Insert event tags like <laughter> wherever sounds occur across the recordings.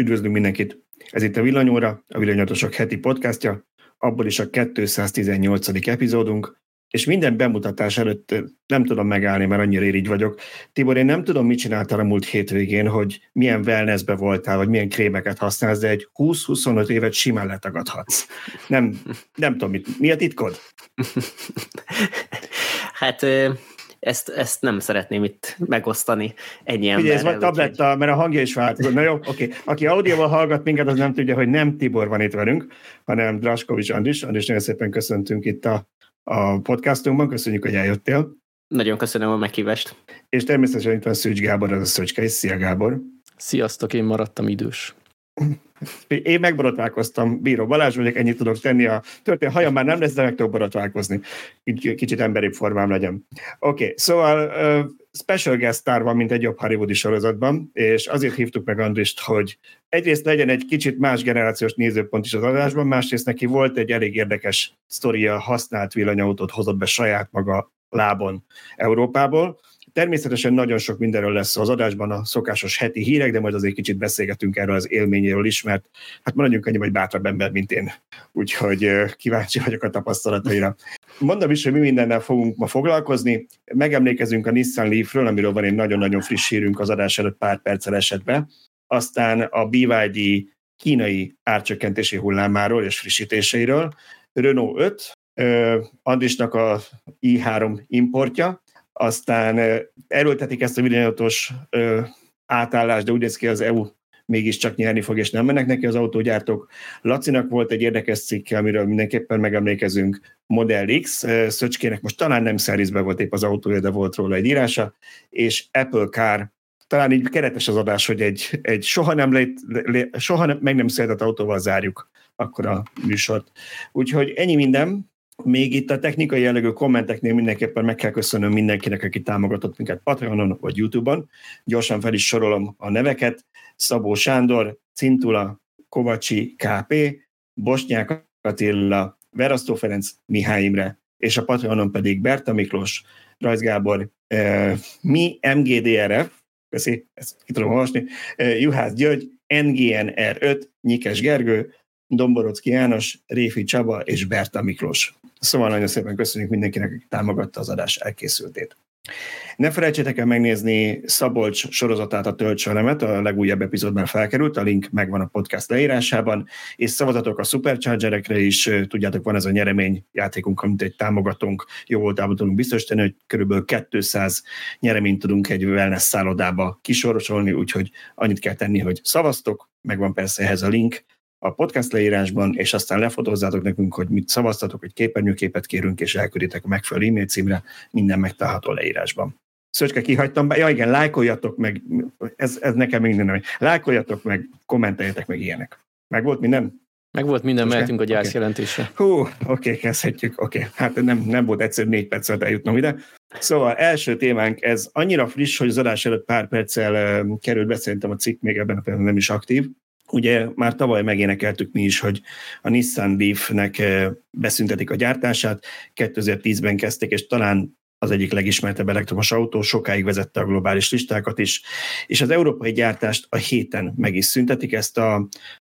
Üdvözlünk mindenkit! Ez itt a Villanyóra, a Villanyatosok heti podcastja, abból is a 218. epizódunk, és minden bemutatás előtt nem tudom megállni, mert annyira irigy vagyok. Tibor, én nem tudom, mit csináltál a múlt hétvégén, hogy milyen wellnessbe voltál, vagy milyen krémeket használsz, de egy 20-25 évet simán letagadhatsz. Nem, nem tudom, mit, mi a titkod? <laughs> hát ezt, ezt nem szeretném itt megosztani ennyi emberrel. ez vagy tabletta, mert a hangja is változott. Na jó, oké. Okay. Aki audióval hallgat minket, az nem tudja, hogy nem Tibor van itt velünk, hanem Draskovics Andris. Andris, nagyon szépen köszöntünk itt a, a podcastunkban. Köszönjük, hogy eljöttél. Nagyon köszönöm a meghívást. És természetesen itt van Szűcs Gábor, az a Szöcske, és szia Gábor. Sziasztok, én maradtam idős. Én megborotválkoztam, Bíró Balázs vagyok, ennyit tudok tenni. A történet hajam már nem lesz, de meg tudok borotválkozni. Kicsit emberibb formám legyen. Oké, okay, szóval special guest star van, mint egy jobb hollywoodi sorozatban, és azért hívtuk meg Andrist, hogy egyrészt legyen egy kicsit más generációs nézőpont is az adásban, másrészt neki volt egy elég érdekes sztoria, használt villanyautót hozott be saját maga lábon Európából, Természetesen nagyon sok mindenről lesz az adásban, a szokásos heti hírek, de majd azért kicsit beszélgetünk erről az élményéről is, mert hát maradjunk annyi vagy bátrabb ember, mint én. Úgyhogy kíváncsi vagyok a tapasztalataira. Mondom is, hogy mi mindennel fogunk ma foglalkozni. Megemlékezünk a Nissan Leafről, amiről van egy nagyon-nagyon friss hírünk az adás előtt pár perccel esetben. Aztán a BYD kínai árcsökkentési hullámáról és frissítéseiről. Renault 5, Andisnak a i3 importja, aztán erőltetik ezt a villanyautos átállást, de úgy néz ki az EU mégiscsak nyerni fog, és nem mennek neki az autógyártók. Lacinak volt egy érdekes cikke, amiről mindenképpen megemlékezünk, Model X, Szöcskének most talán nem szerizbe volt épp az autója, de volt róla egy írása, és Apple Car, talán így keretes az adás, hogy egy, egy soha nem lét, soha nem, meg nem született autóval zárjuk akkor a műsort. Úgyhogy ennyi minden, még itt a technikai jellegű kommenteknél mindenképpen meg kell köszönnöm mindenkinek, aki támogatott minket Patreonon vagy YouTube-on. Gyorsan fel is sorolom a neveket. Szabó Sándor, Cintula, Kovacsi KP, Bosnyák Attila, Verasztó Ferenc, Mihály Imre, és a Patreonon pedig Berta Miklós, Rajz Gábor, eh, mi MGDRF, köszi, ezt ki tudom olvasni, eh, Juhász György, NGNR5, Nyikes Gergő, Domborocki János, Réfi Csaba és Berta Miklós. Szóval nagyon szépen köszönjük mindenkinek, aki támogatta az adás elkészültét. Ne felejtsétek el megnézni Szabolcs sorozatát, a Töltselemet, a legújabb epizódban felkerült, a link megvan a podcast leírásában, és szavazatok a Superchargerekre is, tudjátok, van ez a nyeremény játékunk, amit egy támogatónk jó voltában tudunk biztosítani, hogy körülbelül 200 nyereményt tudunk egy wellness szállodába kisorosolni, úgyhogy annyit kell tenni, hogy szavaztok, megvan persze ehhez a link, a podcast leírásban, és aztán lefotózzátok nekünk, hogy mit szavaztatok, hogy képernyőképet kérünk, és elkülditek a megfelelő e-mail címre, minden megtalálható leírásban. Szöcske, kihagytam be. Ja igen, lájkoljatok meg, ez, ez nekem minden, lájkoljatok meg, kommenteljetek meg ilyenek. Meg volt minden? Meg volt minden, Szöcske? mehetünk a gyászjelentésre. Okay. Hú, oké, okay, kezdhetjük, oké. Okay. Hát nem, nem volt egyszerű négy percet eljutnom ide. Szóval első témánk, ez annyira friss, hogy az adás előtt pár perccel uh, került be, szerintem a cikk még ebben a pillanatban nem is aktív, Ugye már tavaly megénekeltük mi is, hogy a Nissan Leaf-nek eh, beszüntetik a gyártását, 2010-ben kezdték, és talán az egyik legismertebb elektromos autó, sokáig vezette a globális listákat is, és az európai gyártást a héten meg is szüntetik. Ezt a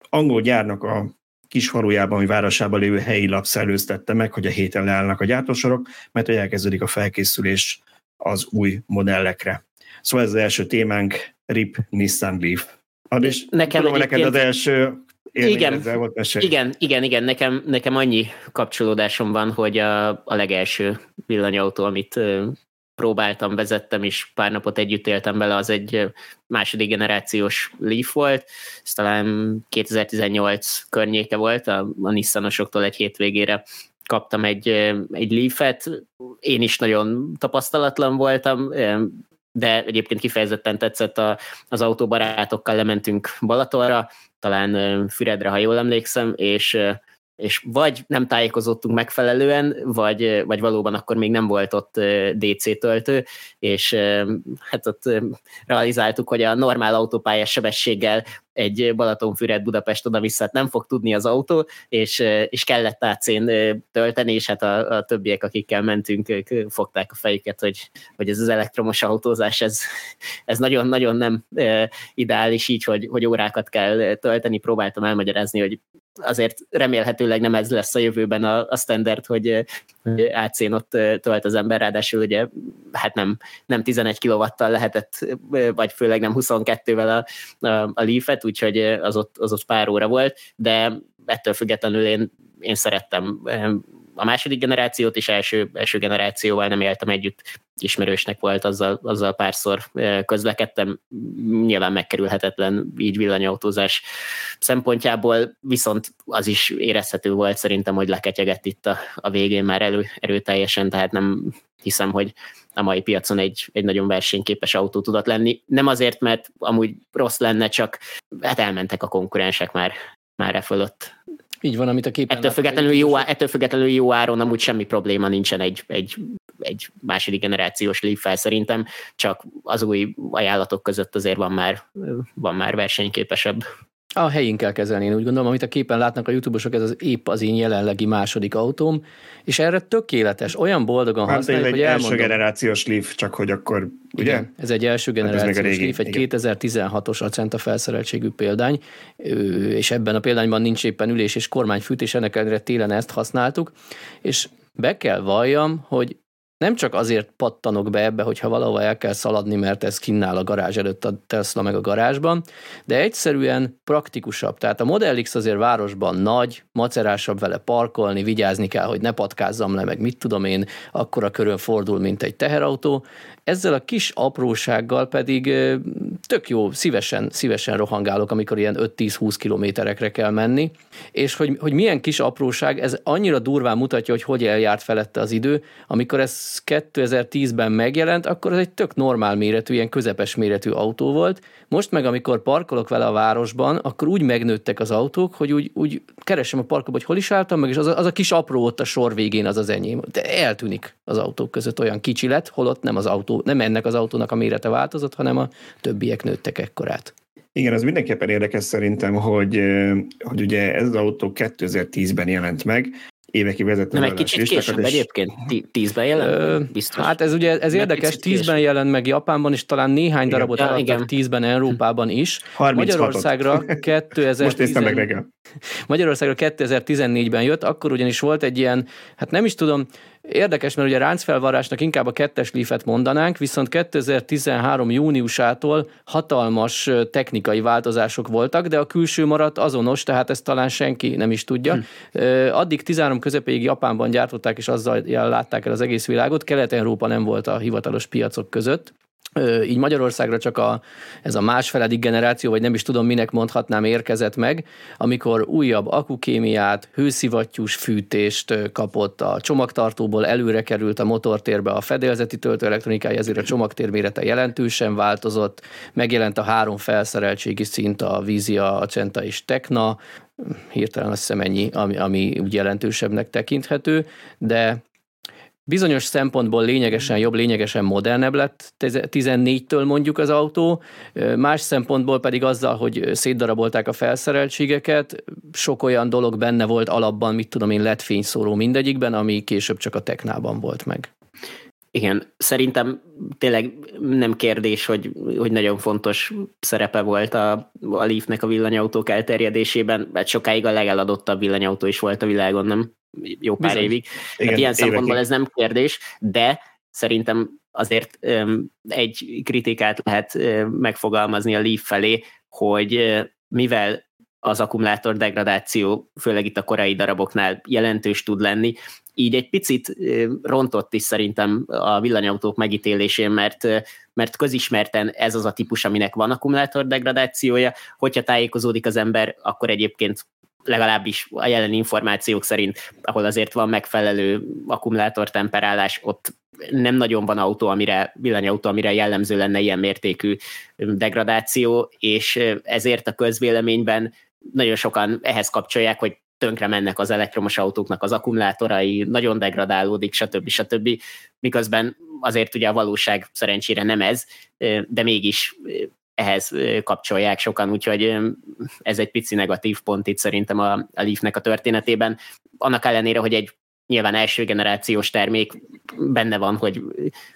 angol gyárnak a kis falujában, vagy városában lévő helyi lap szellőztette meg, hogy a héten leállnak a gyártósorok, mert hogy elkezdődik a felkészülés az új modellekre. Szóval ez az első témánk, RIP Nissan Leaf. Ad is, nekem tudom, neked az első igen, volt igen, igen, igen, nekem, nekem annyi kapcsolódásom van, hogy a, a legelső villanyautó, amit próbáltam, vezettem, és pár napot együtt éltem vele, az egy második generációs Leaf volt, ez talán 2018 környéke volt, a, a Nissanosoktól egy hétvégére kaptam egy, egy Leaf-et, én is nagyon tapasztalatlan voltam, de egyébként kifejezetten tetszett a, az autóbarátokkal lementünk Balatonra, talán Füredre, ha jól emlékszem, és és vagy nem tájékozottunk megfelelően, vagy, vagy valóban akkor még nem volt ott DC töltő, és hát ott realizáltuk, hogy a normál autópályás sebességgel egy Balatonfüred Budapest oda-vissza nem fog tudni az autó, és, és kellett átszén tölteni, és hát a, a többiek, akikkel mentünk, ők fogták a fejüket, hogy, hogy ez az elektromos autózás, ez, ez nagyon-nagyon nem ideális így, hogy, hogy órákat kell tölteni. Próbáltam elmagyarázni, hogy azért remélhetőleg nem ez lesz a jövőben a, a standard, hogy átszén ott tölt az ember, ráadásul ugye hát nem, nem 11 kilovattal lehetett, vagy főleg nem 22-vel a, a, a Leaf-et, úgyhogy az ott, az ott pár óra volt, de ettől függetlenül én, én szerettem a második generációt és első, első generációval nem éltem együtt, ismerősnek volt, azzal, azzal párszor közlekedtem, nyilván megkerülhetetlen így villanyautózás szempontjából, viszont az is érezhető volt szerintem, hogy leketyegett itt a, a végén már elő, erőteljesen, tehát nem hiszem, hogy a mai piacon egy, egy nagyon versenyképes autó tudott lenni. Nem azért, mert amúgy rossz lenne, csak hát elmentek a konkurensek már, már e fölött. Így van, amit a képen ettől függetlenül, jó, ettől függetlenül jó áron amúgy semmi probléma nincsen egy, egy, egy második generációs leaf szerintem, csak az új ajánlatok között azért van már, van már versenyképesebb. A helyén kell kezelni, én úgy gondolom, amit a képen látnak a youtubosok, ez az épp az én jelenlegi második autóm, és erre tökéletes, olyan boldogan hát használjuk, hogy elmondom. első generációs Leaf, csak hogy akkor, ugye? Igen, ez egy első generációs hát régi, Leaf, egy 2016-os Acenta felszereltségű példány, és ebben a példányban nincs éppen ülés és kormányfűtés, ennek ellenére télen ezt használtuk, és be kell valljam, hogy nem csak azért pattanok be ebbe, hogyha valahova el kell szaladni, mert ez kinnál a garázs előtt a Tesla meg a garázsban, de egyszerűen praktikusabb. Tehát a Model X azért városban nagy, macerásabb vele parkolni, vigyázni kell, hogy ne patkázzam le, meg mit tudom én, akkora körön fordul, mint egy teherautó. Ezzel a kis aprósággal pedig tök jó, szívesen, szívesen rohangálok, amikor ilyen 5-10-20 kilométerekre kell menni, és hogy, hogy milyen kis apróság, ez annyira durván mutatja, hogy hogy eljárt felette az idő, amikor ez 2010-ben megjelent, akkor ez egy tök normál méretű, ilyen közepes méretű autó volt. Most meg, amikor parkolok vele a városban, akkor úgy megnőttek az autók, hogy úgy, úgy keresem a parkolóba, hogy hol is álltam meg, és az a, az a kis apró ott a sor végén az az enyém. De eltűnik az autók között, olyan kicsi lett, holott nem az autó, nem ennek az autónak a mérete változott, hanem a többiek nőttek ekkorát. Igen, az mindenképpen érdekes szerintem, hogy, hogy ugye ez az autó 2010-ben jelent meg, évekig vezető. Nem egy kicsit később és... egyébként? Tízben jelent? Biztos. Hát ez ugye ez érdekes, tízben jelent meg Japánban, és talán néhány igen. darabot ja, eladtak tízben Európában is. Magyarországra <laughs> 2010... Most néztem meg reggel. Magyarországra 2014-ben jött, akkor ugyanis volt egy ilyen, hát nem is tudom, Érdekes, mert ugye ráncfelvarásnak inkább a kettes lífet mondanánk, viszont 2013 júniusától hatalmas technikai változások voltak, de a külső maradt azonos, tehát ezt talán senki nem is tudja. Hm. Addig 13 közepéig Japánban gyártották, és azzal látták el az egész világot, Kelet-Európa nem volt a hivatalos piacok között így Magyarországra csak a, ez a másfeledik generáció, vagy nem is tudom minek mondhatnám, érkezett meg, amikor újabb akukémiát, hőszivattyús fűtést kapott a csomagtartóból, előre került a motortérbe a fedélzeti töltőelektronikája, ezért a csomagtér mérete jelentősen változott, megjelent a három felszereltségi szint, a Vizia, a Centa és Tekna, hirtelen azt hiszem ennyi, ami, ami úgy jelentősebbnek tekinthető, de bizonyos szempontból lényegesen jobb, lényegesen modernebb lett 14-től mondjuk az autó, más szempontból pedig azzal, hogy szétdarabolták a felszereltségeket, sok olyan dolog benne volt alapban, mit tudom én, lett fényszóró mindegyikben, ami később csak a Teknában volt meg. Igen, szerintem tényleg nem kérdés, hogy, hogy nagyon fontos szerepe volt a, a Leafnek a villanyautók elterjedésében, mert sokáig a legeladottabb villanyautó is volt a világon, nem? jó pár Bizony. évig. Igen, hát ilyen szempontból ez nem kérdés, de szerintem azért egy kritikát lehet megfogalmazni a Leaf felé, hogy mivel az akkumulátor degradáció, főleg itt a korai daraboknál jelentős tud lenni, így egy picit rontott is szerintem a villanyautók megítélésén, mert, mert közismerten ez az a típus, aminek van akkumulátor degradációja, hogyha tájékozódik az ember, akkor egyébként legalábbis a jelen információk szerint, ahol azért van megfelelő akkumulátor temperálás, ott nem nagyon van autó, amire, villanyautó, amire jellemző lenne ilyen mértékű degradáció, és ezért a közvéleményben nagyon sokan ehhez kapcsolják, hogy tönkre mennek az elektromos autóknak az akkumulátorai, nagyon degradálódik, stb. stb. Miközben azért ugye a valóság szerencsére nem ez, de mégis ehhez kapcsolják sokan, úgyhogy ez egy pici negatív pont itt szerintem a, a Leafnek a történetében. Annak ellenére, hogy egy nyilván első generációs termék benne van, hogy,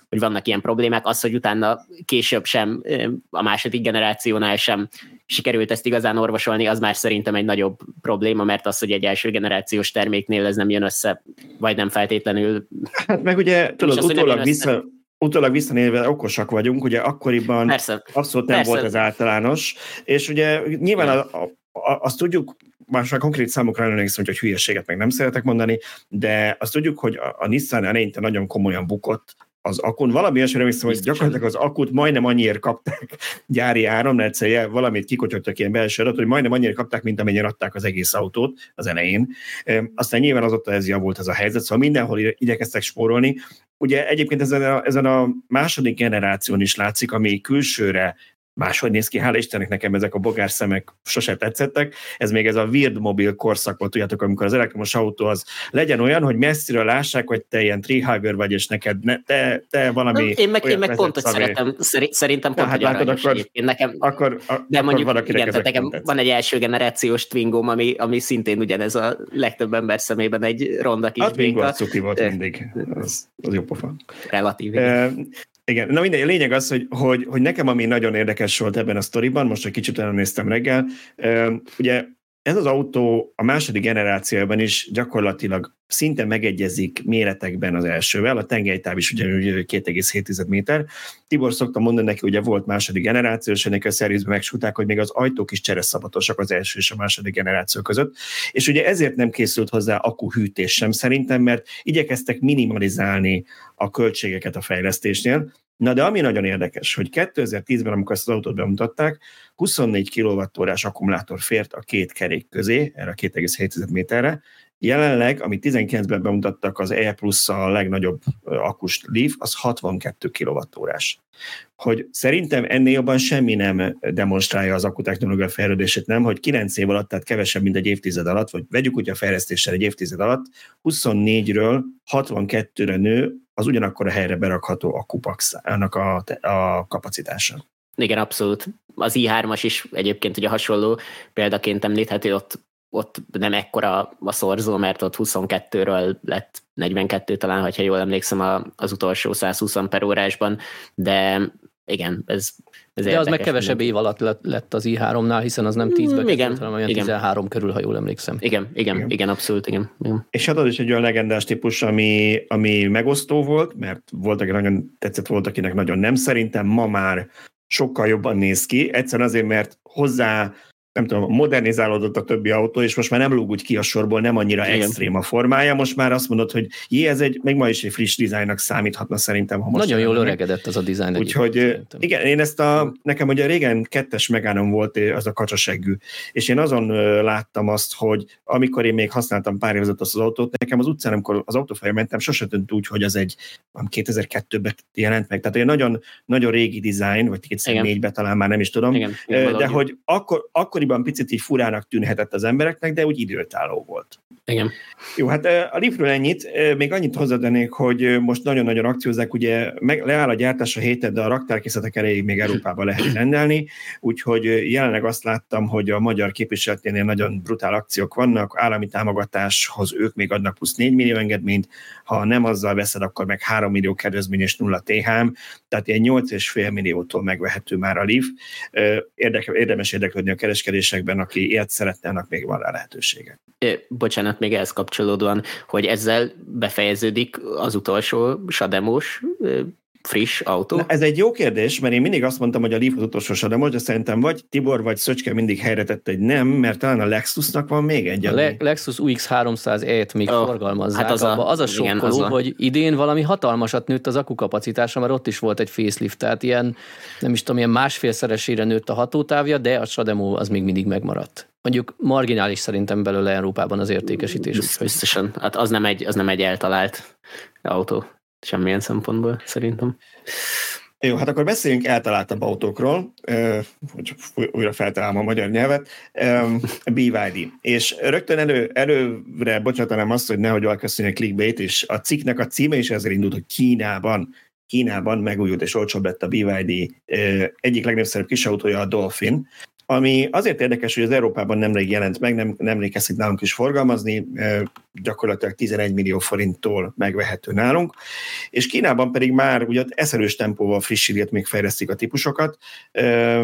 hogy vannak ilyen problémák, az, hogy utána később sem, a második generációnál sem sikerült ezt igazán orvosolni, az már szerintem egy nagyobb probléma, mert az, hogy egy első generációs terméknél ez nem jön össze, vagy nem feltétlenül. Hát meg ugye, tudod, az, utólag vissza, utólag visszanézve okosak vagyunk, ugye akkoriban persze, abszolút nem persze. volt ez általános, és ugye nyilván a, a, a, azt tudjuk, már konkrét számokra emlékszem, hogy hülyeséget meg nem szeretek mondani, de azt tudjuk, hogy a, a Nissan eleinte nagyon komolyan bukott az akun. Valami esetre hiszem, hogy gyakorlatilag az akut majdnem annyiért kapták <laughs> gyári áram, mert egyszer valamit kikocsogtak ilyen belső adat, hogy majdnem annyiért kapták, mint amennyire adták az egész autót az elején. Aztán nyilván azóta ez javult ez a helyzet, szóval mindenhol igyekeztek spórolni. Ugye egyébként ezen a, ezen a második generáción is látszik, ami külsőre máshogy néz ki, hála Istennek nekem ezek a bogár szemek sose tetszettek. Ez még ez a weird mobil korszak volt, tudjátok, amikor az elektromos autó az legyen olyan, hogy messziről lássák, hogy te ilyen treehager vagy, és neked ne, te, te valami... Én meg, én meg pont, hogy szeretem, szerintem pont, hát látod, akkor, én nekem, akkor, de akkor mondjuk, igen, tehát nekem van egy első generációs Twingom, ami, ami szintén ugyanez a legtöbb ember szemében egy ronda kis A Twingo a cuki volt mindig, az, az jó pofa. Relatív. Igen, na mindegy, a lényeg az, hogy, hogy, hogy nekem ami nagyon érdekes volt ebben a sztoriban, most egy kicsit elnéztem reggel, ugye ez az autó a második generációban is gyakorlatilag szinte megegyezik méretekben az elsővel, a tengelytáv is ugyanúgy 2,7 méter. Tibor szokta mondani neki, ugye volt második generáció, és ennek a szervizben megsúgták, hogy még az ajtók is csereszabatosak az első és a második generáció között. És ugye ezért nem készült hozzá akkuhűtés sem szerintem, mert igyekeztek minimalizálni a költségeket a fejlesztésnél, Na de ami nagyon érdekes, hogy 2010-ben, amikor ezt az autót bemutatták, 24 kWh akkumulátor fért a két kerék közé, erre a 2,7 méterre. Jelenleg, amit 19-ben bemutattak az E plusz a legnagyobb akkus Leaf, az 62 kWh hogy szerintem ennél jobban semmi nem demonstrálja az akkutechnológia fejlődését, nem, hogy 9 év alatt, tehát kevesebb, mint egy évtized alatt, vagy vegyük úgy a fejlesztéssel egy évtized alatt, 24-ről 62-re nő az ugyanakkor a helyre berakható akkupaxának a, a kapacitása. Igen, abszolút. Az i3-as is egyébként ugye hasonló példaként említhető, ott, ott nem ekkora a szorzó, mert ott 22-ről lett 42 talán, ha jól emlékszem az utolsó 120 per órásban, de igen, ez, ez De az meg kevesebb év alatt lett, az i3-nál, hiszen az nem 10-ben mm, igen, hanem olyan igen. 13 körül, ha jól emlékszem. Igen, igen, igen, igen abszolút, igen, igen. És hát az is egy olyan legendás típus, ami, ami megosztó volt, mert volt, aki nagyon tetszett, volt, akinek nagyon nem. Szerintem ma már sokkal jobban néz ki, egyszerűen azért, mert hozzá nem tudom, modernizálódott a többi autó, és most már nem lóg úgy ki a sorból, nem annyira Igen. extrém a formája, most már azt mondod, hogy jé, ez egy, még ma is egy friss dizájnnak számíthatna szerintem. Ha most Nagyon jól öregedett az a dizájn. Úgyhogy igen, én ezt a, nekem ugye régen kettes megánom volt az a kacsaseggű, és én azon láttam azt, hogy amikor én még használtam pár évezet azt az autót, nekem az utcán, amikor az autófája mentem, sose tűnt úgy, hogy az egy 2002-ben jelent meg. Tehát egy nagyon, nagyon régi dizájn, vagy 2004-ben talán már nem is tudom, Igen, de hogy akkor, akkor akkoriban picit így furának tűnhetett az embereknek, de úgy időtálló volt. Igen. Jó, hát a Leafről ennyit. Még annyit hozzátennék, hogy most nagyon-nagyon akciózzák, ugye meg, leáll a gyártás a héten, de a raktárkészletek erejéig még Európába lehet rendelni, úgyhogy jelenleg azt láttam, hogy a magyar képviseleténél nagyon brutál akciók vannak, állami támogatáshoz ők még adnak plusz 4 millió engedményt, ha nem azzal veszed, akkor meg 3 millió kedvezmény és nulla THM, tehát ilyen 8,5 milliótól megvehető már a Leaf. Érdeke, érdemes érdeklődni a kereskedésekben, aki ilyet szeretne, annak még van rá lehetősége. Bocsánat, még ehhez kapcsolódóan, hogy ezzel befejeződik az utolsó sademos friss autó? Na, ez egy jó kérdés, mert én mindig azt mondtam, hogy a Leaf az utolsó sademos, de szerintem vagy Tibor, vagy Szöcske mindig helyre tette, hogy nem, mert talán a Lexusnak van még egy. A Le- Lexus UX300E-t még oh, forgalmazzák. Hát az a, az a sokkoló, igen, az a... hogy idén valami hatalmasat nőtt az akukapacitása, mert ott is volt egy facelift, tehát ilyen, nem is tudom, ilyen másfélszeresére nőtt a hatótávja, de a Sademo az még mindig megmaradt mondjuk marginális szerintem belőle Európában az értékesítés. Biztosan. Hát az nem egy, az nem egy eltalált autó semmilyen szempontból, szerintem. Jó, hát akkor beszéljünk eltaláltabb autókról, hogy újra feltalálom a magyar nyelvet, BYD. És rögtön elő, előre bocsátanám azt, hogy nehogy a clickbait, és a cikknek a címe is ezért indult, hogy Kínában Kínában megújult és olcsóbb lett a BYD egyik legnépszerűbb kisautója a Dolphin, ami azért érdekes, hogy az Európában nemrég jelent meg, nem, nemrég kezdték nálunk is forgalmazni, gyakorlatilag 11 millió forinttól megvehető nálunk, és Kínában pedig már ugye eszelős tempóval frissítget, még fejlesztik a típusokat,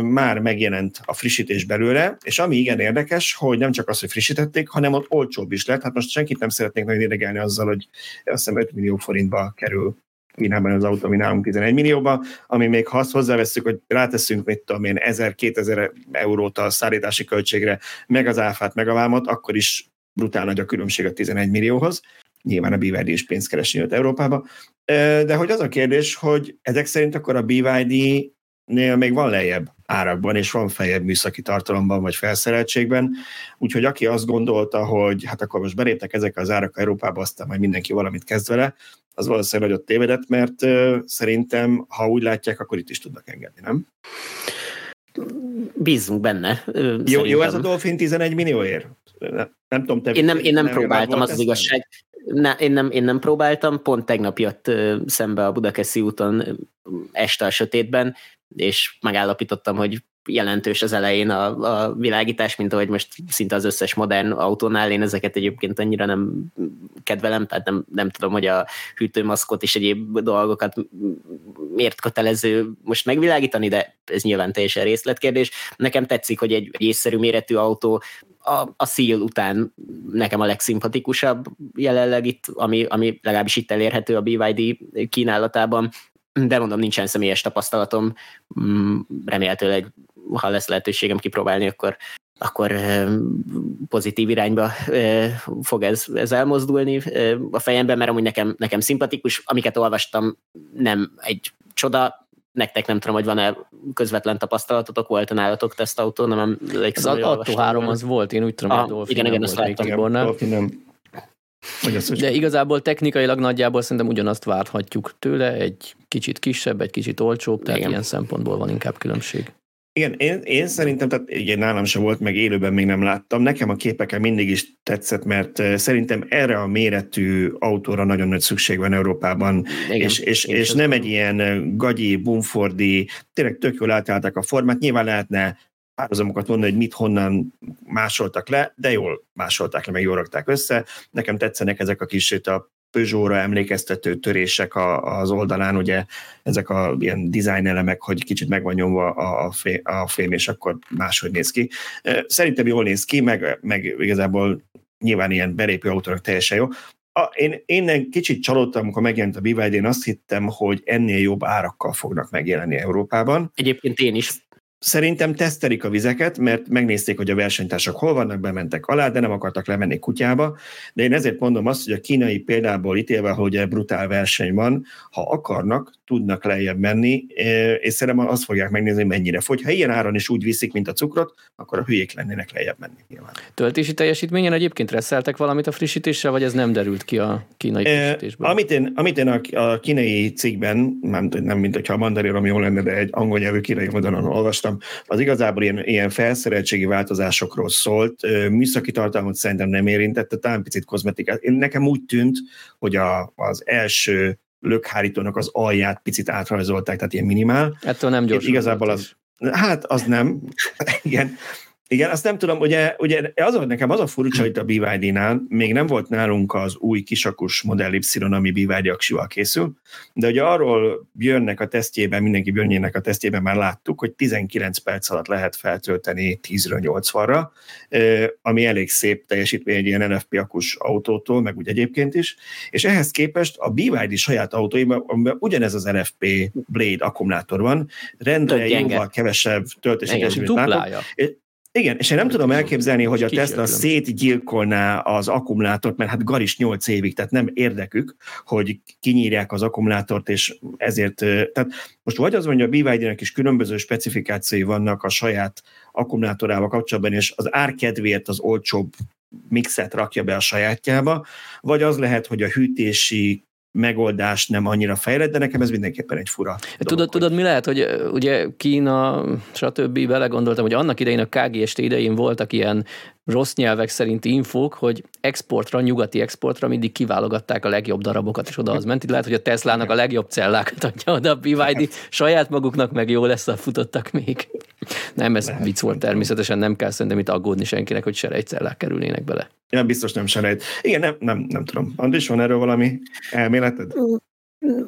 már megjelent a frissítés belőle, és ami igen érdekes, hogy nem csak az, hogy frissítették, hanem ott olcsóbb is lett, hát most senkit nem szeretnék nagyon idegelni azzal, hogy azt hiszem 5 millió forintba kerül Kínában az autó, ami nálunk 11 millióban, ami még ha azt hozzáveszünk, hogy ráteszünk, mit tudom én, 1000-2000 eurót a szállítási költségre, meg az áfát, meg a vámot, akkor is brutál nagy a különbség a 11 millióhoz. Nyilván a BYD is pénzt keresni jött Európába. De hogy az a kérdés, hogy ezek szerint akkor a BYD nél még van lejjebb árakban, és van feljebb műszaki tartalomban, vagy felszereltségben. Úgyhogy aki azt gondolta, hogy hát akkor most beléptek ezek az árak Európába, aztán majd mindenki valamit kezd vele, az valószínűleg nagyot tévedett, mert szerintem, ha úgy látják, akkor itt is tudnak engedni, nem? Bízunk benne. Jó, jó ez a Dolphin 11 millióért? Nem, nem tudom, te... Én nem, én nem, nem próbáltam, az az igazság. Ne, én, nem, én nem próbáltam, pont tegnap jött szembe a Budakeszi úton este a sötétben, és megállapítottam, hogy jelentős az elején a, a világítás, mint ahogy most szinte az összes modern autónál, én ezeket egyébként annyira nem kedvelem, tehát nem, nem tudom, hogy a hűtőmaszkot és egyéb dolgokat miért kötelező most megvilágítani, de ez nyilván teljesen részletkérdés. Nekem tetszik, hogy egy, egy észszerű méretű autó a, a szíl után nekem a legszimpatikusabb jelenleg itt, ami, ami legalábbis itt elérhető a BYD kínálatában, de mondom, nincsen személyes tapasztalatom, mm, remélhetőleg, ha lesz lehetőségem kipróbálni, akkor, akkor pozitív irányba fog ez, ez elmozdulni a fejemben, mert amúgy nekem, nekem szimpatikus, amiket olvastam, nem egy csoda, nektek nem tudom, hogy van-e közvetlen tapasztalatotok, volt-e nálatok tesztautó, nem Az Atto 3 az volt, én úgy tudom, hogy ah, igen, igen, azt láttam. De igazából technikailag nagyjából szerintem ugyanazt várhatjuk tőle, egy kicsit kisebb, egy kicsit olcsóbb, tehát Igen. ilyen szempontból van inkább különbség. Igen, én, én szerintem, tehát igen, nálam sem volt, meg élőben még nem láttam. Nekem a képeken mindig is tetszett, mert szerintem erre a méretű autóra nagyon nagy szükség van Európában, igen, és, és, és nem egy ilyen gagyi, bumfordi, tényleg tök jól átállták a formát. Nyilván lehetne párhuzamokat mondani, hogy mit honnan másoltak le, de jól másolták le, meg jól rakták össze. Nekem tetszenek ezek a kis a Peugeot-ra emlékeztető törések az oldalán, ugye ezek a ilyen design elemek, hogy kicsit meg van nyomva a, fém, a fém, és akkor máshogy néz ki. Szerintem jól néz ki, meg, meg igazából nyilván ilyen belépő autónak teljesen jó. A, én, én kicsit csalódtam, amikor megjelent a BYD, én azt hittem, hogy ennél jobb árakkal fognak megjelenni Európában. Egyébként én is. Szerintem tesztelik a vizeket, mert megnézték, hogy a versenytársak hol vannak, bementek alá, de nem akartak lemenni kutyába. De én ezért mondom azt, hogy a kínai példából ítélve, hogy brutál verseny van, ha akarnak, tudnak lejjebb menni, és szerintem azt fogják megnézni, mennyire fogy. Ha ilyen áron is úgy viszik, mint a cukrot, akkor a hülyék lennének lejjebb menni nyilván. Töltési teljesítményen egyébként reszeltek valamit a frissítéssel, vagy ez nem derült ki a kínai frissítésből? Amit én, amit én a, a kínai cikkben, nem, nem mint hogyha a mandarin, jó lenne, de egy angol nyelvű kínai oldalon olvastam, az igazából ilyen, ilyen felszereltségi változásokról szólt, műszaki tartalmat szerintem nem érintette, talán picit kozmetikát. Nekem úgy tűnt, hogy a, az első lökhárítónak az alját picit átrajzolták, tehát ilyen minimál. Ettől nem gyors. Igazából az, hát az nem. <laughs> Igen. Igen, azt nem tudom, ugye, ugye az nekem az a furcsa, hogy a BYD-nál még nem volt nálunk az új kisakus Model Y, ami BYD aksival készül, de ugye arról jönnek a tesztjében, mindenki jönnének a tesztjében már láttuk, hogy 19 perc alatt lehet feltölteni 10-ről 80-ra, ami elég szép teljesítmény egy ilyen NFP akus autótól, meg úgy egyébként is, és ehhez képest a BYD saját autóiban, amiben ugyanez az NFP Blade akkumulátor van, rendre jóval kevesebb töltési látok, igen, és én nem tudom elképzelni, hogy a Tesla szétgyilkolná az akkumulátort, mert hát garis 8 évig, tehát nem érdekük, hogy kinyírják az akkumulátort, és ezért, tehát most vagy az mondja, a BYD-nek is különböző specifikációi vannak a saját akkumulátorával kapcsolatban, és az árkedvéért az olcsóbb mixet rakja be a sajátjába, vagy az lehet, hogy a hűtési megoldás nem annyira fejlett, de nekem ez mindenképpen egy fura. Tudod, dolog, tudod mi lehet, hogy ugye Kína, stb. belegondoltam, hogy annak idején a KGST idején voltak ilyen rossz nyelvek szerinti infók, hogy exportra, nyugati exportra mindig kiválogatták a legjobb darabokat, és oda az ment. Itt lehet, hogy a Teslának a legjobb cellákat adja oda a BYD, saját maguknak meg jó lesz, a futottak még. Nem, ez lehet. vicc volt természetesen, nem kell szerintem itt aggódni senkinek, hogy serejtcellák kerülnének bele. Ja, biztos nem serejt. Igen, nem, nem, nem tudom. Andris, van erről valami elméleted?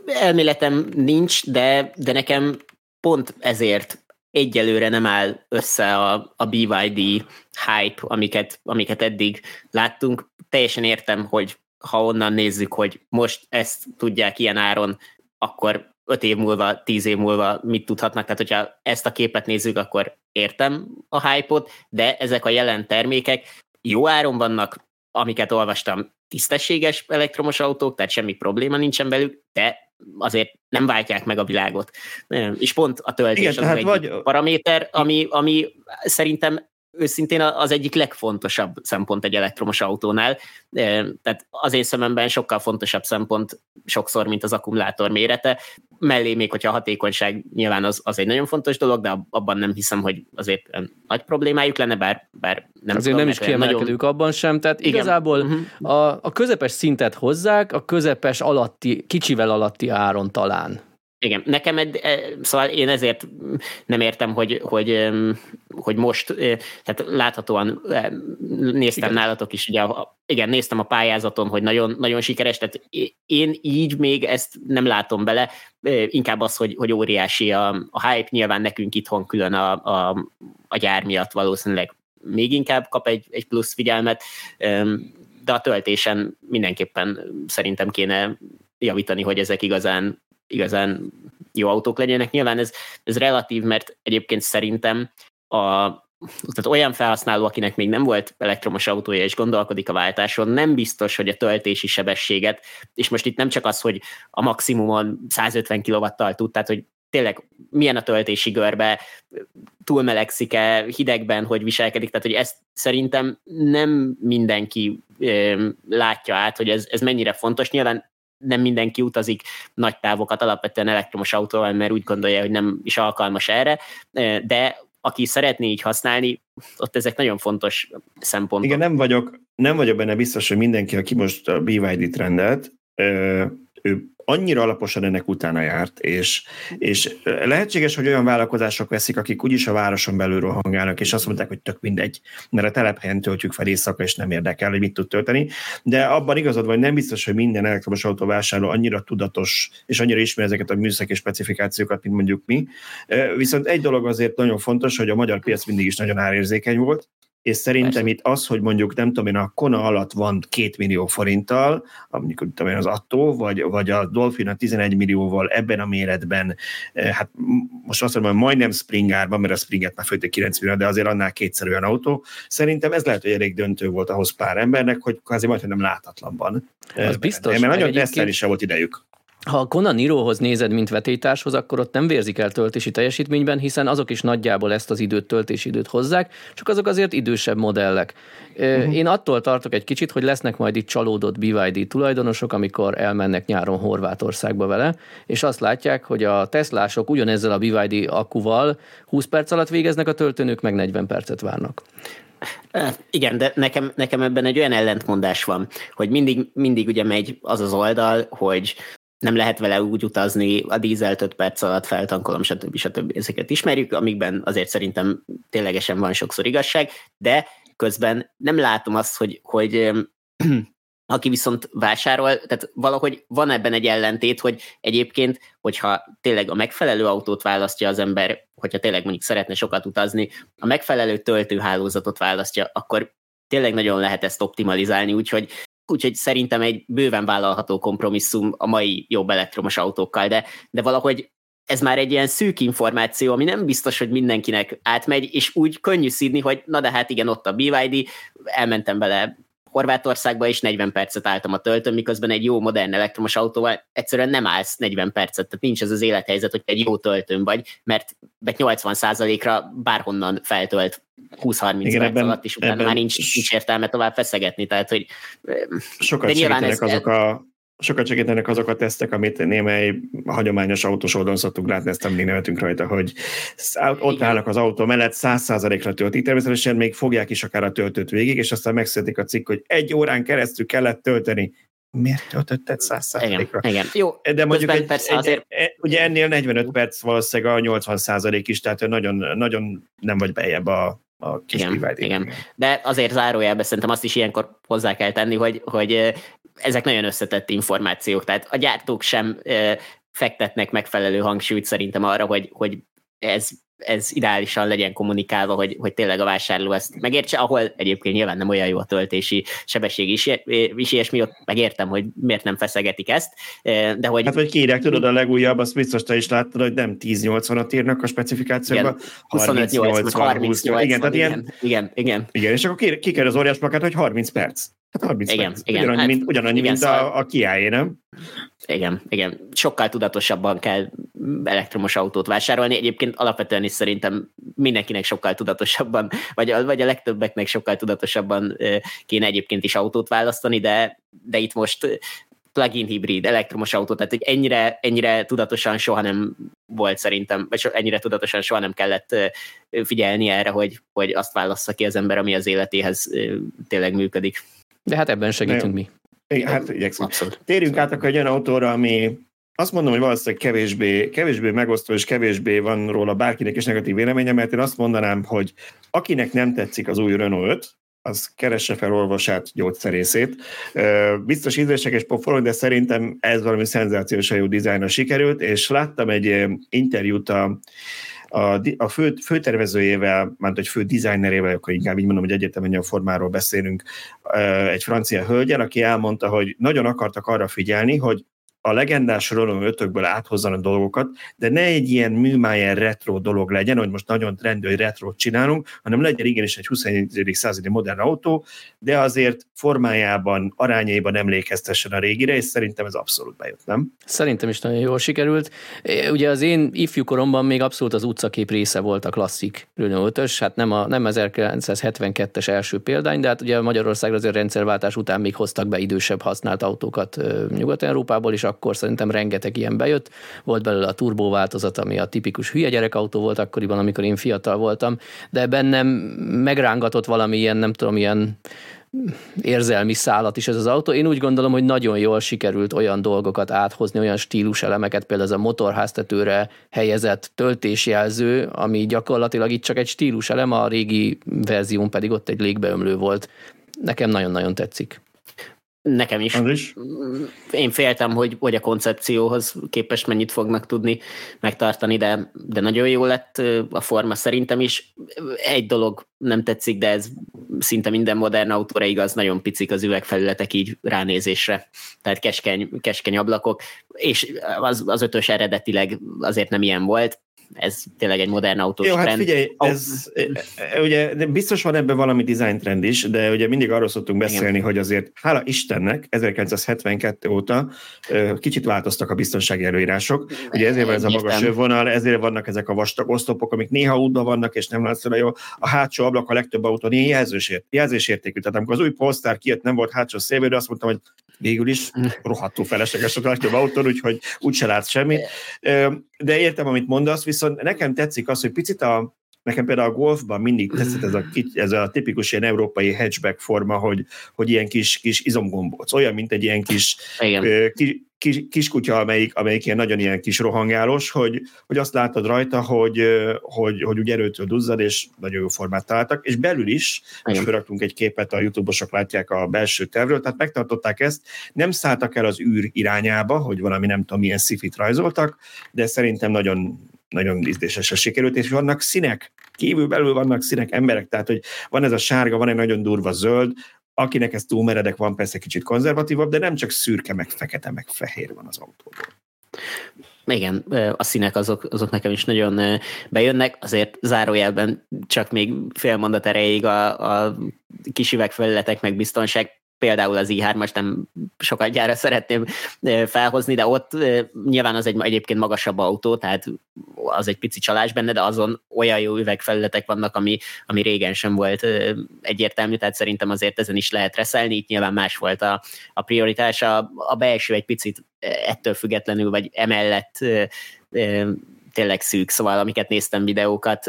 Elméletem nincs, de, de nekem pont ezért egyelőre nem áll össze a, a BYD hype, amiket, amiket eddig láttunk. Teljesen értem, hogy ha onnan nézzük, hogy most ezt tudják ilyen áron, akkor öt év múlva, tíz év múlva mit tudhatnak. Tehát, hogyha ezt a képet nézzük, akkor értem a hype-ot, de ezek a jelen termékek jó áron vannak, amiket olvastam, tisztességes elektromos autók, tehát semmi probléma nincsen belük, de azért nem váltják meg a világot. És pont a töltés Igen, az hát egy vagy... paraméter, ami, ami szerintem őszintén az egyik legfontosabb szempont egy elektromos autónál. Tehát az én szememben sokkal fontosabb szempont sokszor, mint az akkumulátor mérete. Mellé még, hogyha a hatékonyság nyilván az, az egy nagyon fontos dolog, de abban nem hiszem, hogy azért nagy problémájuk lenne, bár, bár nem Azért tudom, nem is kiemelkedők nagyon... abban sem, tehát Igen. igazából uh-huh. a, a közepes szintet hozzák, a közepes alatti, kicsivel alatti áron talán. Igen, nekem, ed, e, szóval én ezért nem értem, hogy, hogy, hogy most, e, tehát láthatóan e, néztem igen. nálatok is, ugye, igen, néztem a pályázaton, hogy nagyon, nagyon sikeres, tehát én így még ezt nem látom bele, inkább az, hogy, hogy óriási a, a hype, nyilván nekünk itthon külön a, a, a gyár miatt valószínűleg még inkább kap egy, egy plusz figyelmet, de a töltésen mindenképpen szerintem kéne javítani, hogy ezek igazán igazán jó autók legyenek. Nyilván ez, ez relatív, mert egyébként szerintem a, tehát olyan felhasználó, akinek még nem volt elektromos autója és gondolkodik a váltáson, nem biztos, hogy a töltési sebességet, és most itt nem csak az, hogy a maximumon 150 kW-tal tud, tehát hogy tényleg milyen a töltési görbe, túlmelegszik-e hidegben, hogy viselkedik, tehát hogy ezt szerintem nem mindenki ö, látja át, hogy ez, ez mennyire fontos. Nyilván nem mindenki utazik nagy távokat alapvetően elektromos autóval, mert úgy gondolja, hogy nem is alkalmas erre, de aki szeretné így használni, ott ezek nagyon fontos szempontok. Igen, nem vagyok, nem vagyok benne biztos, hogy mindenki, aki most a BYD trendet, ő annyira alaposan ennek utána járt, és, és lehetséges, hogy olyan vállalkozások veszik, akik úgyis a városon belül rohangálnak, és azt mondták, hogy tök mindegy, mert a telephelyen töltjük fel éjszaka, és nem érdekel, hogy mit tud tölteni, de abban igazad vagy nem biztos, hogy minden elektromos autóvásárló annyira tudatos, és annyira ismer ezeket a műszaki specifikációkat, mint mondjuk mi. Viszont egy dolog azért nagyon fontos, hogy a magyar piac mindig is nagyon árérzékeny volt, és szerintem Persze. itt az, hogy mondjuk nem tudom én, a Kona alatt van két millió forinttal, mondjuk tudom én, az Attó, vagy, vagy a Dolphin a 11 millióval ebben a méretben, eh, hát most azt mondom, hogy majdnem Springárban, mert a Springet már főtte 9 millió, de azért annál kétszer olyan autó. Szerintem ez lehet, hogy elég döntő volt ahhoz pár embernek, hogy kvázi majdnem nem látatlanban. Az eh, biztos. Mert nagyon tesztelni is volt idejük. Ha a Kona Nirohoz nézed, mint vetétáshoz, akkor ott nem vérzik el töltési teljesítményben, hiszen azok is nagyjából ezt az időt, töltési időt hozzák, csak azok azért idősebb modellek. Uh-huh. Én attól tartok egy kicsit, hogy lesznek majd itt csalódott BYD tulajdonosok, amikor elmennek nyáron Horvátországba vele, és azt látják, hogy a Teslások ugyanezzel a BYD akkuval 20 perc alatt végeznek a töltőnök, meg 40 percet várnak. Igen, de nekem, nekem ebben egy olyan ellentmondás van, hogy mindig, mindig ugye megy az az oldal, hogy nem lehet vele úgy utazni, a dízelt 5 perc alatt feltankolom, stb. stb. Ezeket ismerjük, amikben azért szerintem ténylegesen van sokszor igazság, de közben nem látom azt, hogy, hogy <clears throat> aki viszont vásárol, tehát valahogy van ebben egy ellentét, hogy egyébként, hogyha tényleg a megfelelő autót választja az ember, hogyha tényleg mondjuk szeretne sokat utazni, a megfelelő töltőhálózatot választja, akkor tényleg nagyon lehet ezt optimalizálni, úgyhogy úgyhogy szerintem egy bőven vállalható kompromisszum a mai jobb elektromos autókkal, de, de valahogy ez már egy ilyen szűk információ, ami nem biztos, hogy mindenkinek átmegy, és úgy könnyű szídni, hogy na de hát igen, ott a BYD, elmentem bele Horvátországba is 40 percet álltam a töltőn, miközben egy jó modern elektromos autóval egyszerűen nem állsz 40 percet, tehát nincs ez az élethelyzet, hogy egy jó töltőn vagy, mert 80%-ra bárhonnan feltölt 20-30 perc ebben, alatt, és utána már nincs, nincs értelme tovább feszegetni, tehát hogy sokat de nyilván ez, azok a sokat segítenek azok a tesztek, amit némely hagyományos autós oldalon szoktunk látni, ezt mindig nevetünk rajta, hogy ott állnak az autó mellett, száz százalékra töltik, természetesen még fogják is akár a töltőt végig, és aztán megszületik a cikk, hogy egy órán keresztül kellett tölteni. Miért töltötted száz százalékra? Igen, igen, jó. De mondjuk egy, persze azért... egy, egy, ugye ennél 45 perc valószínűleg a 80 százalék is, tehát nagyon, nagyon nem vagy bejebb a, a kis igen, igen. De azért zárójelben szerintem azt is ilyenkor hozzá kell tenni, hogy, hogy ezek nagyon összetett információk, tehát a gyártók sem fektetnek megfelelő hangsúlyt szerintem arra, hogy, hogy ez ez ideálisan legyen kommunikálva, hogy, hogy tényleg a vásárló ezt megértse, ahol egyébként nyilván nem olyan jó a töltési sebesség is, is ilyesmi, ott megértem, hogy miért nem feszegetik ezt, de hogy... Hát, vagy kérek, tudod, a legújabb, azt biztos te is láttad, hogy nem 10-80-at írnak a specifikációban, 25-80, 30 igen, igen, ilyen, igen, igen. Igen, és akkor ki, ki kell az óriás plakát, hogy 30 perc. Hát 30 igen, perc. Igen, ugyanannyi, hát, mint, ugyanannyi, igen, mint szóval... a, a kiáé, nem? Igen, igen. Sokkal tudatosabban kell elektromos autót vásárolni. Egyébként alapvetően is szerintem mindenkinek sokkal tudatosabban, vagy a, vagy a legtöbbeknek sokkal tudatosabban kéne egyébként is autót választani, de, de itt most plug-in hibrid, elektromos autó, tehát hogy ennyire, ennyire tudatosan soha nem volt szerintem, vagy ennyire tudatosan soha nem kellett figyelni erre, hogy, hogy azt válassza ki az ember, ami az életéhez tényleg működik. De hát ebben segítünk mi. Igen, hát igyekszünk. Abszolút. Térjünk át akkor egy olyan autóra, ami azt mondom, hogy valószínűleg kevésbé, kevésbé megosztó és kevésbé van róla bárkinek is negatív véleménye, mert én azt mondanám, hogy akinek nem tetszik az új Renault 5, az keresse fel orvosát, gyógyszerészét. Biztos ízlések és pofolog, de szerintem ez valami szenzációsan jó dizájnra sikerült, és láttam egy interjút a a, a fő, főtervezőjével, már egy fő designerével, akkor inkább így mondom, hogy egyetemen a formáról beszélünk, egy francia hölgyel, aki elmondta, hogy nagyon akartak arra figyelni, hogy a legendás Renault 5 áthozzanak dolgokat, de ne egy ilyen műmájer retro dolog legyen, hogy most nagyon trendű, hogy retro csinálunk, hanem legyen igenis egy 21. századi modern autó, de azért formájában, arányaiban emlékeztessen a régire, és szerintem ez abszolút bejött, nem? Szerintem is nagyon jól sikerült. Ugye az én ifjú koromban még abszolút az utcakép része volt a klasszik Renault 5 hát nem, a, nem 1972-es első példány, de hát ugye Magyarországra azért rendszerváltás után még hoztak be idősebb használt autókat Nyugat-Európából, és akkor szerintem rengeteg ilyen bejött. Volt belőle a turbó változat, ami a tipikus hülye gyerekautó volt akkoriban, amikor én fiatal voltam, de bennem megrángatott valami ilyen, nem tudom, ilyen érzelmi szállat is ez az autó. Én úgy gondolom, hogy nagyon jól sikerült olyan dolgokat áthozni, olyan stíluselemeket, például ez a motorháztetőre helyezett töltésjelző, ami gyakorlatilag itt csak egy stíluselem, a régi verzión pedig ott egy légbeömlő volt. Nekem nagyon-nagyon tetszik. Nekem is. is. Én féltem, hogy, hogy a koncepcióhoz képest mennyit fognak tudni megtartani, de, de nagyon jó lett a forma szerintem is. Egy dolog nem tetszik, de ez szinte minden modern autóra igaz, nagyon picik az üvegfelületek így ránézésre. Tehát keskeny, keskeny ablakok, és az, az ötös eredetileg azért nem ilyen volt, ez tényleg egy modern autós Jó, hát trend. figyelj, ez, e, e, ugye biztos van ebben valami design trend is, de ugye mindig arról szoktunk beszélni, Igen. hogy azért hála Istennek 1972 óta kicsit változtak a biztonsági előírások. Ugye ezért van ez a magas övvonal, ezért vannak ezek a vastag oszlopok, amik néha útban vannak, és nem látszólag jó. A hátsó ablak a legtöbb autón ilyen jelzősért, jelzésértékű. Tehát amikor az új Polestar kijött, nem volt hátsó szélvédő, azt mondtam, hogy végül is rohadtul felesleges a legtöbb autón, úgyhogy úgyse látsz semmit. De értem, amit mondasz, viszont nekem tetszik az, hogy picit a, Nekem például a golfban mindig tetszett ez a, ez a tipikus ilyen európai hatchback forma, hogy, hogy ilyen kis, kis izomgombóc, olyan, mint egy ilyen kis, kis, kis, kiskutya, amelyik, amelyik ilyen nagyon ilyen kis rohangálós, hogy, hogy azt látod rajta, hogy, hogy, hogy úgy erőtől duzzad, és nagyon jó formát találtak, és belül is, és felraktunk egy képet, a youtube-osok látják a belső tervről, tehát megtartották ezt, nem szálltak el az űr irányába, hogy valami nem tudom milyen szifit rajzoltak, de szerintem nagyon nagyon ízlésesen sikerült, és vannak színek, kívül belül vannak színek, emberek, tehát hogy van ez a sárga, van egy nagyon durva zöld, akinek ez túl meredek van, persze kicsit konzervatívabb, de nem csak szürke, meg fekete, meg fehér van az autóból. Igen, a színek azok, azok nekem is nagyon bejönnek, azért zárójelben csak még fél mondat erejéig a, a kis üvegfelületek meg biztonság például az i3-as nem sokat gyára szeretném felhozni, de ott nyilván az egy egyébként magasabb autó, tehát az egy pici csalás benne, de azon olyan jó üvegfelületek vannak, ami, ami régen sem volt egyértelmű, tehát szerintem azért ezen is lehet reszelni, itt nyilván más volt a, a prioritás, a, a belső egy picit ettől függetlenül, vagy emellett tényleg szűk, szóval amiket néztem videókat,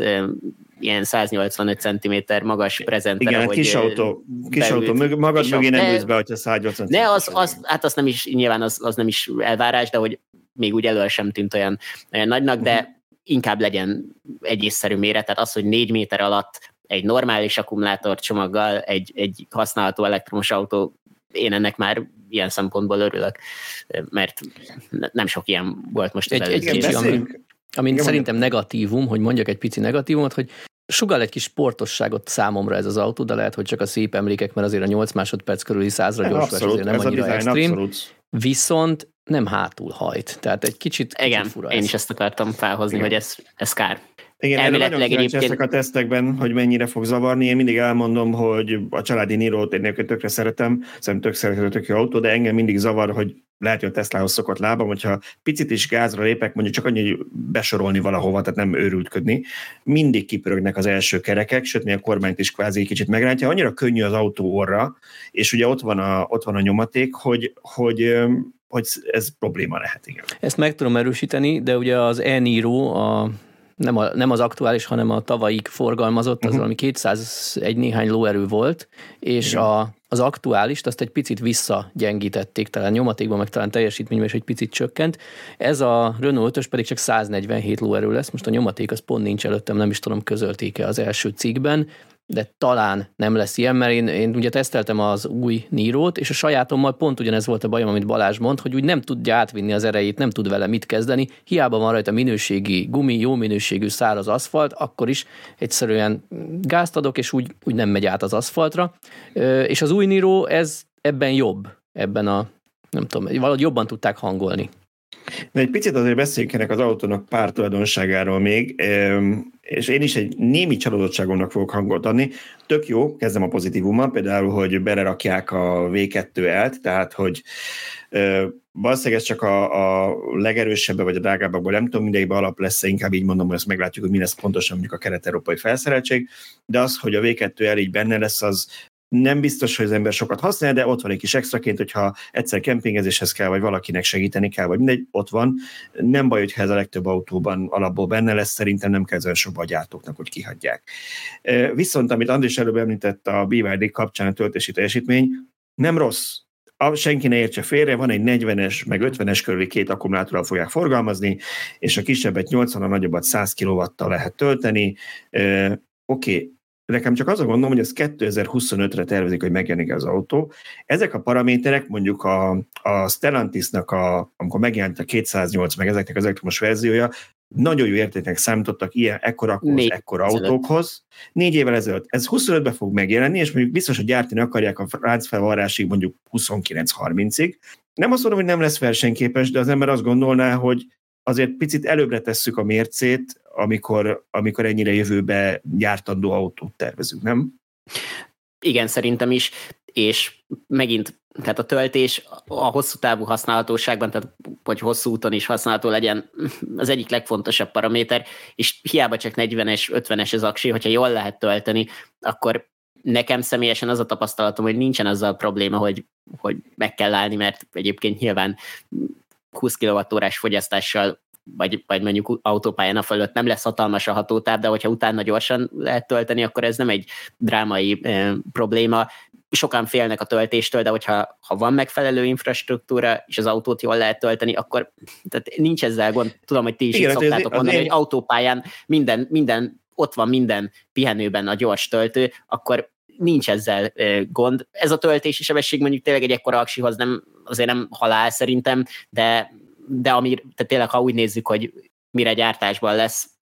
ilyen 185 cm magas prezentere. Igen, kis autó, kis beült, autó, magad mögé nem ülsz be, hogyha 180 De az, az, hát az nem is, nyilván az, az nem is elvárás, de hogy még úgy elől sem tűnt olyan, olyan nagynak, de uh-huh. inkább legyen egy észszerű méret, tehát az, hogy négy méter alatt egy normális akkumulátorcsomaggal egy, egy használható elektromos autó, én ennek már ilyen szempontból örülök, mert nem sok ilyen volt most. Egy, egy kicsi, ami, ami Igen, szerintem negatívum, hogy mondjak egy pici negatívumot, hogy sugal egy kis sportosságot számomra ez az autó, de lehet, hogy csak a szép emlékek, mert azért a 8 másodperc körüli százra gyorsás azért nem annyira extrém. Abszolút. Viszont nem hátul hajt. Tehát egy kicsit, Igen, kicsit fura én ez. is ezt akartam felhozni, Igen. hogy ez, ez kár. Igen, elméletileg nagyon egyébként... ezek a tesztekben, hogy mennyire fog zavarni. Én mindig elmondom, hogy a családi Niro-t én tökre szeretem, szerintem tök szeretem tök jó autó, de engem mindig zavar, hogy lehet, hogy a Teslahoz szokott lábam, hogyha picit is gázra lépek, mondjuk csak annyi, hogy besorolni valahova, tehát nem őrültködni, mindig kipörögnek az első kerekek, sőt, mi a kormányt is kvázi kicsit megrántja. Annyira könnyű az autó orra, és ugye ott van a, ott van a nyomaték, hogy, hogy hogy ez probléma lehet, igen. Ezt meg tudom erősíteni, de ugye az e-Niro, a nem, a, nem az aktuális, hanem a tavalyig forgalmazott, az uh-huh. valami 201 néhány lóerő volt, és a, az aktuálist azt egy picit visszagyengítették, talán nyomatékban, meg talán teljesítményben is egy picit csökkent. Ez a Renault 5 pedig csak 147 lóerő lesz, most a nyomaték az pont nincs előttem, nem is tudom, közölték-e az első cikkben, de talán nem lesz ilyen, mert én, én ugye teszteltem az új Nírót, és a sajátommal pont ugyanez volt a bajom, amit Balázs mond, hogy úgy nem tudja átvinni az erejét, nem tud vele mit kezdeni, hiába van rajta minőségi gumi, jó minőségű száraz aszfalt, akkor is egyszerűen gázt adok, és úgy, úgy nem megy át az aszfaltra. És az új Niro ez ebben jobb, ebben a, nem tudom, valahogy jobban tudták hangolni. De egy picit azért beszéljünk ennek az autónak pár tulajdonságáról még, és én is egy némi csalódottságomnak fogok hangot adni. Tök jó, kezdem a pozitívummal, például, hogy belerakják a V2-elt, tehát, hogy valószínűleg ez csak a, a legerősebb vagy a drágábbakból nem tudom, mindegyikben alap lesz, inkább így mondom, hogy ezt meglátjuk, hogy mi lesz pontosan mondjuk a kelet-európai felszereltség, de az, hogy a V2L így benne lesz, az nem biztos, hogy az ember sokat használja, de ott van egy kis extraként, hogyha egyszer kempingezéshez kell, vagy valakinek segíteni kell, vagy mindegy, ott van. Nem baj, hogyha ez a legtöbb autóban alapból benne lesz, szerintem nem kell olyan sokba a gyártóknak, hogy kihagyják. Viszont, amit Andris előbb említett a BYD kapcsán a töltési teljesítmény, nem rossz, senki ne értse félre, van egy 40-es, meg 50-es körüli két akkumulátorral fogják forgalmazni, és a kisebbet 80, a nagyobbat 100 kw lehet tölteni. Oké, okay, Nekem csak az a gondom, hogy ez 2025-re tervezik, hogy megjelenik az autó. Ezek a paraméterek mondjuk a, a Stellantisnak, a, amikor megjelent a 208, meg ezeknek az elektromos verziója, nagyon jó értéknek számítottak ilyen ekkorakhoz, ekkora autókhoz. Négy évvel ezelőtt. Ez 25-ben fog megjelenni, és mondjuk biztos, hogy gyártani akarják a ráncfelvarrásig mondjuk 29-30-ig. Nem azt mondom, hogy nem lesz versenyképes, de az ember azt gondolná, hogy azért picit előbbre tesszük a mércét, amikor, amikor ennyire jövőbe gyártandó autót tervezünk, nem? Igen, szerintem is, és megint, tehát a töltés a hosszú távú használhatóságban, tehát hogy hosszú úton is használható legyen, az egyik legfontosabb paraméter, és hiába csak 40-es, 50-es az aksi, hogyha jól lehet tölteni, akkor nekem személyesen az a tapasztalatom, hogy nincsen azzal a probléma, hogy, hogy meg kell állni, mert egyébként nyilván 20 kWh fogyasztással vagy, vagy mondjuk autópályán a fölött nem lesz hatalmas a hatótáv, de hogyha utána gyorsan lehet tölteni, akkor ez nem egy drámai e, probléma. Sokan félnek a töltéstől, de hogyha ha van megfelelő infrastruktúra, és az autót jól lehet tölteni, akkor tehát nincs ezzel gond. Tudom, hogy ti is Igen, így szoktátok az mondani, én... hogy autópályán minden, minden, ott van minden pihenőben a gyors töltő, akkor nincs ezzel gond. Ez a töltési sebesség mondjuk tényleg egy ekkora aksihoz nem, azért nem halál szerintem, de de ami, tehát tényleg, ha úgy nézzük, hogy mire gyártásban lesz,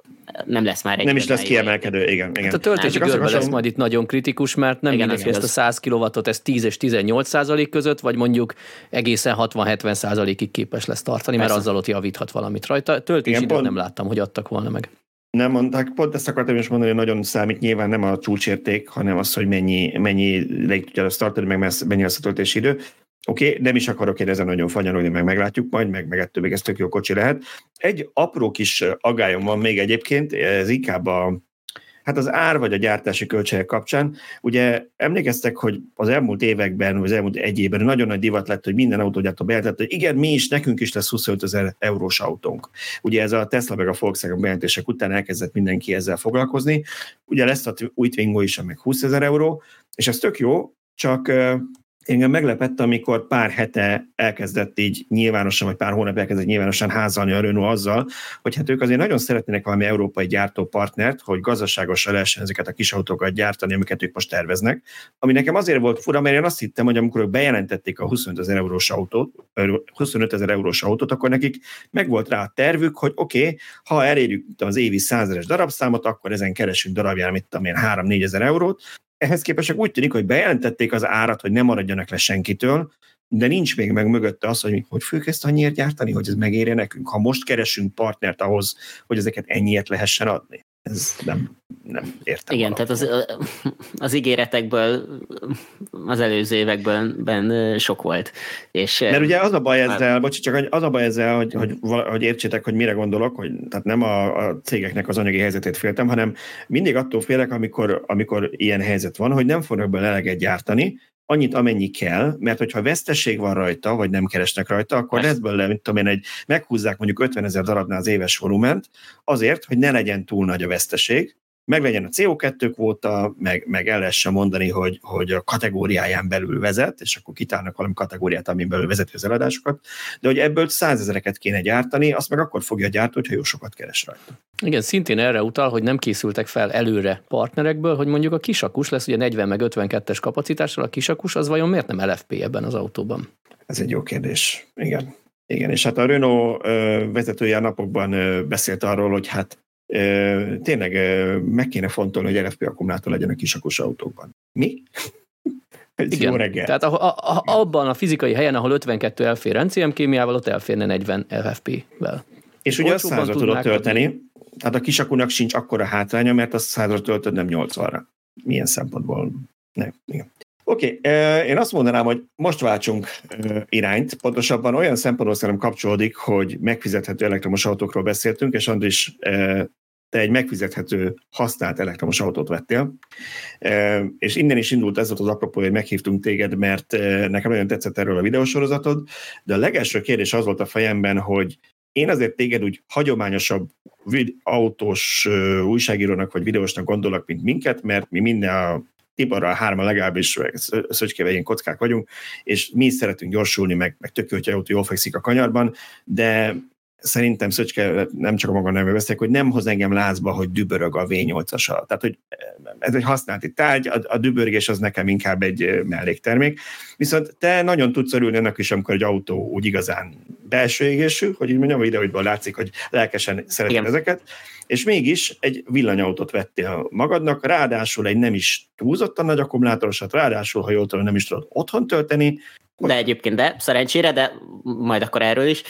nem lesz már egy. Nem is lesz kiemelkedő, igen. igen. Hát a töltési görbe lesz majd itt nagyon kritikus, mert nem igen, mindegy, hogy ezt a 100 kW-ot ez 10 és 18 százalék között, vagy mondjuk egészen 60-70 százalékig képes lesz tartani, Persze. mert azzal ott javíthat valamit rajta. Töltési időt nem láttam, hogy adtak volna meg. nem mondták, pont ezt akartam is mondani, hogy nagyon számít nyilván nem a csúcsérték, hanem az, hogy mennyi, mennyi leig tudja startolni, meg mennyi lesz a töltési idő. Oké, okay, nem is akarok én ezen nagyon fanyarolni, meg meglátjuk majd, meg, meg ettől még ez tök jó kocsi lehet. Egy apró kis agályom van még egyébként, ez inkább a, Hát az ár vagy a gyártási költségek kapcsán, ugye emlékeztek, hogy az elmúlt években, vagy az elmúlt egy évben nagyon nagy divat lett, hogy minden autógyártó bejelentett, hogy igen, mi is, nekünk is lesz 25 ezer eurós autónk. Ugye ez a Tesla meg a Volkswagen bejelentések után elkezdett mindenki ezzel foglalkozni. Ugye lesz a új Twingo is, meg 20 ezer euró, és ez tök jó, csak Engem meglepett, amikor pár hete elkezdett így nyilvánosan, vagy pár hónap elkezdett nyilvánosan házalni a Renault azzal, hogy hát ők azért nagyon szeretnének valami európai gyártópartnert, hogy gazdaságosan lehessen ezeket a kis autókat gyártani, amiket ők most terveznek. Ami nekem azért volt fura, mert én azt hittem, hogy amikor ők bejelentették a 25 ezer eurós autót, 25 ezer eurós autót, akkor nekik megvolt rá a tervük, hogy oké, okay, ha elérjük az évi százeres darabszámot, akkor ezen keresünk darabjára, mit tudom én, 3-4 ezer eurót, ehhez képest úgy tűnik, hogy bejelentették az árat, hogy ne maradjanak le senkitől, de nincs még meg mögötte az, hogy hogy fogjuk ezt annyiért gyártani, hogy ez megérje nekünk, ha most keresünk partnert ahhoz, hogy ezeket ennyiért lehessen adni. Ez nem, nem értem. Igen, tehát az, az ígéretekből az előző években ben sok volt. És, Mert ugye az a baj ezzel, bocs, csak az a baj ezzel, hogy, hogy, hogy értsétek, hogy mire gondolok, hogy tehát nem a, a cégeknek az anyagi helyzetét féltem, hanem mindig attól félek, amikor, amikor ilyen helyzet van, hogy nem fognak bele eleget gyártani, annyit, amennyi kell, mert hogyha veszteség van rajta, vagy nem keresnek rajta, akkor lesz belőle, mint tudom én, egy, meghúzzák mondjuk 50 ezer darabnál az éves volument, azért, hogy ne legyen túl nagy a veszteség, meglegyen a CO2 kvóta, meg, meg el lehessen mondani, hogy, hogy a kategóriáján belül vezet, és akkor kitálnak valami kategóriát, amin belül vezeti az eladásokat, de hogy ebből százezereket kéne gyártani, azt meg akkor fogja gyártani, hogyha jó sokat keres rajta. Igen, szintén erre utal, hogy nem készültek fel előre partnerekből, hogy mondjuk a kisakus lesz ugye 40 meg 52-es kapacitással, a kisakus az vajon miért nem LFP ebben az autóban? Ez egy jó kérdés. Igen. Igen, és hát a Renault vezetője a napokban beszélt arról, hogy hát tényleg meg kéne fontolni, hogy LFP akkumulátor legyen a kisakos autókban. Mi? <laughs> Ez Igen. jó reggel. Tehát a, a, a, abban a fizikai helyen, ahol 52 elfér NCM kémiával, ott elférne 40 LFP-vel. És ugye azt százra tudod tölteni, adni. tehát a kisakunak sincs akkora hátránya, mert azt százra töltöd, nem 80-ra. Milyen szempontból? Nem. Igen. Oké, okay, én azt mondanám, hogy most váltsunk irányt, pontosabban olyan szempontból szerintem kapcsolódik, hogy megfizethető elektromos autókról beszéltünk, és Andris te egy megfizethető használt elektromos autót vettél, és innen is indult ez az apropó, hogy meghívtunk téged, mert nekem nagyon tetszett erről a videósorozatod, de a legelső kérdés az volt a fejemben, hogy én azért téged úgy hagyományosabb autós újságírónak vagy videósnak gondolok, mint minket, mert mi minden a Tiborral hárman legalábbis szöcskével ilyen kockák vagyunk, és mi is szeretünk gyorsulni, meg, meg tök jó, hogy autó jól fekszik a kanyarban, de szerintem Szöcske nem csak a maga nevű beszél, hogy nem hoz engem lázba, hogy dübörög a V8-as. Tehát, hogy ez egy használati tárgy, a, a dübörgés az nekem inkább egy melléktermék. Viszont te nagyon tudsz örülni ennek is, amikor egy autó úgy igazán belső égésű, hogy így mondjam, a videóidból látszik, hogy lelkesen szereted ezeket, és mégis egy villanyautót vettél magadnak, ráadásul egy nem is túlzottan nagy akkumulátorosat, ráadásul, ha jól tudom, nem is tudod otthon tölteni, de egyébként, de szerencsére, de majd akkor erről is.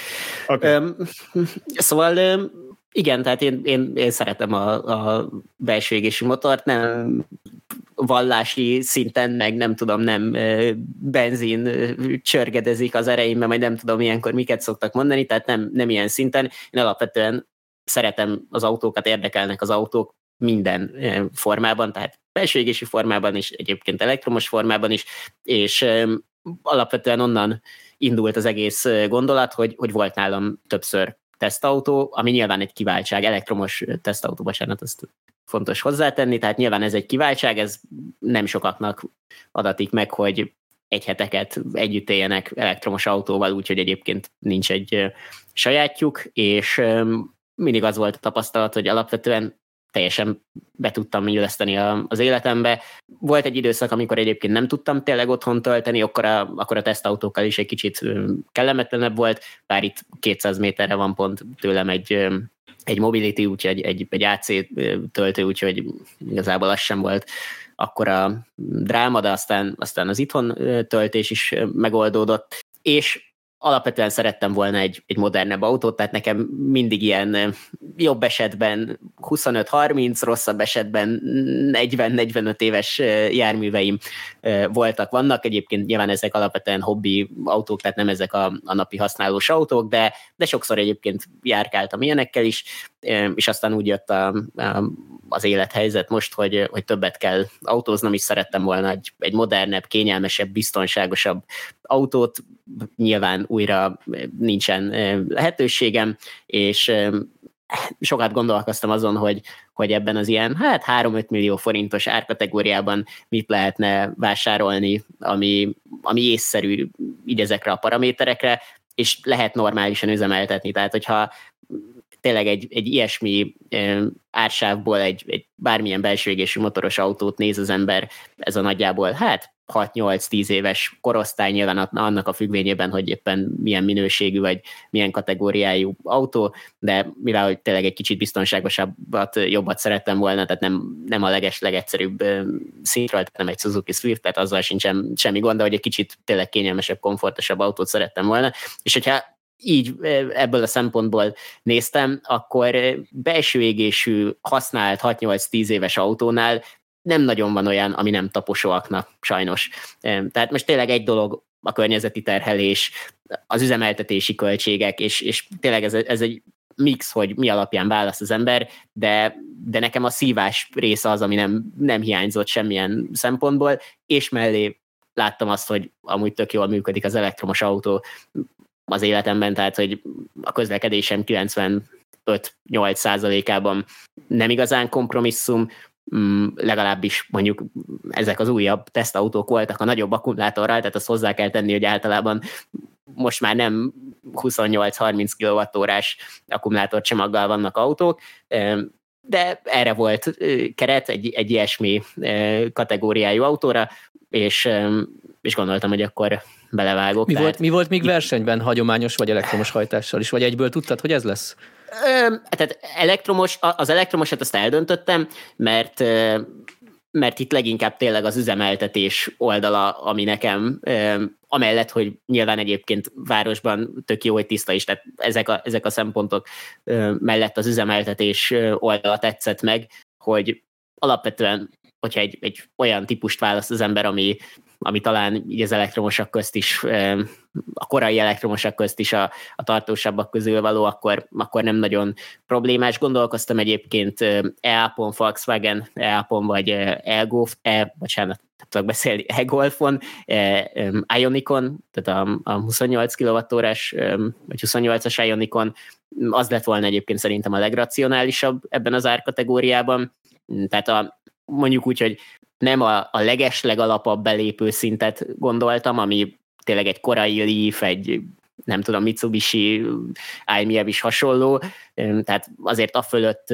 Okay. Um, <laughs> szóval igen, tehát én, én, én szeretem a, a belső égési motort, nem vallási szinten, meg nem tudom, nem benzin csörgedezik az ereimben, majd nem tudom ilyenkor miket szoktak mondani, tehát nem, nem ilyen szinten. Én alapvetően szeretem az autókat, érdekelnek az autók minden formában, tehát belső égési formában is, egyébként elektromos formában is, és alapvetően onnan indult az egész gondolat, hogy, hogy volt nálam többször tesztautó, ami nyilván egy kiváltság, elektromos tesztautó, bocsánat, azt fontos hozzátenni, tehát nyilván ez egy kiváltság, ez nem sokaknak adatik meg, hogy egy heteket együtt éljenek elektromos autóval, úgyhogy egyébként nincs egy sajátjuk, és mindig az volt a tapasztalat, hogy alapvetően teljesen be tudtam illeszteni az életembe. Volt egy időszak, amikor egyébként nem tudtam tényleg otthon tölteni, akkor a, akkor a tesztautókkal is egy kicsit kellemetlenebb volt, bár itt 200 méterre van pont tőlem egy, egy Mobility, úgyhogy egy, egy AC töltő, úgyhogy igazából az sem volt akkor a dráma, de aztán, aztán az itthon töltés is megoldódott, és alapvetően szerettem volna egy, egy modernebb autót, tehát nekem mindig ilyen jobb esetben 25-30, rosszabb esetben 40-45 éves járműveim voltak, vannak. Egyébként nyilván ezek alapvetően hobbi autók, tehát nem ezek a, a napi használós autók, de, de sokszor egyébként járkáltam ilyenekkel is, és aztán úgy jött a, a, az élethelyzet most, hogy, hogy többet kell autóznom, és szerettem volna egy, egy modernebb, kényelmesebb, biztonságosabb autót. Nyilván újra nincsen lehetőségem, és sokat gondolkoztam azon, hogy, hogy ebben az ilyen, hát 3-5 millió forintos árkategóriában mit lehetne vásárolni, ami, ami észszerű így ezekre a paraméterekre, és lehet normálisan üzemeltetni. Tehát, hogyha tényleg egy, egy ilyesmi ársávból egy, egy bármilyen belső motoros autót néz az ember, ez a nagyjából, hát 6-8-10 éves korosztály nyilván annak a függvényében, hogy éppen milyen minőségű vagy milyen kategóriájú autó, de mivel hogy tényleg egy kicsit biztonságosabbat, jobbat szerettem volna, tehát nem, nem a leges, legegyszerűbb szintről, nem egy Suzuki Swift, tehát azzal sincsen semmi gond, hogy egy kicsit tényleg kényelmesebb, komfortosabb autót szerettem volna, és hogyha így ebből a szempontból néztem, akkor belső égésű, használt 6-8-10 éves autónál nem nagyon van olyan, ami nem taposóaknak, sajnos. Tehát most tényleg egy dolog a környezeti terhelés, az üzemeltetési költségek, és, és tényleg ez, ez egy mix, hogy mi alapján választ az ember, de, de nekem a szívás része az, ami nem, nem hiányzott semmilyen szempontból, és mellé láttam azt, hogy amúgy tök jól működik az elektromos autó az életemben, tehát hogy a közlekedésem 95-8 százalékában nem igazán kompromisszum, legalábbis mondjuk ezek az újabb tesztautók voltak a nagyobb akkumulátorral, tehát azt hozzá kell tenni, hogy általában most már nem 28-30 kWh-órás akkumulátorcsomaggal vannak autók, de erre volt keret egy, egy ilyesmi kategóriájú autóra, és, és gondoltam, hogy akkor belevágok. Mi, tehát... volt, mi volt még versenyben hagyományos vagy elektromos hajtással is? Vagy egyből tudtad, hogy ez lesz? Tehát elektromos, az elektromosat azt eldöntöttem, mert mert itt leginkább tényleg az üzemeltetés oldala, ami nekem, amellett, hogy nyilván egyébként városban tök jó, hogy tiszta is, tehát ezek a, ezek a szempontok mellett az üzemeltetés oldala tetszett meg, hogy alapvetően, hogyha egy, egy olyan típust választ az ember, ami, ami talán így az elektromosak közt is, a korai elektromosak közt is a, a tartósabbak közül való, akkor, akkor nem nagyon problémás. Gondolkoztam egyébként e-Apon, Volkswagen e-Apon, vagy e-Golf, e, bocsánat, tudok beszélni, e-Golfon, e, tehát a, a 28 kWh-órás, vagy 28-as Ionicon, az lett volna egyébként szerintem a legracionálisabb ebben az árkategóriában. Tehát a, mondjuk úgy, hogy nem a, a leges, legalapabb belépő szintet gondoltam, ami tényleg egy korai Leaf, egy nem tudom, Mitsubishi, IMF is hasonló, tehát azért a fölött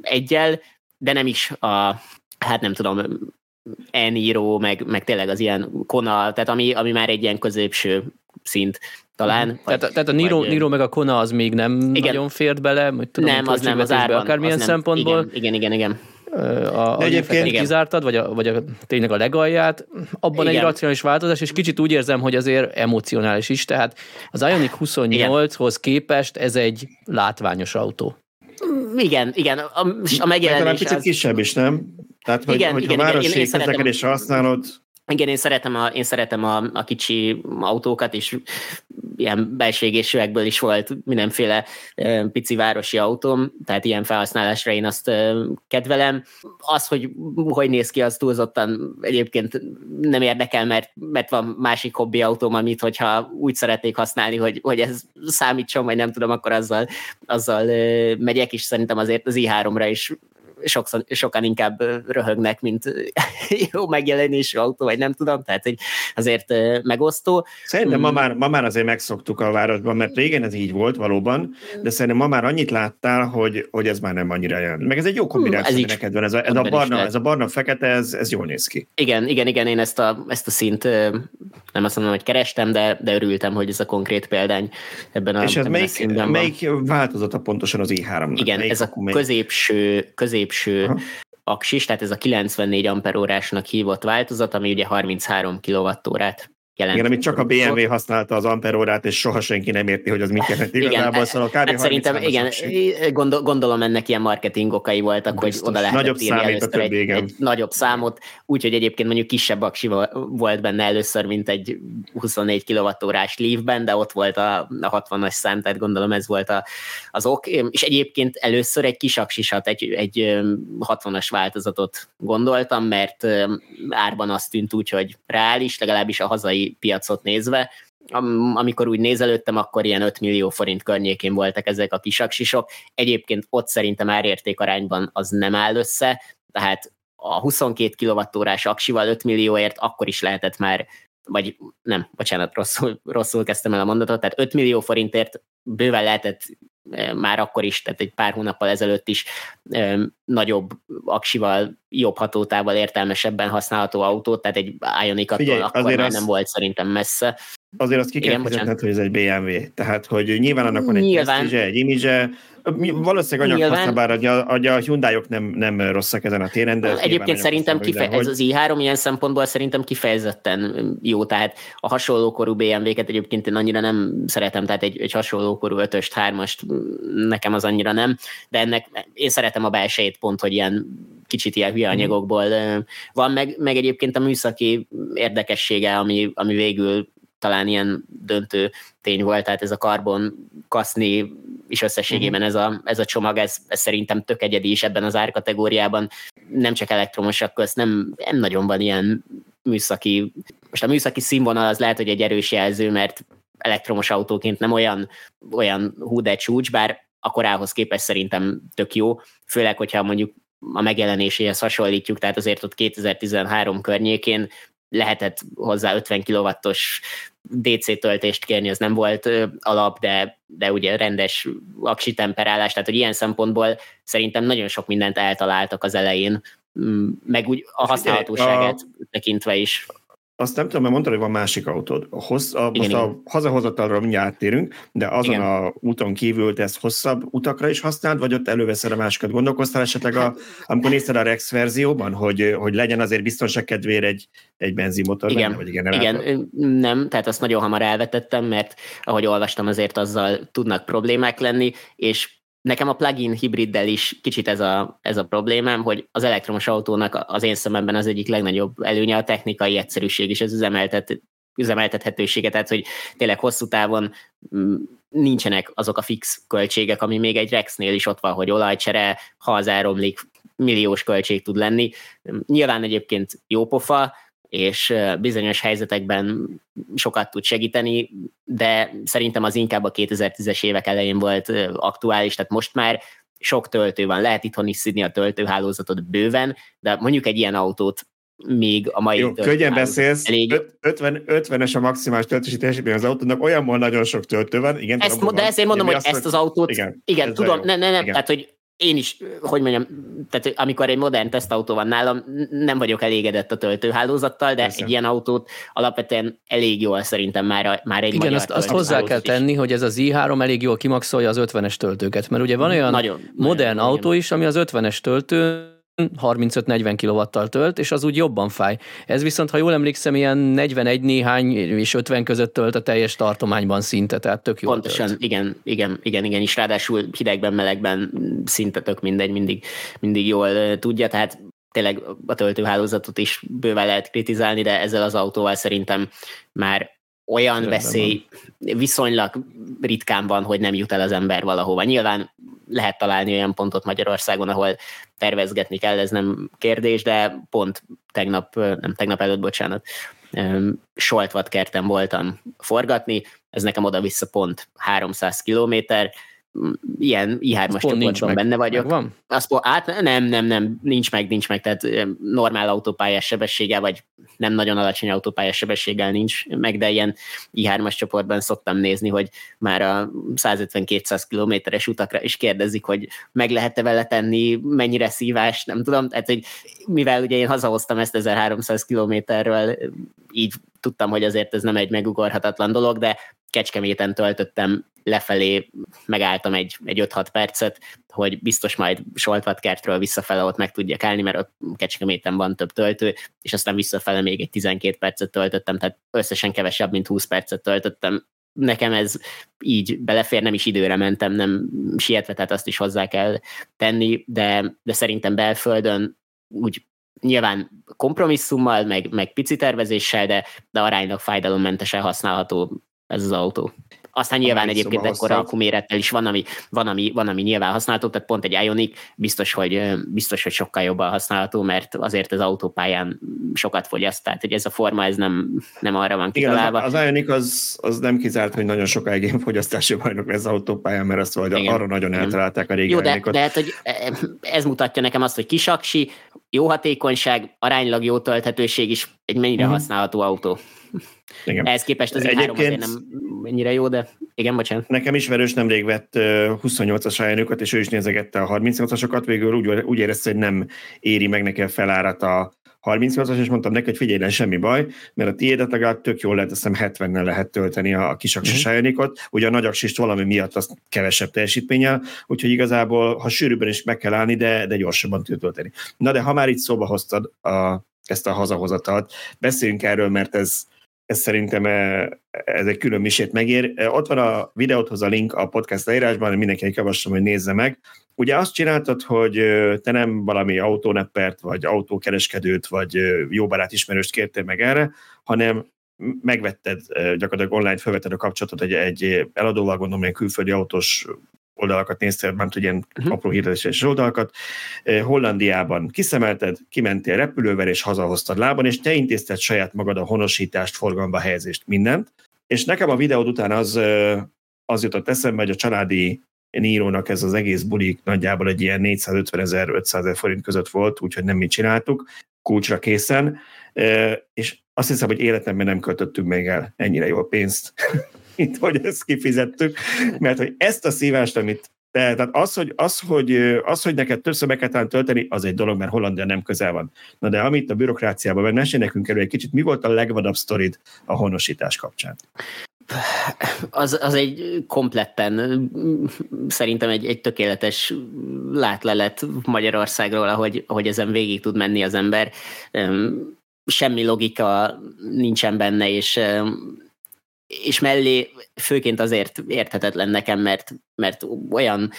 egyel, de nem is a, hát nem tudom, Eniro, meg, meg tényleg az ilyen Kona, tehát ami, ami már egy ilyen középső szint talán. Mhm. Vagy, tehát, tehát a Niro, vagy, Niro meg a Kona az még nem igen, nagyon fért bele, hogy tudom, nem, az nem, az árban, akármilyen az nem, szempontból. Igen, igen, igen. igen a, a egyébként kizártad, vagy, a, vagy a, tényleg a legalját, abban Igen. egy racionális változás, és kicsit úgy érzem, hogy azért emocionális is, tehát az Ioniq 28-hoz képest ez egy látványos autó. Igen, igen, a, a megjelenés picit az... kisebb is, nem? Tehát, hogy, igen, hogyha igen, városi közlekedésre használod, igen, én szeretem a, én szeretem a, a kicsi autókat, és ilyen belségésűekből is volt mindenféle e, pici városi autóm, tehát ilyen felhasználásra én azt e, kedvelem. Az, hogy hogy néz ki, az túlzottan egyébként nem érdekel, mert, mert van másik hobbi autóm, amit hogyha úgy szeretnék használni, hogy, hogy ez számítson, vagy nem tudom, akkor azzal, azzal e, megyek, és szerintem azért az i3-ra is sokszor, sokan inkább röhögnek, mint <laughs> jó megjelenésű autó, vagy nem tudom, tehát hogy azért megosztó. Szerintem ma mm. már, ma már azért megszoktuk a városban, mert régen ez így volt valóban, de szerintem ma már annyit láttál, hogy, hogy ez már nem annyira jön. Meg ez egy jó kombináció, ez neked van. Ez a, ez a barna, ez a barna-fekete, ez, ez jól néz ki. Igen, igen, igen, én ezt a, ezt a szint nem azt mondom, hogy kerestem, de, de örültem, hogy ez a konkrét példány ebben a És ez melyik, melyik változata pontosan az i3-nak? Igen, melyik ez a középső, középső középső Aha. aksis, tehát ez a 94 amperórásnak hívott változat, ami ugye 33 kWh-órát jelent. Igen, amit csak a BMW használta az amperórát, és soha senki nem érti, hogy az mit jelent igazából. Igen, szóval hát szerintem, igen, gondol, gondolom ennek ilyen marketing okai voltak, Biztos. hogy oda lehetett nagyobb írni először egy, egy, nagyobb számot, úgyhogy egyébként mondjuk kisebb aksi volt benne először, mint egy 24 kWh-órás Leaf-ben, de ott volt a, a 60-as szám, tehát gondolom ez volt a, az ok, és egyébként először egy kis aksisat, egy, egy 60-as változatot gondoltam, mert árban azt tűnt úgy, hogy reális, legalábbis a hazai piacot nézve, amikor úgy nézelődtem, akkor ilyen 5 millió forint környékén voltak ezek a kisaksisok. Egyébként ott szerintem árérték arányban az nem áll össze, tehát a 22 kWh-órás aksival 5 millióért akkor is lehetett már, vagy nem, bocsánat, rosszul, rosszul kezdtem el a mondatot, tehát 5 millió forintért bőven lehetett már akkor is, tehát egy pár hónappal ezelőtt is nagyobb aksival, jobb hatótával értelmesebben használható autót, tehát egy Ioniq attól akkor már az... nem volt szerintem messze. Azért azt ki kell fizetned, hogy ez egy BMW. Tehát, hogy nyilván annak van egy nyilván. egy image Valószínűleg anyag bár a, a, a Hyundai-ok nem, nem rosszak ezen a téren, de... Egyébként szerintem kife- ez az i3 ilyen szempontból szerintem kifejezetten jó, tehát a hasonlókorú BMW-ket egyébként én annyira nem szeretem, tehát egy, egy hasonlókorú 5-öst, 3-ast nekem az annyira nem, de ennek én szeretem a belsejét pont, hogy ilyen kicsit ilyen hülye mhm. anyagokból van, meg, meg egyébként a műszaki érdekessége, ami, ami végül talán ilyen döntő tény volt, tehát ez a karbon kaszni és összességében mhm. ez a, ez a csomag, ez, ez szerintem tök egyedi is ebben az árkategóriában. Nem csak elektromosak közt, nem, nem nagyon van ilyen műszaki, most a műszaki színvonal az lehet, hogy egy erős jelző, mert elektromos autóként nem olyan, olyan hú de csúcs, bár a korához képest szerintem tök jó, főleg, hogyha mondjuk a megjelenéséhez hasonlítjuk, tehát azért ott 2013 környékén lehetett hozzá 50 kW-os DC töltést kérni, az nem volt alap, de, de ugye rendes aksi temperálás, tehát hogy ilyen szempontból szerintem nagyon sok mindent eltaláltak az elején, meg úgy a használhatóságát a, tekintve is. Azt nem tudom, mert mondtad, hogy van másik autód. Hossz, a, igen, most igen. a hazahozatalról mindjárt térünk, de azon igen. a úton kívül te ezt hosszabb utakra is használd, vagy ott előveszed a másikat? Gondolkoztál esetleg, a, amikor nézted a Rex verzióban, hogy, hogy legyen azért biztonság kedvére egy, egy benzinmotor igen. benne, vagy Igen, nem, tehát azt nagyon hamar elvetettem, mert ahogy olvastam, azért azzal tudnak problémák lenni, és Nekem a plug-in hibriddel is kicsit ez a, ez a problémám, hogy az elektromos autónak az én szememben az egyik legnagyobb előnye a technikai egyszerűség és az üzemeltet, üzemeltethetősége, tehát hogy tényleg hosszú távon mm, nincsenek azok a fix költségek, ami még egy Rexnél is ott van, hogy olajcsere, ha az elromlik, milliós költség tud lenni. Nyilván egyébként jó pofa, és bizonyos helyzetekben sokat tud segíteni, de szerintem az inkább a 2010-es évek elején volt aktuális, tehát most már sok töltő van, lehet itthon is szidni a töltőhálózatot bőven, de mondjuk egy ilyen autót még a mai Jó, könnyen beszélsz, elég... 50, 50-es a maximális töltési teljesítmény az autónak, olyanból nagyon sok töltő van. Igen, ezt, de ezért mondom, hogy ezt az autót, igen, igen tudom, ne, ne, ne, tehát hogy én is, hogy mondjam, tehát amikor egy modern tesztautó van nálam, nem vagyok elégedett a töltőhálózattal, de Persze. egy ilyen autót alapvetően elég jól szerintem már, már egy Igen, azt, azt hozzá kell is. tenni, hogy ez az i3 elég jól kimaxolja az 50-es töltőket, mert ugye van olyan nagyon, modern nagyon, autó is, ami az 50-es töltő 35-40 kW-tal tölt, és az úgy jobban fáj. Ez viszont, ha jól emlékszem, ilyen 41 néhány és 50 között tölt a teljes tartományban szinte, tehát tök jó. Pontosan, tölt. igen, igen, igen, igen, és ráadásul hidegben, melegben szinte tök mindegy, mindig, mindig jól tudja, tehát tényleg a töltőhálózatot is bőven lehet kritizálni, de ezzel az autóval szerintem már olyan Rendben veszély van. viszonylag ritkán van, hogy nem jut el az ember valahova. Nyilván lehet találni olyan pontot Magyarországon, ahol tervezgetni kell, ez nem kérdés, de pont tegnap, nem tegnap előtt, bocsánat, Soltvat voltam forgatni, ez nekem oda-vissza pont 300 kilométer, ilyen i3-as csoportban benne vagyok. Van? Azt, át, nem, nem, nem, nincs meg, nincs meg, tehát normál autópályás sebességgel, vagy nem nagyon alacsony autópályás sebességgel nincs meg, de ilyen i3-as csoportban szoktam nézni, hogy már a 150-200 kilométeres utakra is kérdezik, hogy meg lehet-e vele tenni, mennyire szívás, nem tudom, tehát hogy mivel ugye én hazahoztam ezt 1300 kilométerről, így tudtam, hogy azért ez nem egy megugorhatatlan dolog, de Kecskeméten töltöttem lefelé megálltam egy, egy 5-6 percet, hogy biztos majd Soltvatkertről visszafele ott meg tudjak állni, mert ott Kecskeméten van több töltő, és aztán visszafele még egy 12 percet töltöttem, tehát összesen kevesebb, mint 20 percet töltöttem. Nekem ez így belefér, nem is időre mentem, nem sietve, tehát azt is hozzá kell tenni, de, de szerintem belföldön úgy nyilván kompromisszummal, meg, meg pici tervezéssel, de, de aránylag fájdalommentesen használható ez az autó. Aztán nyilván egyébként ekkora akkumérettel is van ami, van, ami, van, ami nyilván használható, tehát pont egy Ionic biztos, hogy, biztos, hogy sokkal jobban használható, mert azért az autópályán sokat fogyaszt, tehát hogy ez a forma ez nem, nem arra van kitalálva. Igen, az, az Ionic az, az nem kizárt, hogy nagyon sokáig én fogyasztási bajnok lesz az autópályán, mert azt vagy arra nagyon eltalálták a régi Jó, de, de hát, hogy ez mutatja nekem azt, hogy kisaksi, jó hatékonyság, aránylag jó tölthetőség is egy mennyire uh-huh. használható autó. <laughs> Igen. Ehhez képest az Egyébként... azért nem ennyire jó, de igen, bocsánat. Nekem ismerős nemrég vett 28-as ajánlókat, és ő is nézegette a 38-asokat, végül úgy, úgy érezte, hogy nem éri meg neki a felárat a 38-as, és mondtam neki, hogy figyelj, nem semmi baj, mert a tiédet legalább tök jól lehet, azt hiszem 70-nel lehet tölteni a, kisaksis uh-huh. Mhm. ugye a nagyaksist valami miatt az kevesebb teljesítménnyel, úgyhogy igazából, ha sűrűbben is meg kell állni, de, de gyorsabban tud tölteni. Na de ha már itt szóba hoztad a, ezt a hazahozatalt, beszéljünk erről, mert ez, ez szerintem eh, ez egy külön misét megér. Eh, ott van a videóthoz a link a podcast leírásban, mindenkinek javaslom, hogy nézze meg. Ugye azt csináltad, hogy eh, te nem valami autóneppert, vagy autókereskedőt, vagy jó barát ismerőst kértél meg erre, hanem megvetted, gyakorlatilag online felvetted a kapcsolatot egy, egy eladóval, gondolom, egy külföldi autós oldalakat néztél, tudom, ilyen uh-huh. apró hirdetéses oldalakat. Hollandiában kiszemelted, kimentél repülővel, és hazahoztad lábon, és te intézted saját magad a honosítást, forgalomba helyezést, mindent. És nekem a videód után az, az jutott eszembe, hogy a családi Nírónak ez az egész bulik nagyjából egy ilyen 450 ezer, 500 ezer forint között volt, úgyhogy nem mit csináltuk, kulcsra készen, és azt hiszem, hogy életemben nem költöttünk még el ennyire jó pénzt <laughs> mint hogy ezt kifizettük, mert hogy ezt a szívást, amit te, tehát az, hogy, az, hogy, az, hogy neked többször be kell tölteni, az egy dolog, mert Hollandia nem közel van. Na de amit a bürokráciában, mert mesélj nekünk erről egy kicsit, mi volt a legvadabb sztorid a honosítás kapcsán? Az, az egy kompletten, szerintem egy, egy tökéletes látlelet Magyarországról, ahogy, ahogy ezen végig tud menni az ember. Semmi logika nincsen benne, és és mellé főként azért érthetetlen nekem, mert, mert olyan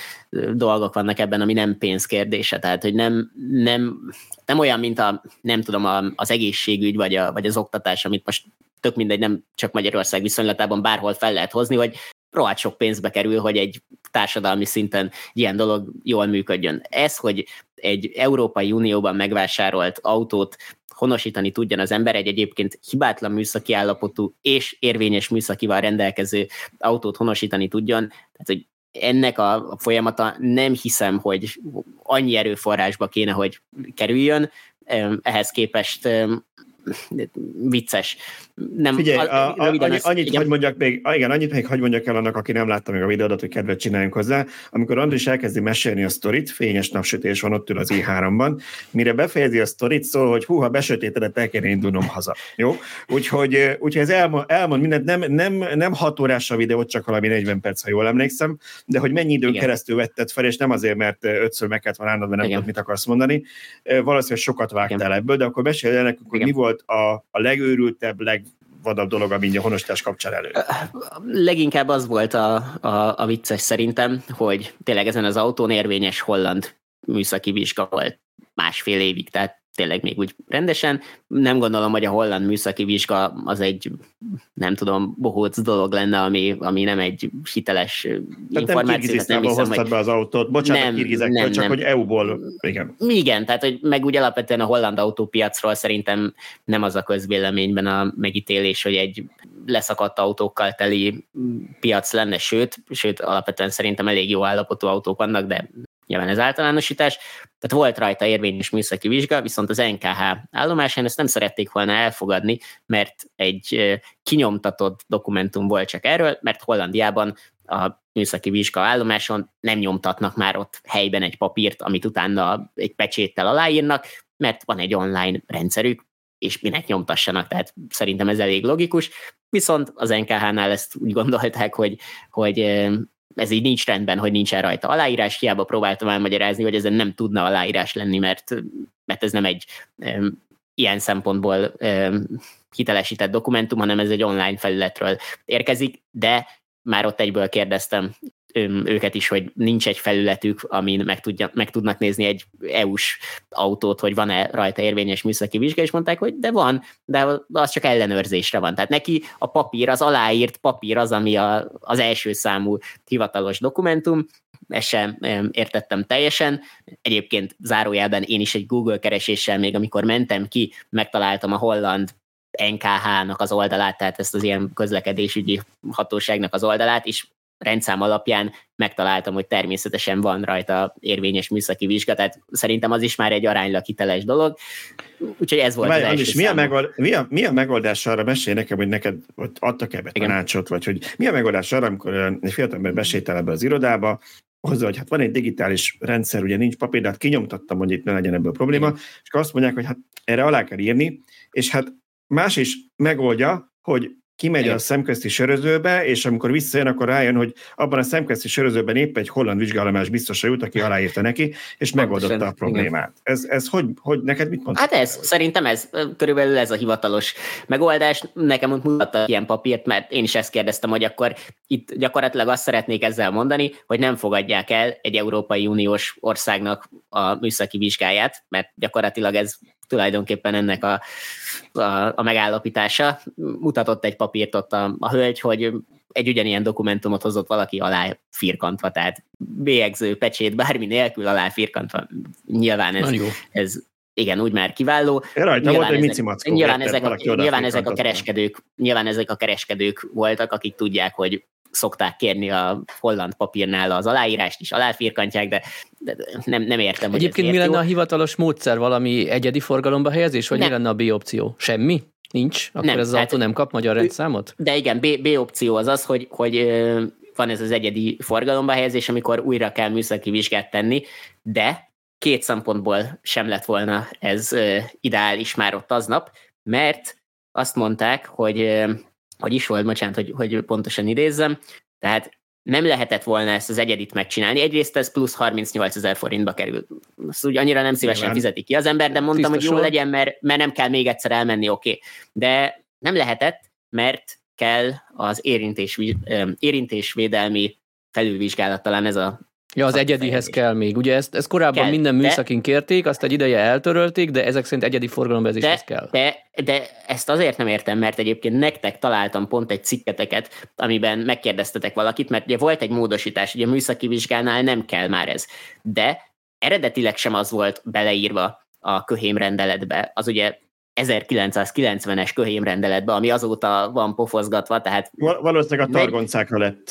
dolgok vannak ebben, ami nem pénzkérdése, tehát hogy nem, nem, nem olyan, mint a, nem tudom, a, az egészségügy vagy, a, vagy az oktatás, amit most tök mindegy, nem csak Magyarország viszonylatában bárhol fel lehet hozni, hogy rohadt sok pénzbe kerül, hogy egy társadalmi szinten ilyen dolog jól működjön. Ez, hogy egy Európai Unióban megvásárolt autót honosítani tudjon az ember egy egyébként hibátlan műszaki állapotú és érvényes műszakival rendelkező autót honosítani tudjon, tehát hogy ennek a folyamata nem hiszem, hogy annyi erőforrásba kéne, hogy kerüljön, ehhez képest vicces. Nem, Figyelj, a, a, annyi, az, annyit igen. hogy mondjak még, igen, annyit még hogy mondjak el annak, aki nem látta még a videódat, hogy kedvet csináljunk hozzá. Amikor Andris elkezdi mesélni a sztorit, fényes napsütés van ott ül az i3-ban, mire befejezi a sztorit, szól, hogy hú, ha besötétedett, el kéne indulnom haza. Jó? Úgyhogy, úgyhogy ez elmond, elmond mindent, nem, nem, nem hat órás a videó, csak valami 40 perc, ha jól emlékszem, de hogy mennyi időn igen. keresztül vetted fel, és nem azért, mert ötször meg kellett volna mert nem tudod, mit akarsz mondani. Valószínűleg sokat vágtál ebből, de akkor mesélj el nekünk, hogy mi volt volt a, a legőrültebb, legvadabb dolog, ami a honosítás kapcsán elő? Leginkább az volt a, a, a vicces szerintem, hogy tényleg ezen az autón érvényes holland műszaki vizsga volt másfél évig, tehát tényleg még úgy rendesen. Nem gondolom, hogy a holland műszaki vizsga az egy, nem tudom, bohóc dolog lenne, ami, ami nem egy hiteles tehát információ. Nem, nem hiszem, hogy... be az autót, bocsánat, nem, nem, csak nem. hogy EU-ból, igen. Igen, tehát hogy meg úgy alapvetően a holland autópiacról szerintem nem az a közvéleményben a megítélés, hogy egy leszakadt autókkal teli piac lenne, sőt, sőt alapvetően szerintem elég jó állapotú autók vannak, de nyilván ez általánosítás, tehát volt rajta érvényes műszaki vizsga, viszont az NKH állomásán ezt nem szerették volna elfogadni, mert egy kinyomtatott dokumentum volt csak erről, mert Hollandiában a műszaki vizsga állomáson nem nyomtatnak már ott helyben egy papírt, amit utána egy pecséttel aláírnak, mert van egy online rendszerük, és minek nyomtassanak, tehát szerintem ez elég logikus. viszont az NKH-nál ezt úgy gondolták, hogy, hogy ez így nincs rendben, hogy nincsen rajta aláírás, hiába próbáltam elmagyarázni, hogy ezen nem tudna aláírás lenni, mert, mert ez nem egy ilyen szempontból hitelesített dokumentum, hanem ez egy online felületről érkezik, de már ott egyből kérdeztem őket is, hogy nincs egy felületük, amin meg, tudja, meg tudnak nézni egy EU-s autót, hogy van-e rajta érvényes műszaki vizsga, és mondták, hogy de van, de az csak ellenőrzésre van. Tehát neki a papír, az aláírt papír az, ami a, az első számú hivatalos dokumentum, ezt sem értettem teljesen. Egyébként zárójelben én is egy Google kereséssel még amikor mentem ki, megtaláltam a holland NKH-nak az oldalát, tehát ezt az ilyen közlekedésügyi hatóságnak az oldalát, és rendszám alapján megtaláltam, hogy természetesen van rajta érvényes műszaki vizsga, tehát szerintem az is már egy aránylag hiteles dolog. Úgyhogy ez volt Várj, az első mi a, megold, mi, a, mi a megoldás arra, mesélj nekem, hogy neked hogy adtak ebbe tanácsot, vagy hogy mi a megoldás arra, amikor egy fiatalember besétel ebbe az irodába, hozzá, hogy hát van egy digitális rendszer, ugye nincs papír, de hát kinyomtattam, hogy itt ne legyen ebből probléma, Igen. és azt mondják, hogy hát erre alá kell írni, és hát más is megoldja, hogy kimegy a szemközti sörözőbe, és amikor visszajön, akkor rájön, hogy abban a szemközti sörözőben épp egy holland vizsgálomás biztosra jut, aki aláírta neki, és megoldotta a problémát. Ez, ez hogy, hogy neked mit mondtad? Hát ez, szerintem ez, körülbelül ez a hivatalos megoldás. Nekem mutatta ilyen papírt, mert én is ezt kérdeztem, hogy akkor itt gyakorlatilag azt szeretnék ezzel mondani, hogy nem fogadják el egy Európai Uniós országnak a műszaki vizsgáját, mert gyakorlatilag ez tulajdonképpen ennek a, a, a megállapítása. Mutatott egy papírt ott a, a hölgy, hogy egy ugyanilyen dokumentumot hozott valaki alá firkantva, tehát bélyegző, pecsét, bármi nélkül alá firkantva. Nyilván ez, ez igen, úgy már kiváló. Rajta nyilván volt egy ezek, nyilván ezek, a, nyilván ezek a kereskedők, nyilván ezek a kereskedők voltak, akik tudják, hogy szokták kérni a holland papírnál az aláírást is, aláfirkantják, de, de nem, nem értem, Egyébként mi lenne jó. a hivatalos módszer? Valami egyedi forgalomba helyezés, vagy nem. mi lenne a B opció? Semmi? Nincs? Akkor nem, ez az hát, autó nem kap magyar rendszámot? De igen, B, B opció az az, hogy, hogy van ez az egyedi forgalomba helyezés, amikor újra kell műszaki vizsgát tenni, de két szempontból sem lett volna ez ideális már ott aznap, mert azt mondták, hogy hogy is volt, bocsánat, hogy, hogy pontosan idézzem, tehát nem lehetett volna ezt az egyedit megcsinálni. Egyrészt ez plusz 38 ezer forintba kerül. Azt úgy annyira nem szívesen Nyilván. fizeti ki az ember, de mondtam, Tiszta hogy jó legyen, mert, mert nem kell még egyszer elmenni, oké. Okay. De nem lehetett, mert kell az érintés, érintésvédelmi felülvizsgálat, talán ez a Ja, az egyedihez kell még. Ugye ezt, ezt korábban kell, minden műszakin kérték, azt egy ideje eltörölték, de ezek szerint egyedi forgalomvezéshez kell. De, de ezt azért nem értem, mert egyébként nektek találtam pont egy cikketeket, amiben megkérdeztetek valakit, mert ugye volt egy módosítás, ugye a műszaki vizsgánál nem kell már ez. De eredetileg sem az volt beleírva a köhém rendeletbe. Az ugye 1990-es köhémrendeletbe, ami azóta van pofozgatva, tehát... Valószínűleg a targoncákra lett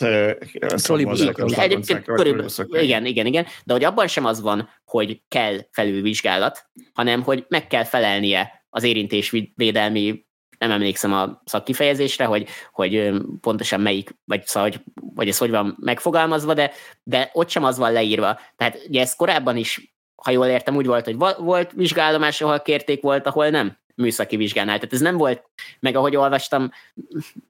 Igen, igen, igen, de hogy abban sem az van, hogy kell felülvizsgálat, hanem hogy meg kell felelnie az érintésvédelmi nem emlékszem a szakkifejezésre, hogy, hogy pontosan melyik, vagy, szóval, hogy, vagy ez hogy van megfogalmazva, de, de ott sem az van leírva. Tehát ugye ez korábban is, ha jól értem, úgy volt, hogy volt vizsgálomás, ahol kérték, volt, ahol nem műszaki vizsgánál. Tehát ez nem volt, meg ahogy olvastam,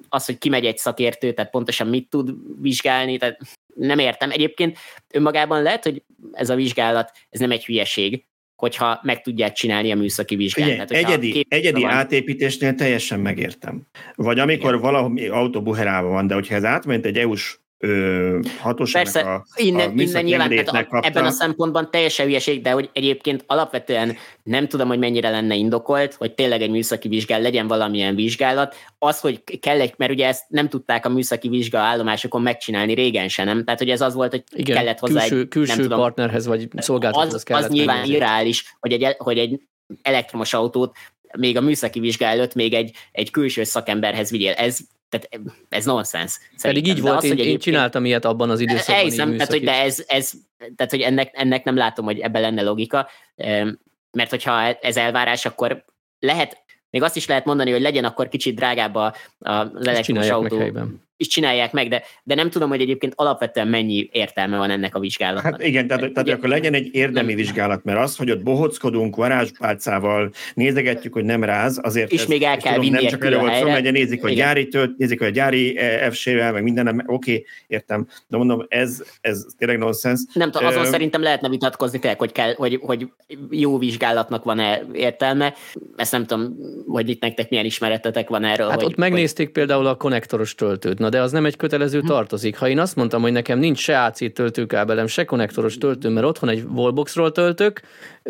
az, hogy kimegy egy szakértő, tehát pontosan mit tud vizsgálni, tehát nem értem. Egyébként önmagában lehet, hogy ez a vizsgálat, ez nem egy hülyeség, hogyha meg tudják csinálni a műszaki vizsgát. Ugye, Tehát, egyedi egyedi van... átépítésnél teljesen megértem. Vagy amikor Igen. valahol autóbuherában van, de hogyha ez átment egy EU-s hatóságnak Persze, a, innen, a innen nyilván, tehát a, ebben a szempontban teljesen hülyeség, de hogy egyébként alapvetően nem tudom, hogy mennyire lenne indokolt, hogy tényleg egy műszaki vizsgál legyen valamilyen vizsgálat. Az, hogy kell egy, mert ugye ezt nem tudták a műszaki vizsga állomásokon megcsinálni régen sem, nem? Tehát, hogy ez az volt, hogy Igen, kellett hozzá külső, egy, külső nem tudom, partnerhez vagy szolgáltatóhoz az, kellett. Az nyilván irreális, hogy egy, hogy egy elektromos autót még a műszaki vizsgál előtt még egy, egy külső szakemberhez vigyél. Ez tehát ez nonsens. Pedig így volt, az, én, én csináltam ilyet abban az időszakban. Elhiszem, tehát, hogy de ez, ez, tehát, hogy ennek, ennek nem látom, hogy ebben lenne logika, mert hogyha ez elvárás, akkor lehet, még azt is lehet mondani, hogy legyen akkor kicsit drágább az elektromos autó. Is csinálják meg, de, de nem tudom, hogy egyébként alapvetően mennyi értelme van ennek a vizsgálatnak. Hát igen, tehát, tehát akkor legyen egy érdemi nem. vizsgálat, mert az, hogy ott bohockodunk varázspálcával, nézegetjük, hogy nem ráz, azért és ez, még el kell vinni nem csak erre volt szó, mert nézik, hogy igen. gyári tölt, nézik, hogy a gyári eh, FC-vel, meg minden, oké, okay, értem, de mondom, ez, ez tényleg nonsens. Nem tudom, azon uh, szerintem lehetne vitatkozni tényleg, hogy, kell, hogy, hogy jó vizsgálatnak van-e értelme. Ezt nem tudom, hogy itt nektek milyen ismeretetek van erről. Hát hogy, ott megnézték hogy... például a konnektoros töltőt, na de az nem egy kötelező hm. tartozik. Ha én azt mondtam, hogy nekem nincs se AC töltőkábelem, se konnektoros töltő, mert otthon egy wallboxról töltök,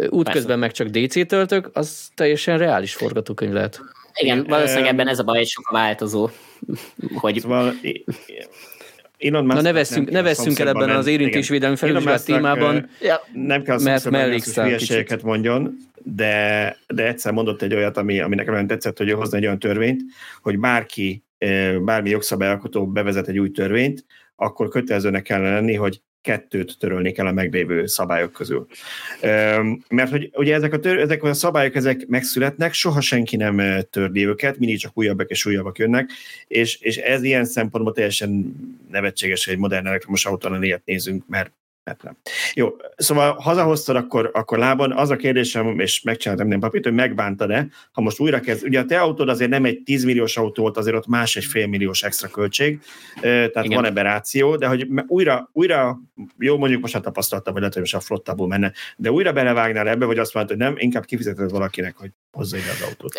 útközben meg csak DC töltök, az teljesen reális forgatókönyv lehet. Igen, valószínűleg ebben ez a baj, hogy sok a változó. <laughs> Hogy... Szóval Elon Musk Na ne veszünk, ne veszünk el ebben az érintésvédelmi felvizsgálat témában, nem kell mert mellékszál mondjon, de, de egyszer mondott egy olyat, ami, ami nekem nagyon tetszett, hogy ő hozna egy olyan törvényt, hogy bárki, bármi jogszabályalkotó bevezet egy új törvényt, akkor kötelezőnek kellene lenni, hogy kettőt törölni kell a meglévő szabályok közül. Mert hogy ugye ezek a, tör, ezek a szabályok ezek megszületnek, soha senki nem törli őket, mindig csak újabbak és újabbak jönnek, és, és ez ilyen szempontból teljesen nevetséges, hogy egy modern elektromos autónál ilyet nézünk, mert Hát nem. Jó, szóval hazahoztad, akkor, akkor lábon az a kérdésem, és megcsináltam minden papírt, hogy megbántad-e, ha most újra kezd. Ugye a te autód azért nem egy 10 milliós autó volt, azért ott más egy fél milliós extra költség, tehát Igen. van ebben ráció, de hogy újra, újra, jó mondjuk most hát tapasztaltam, vagy lehet, hogy most a flottából menne, de újra belevágnál ebbe, vagy azt mondtad, hogy nem, inkább kifizeted valakinek, hogy hozza ide az autót.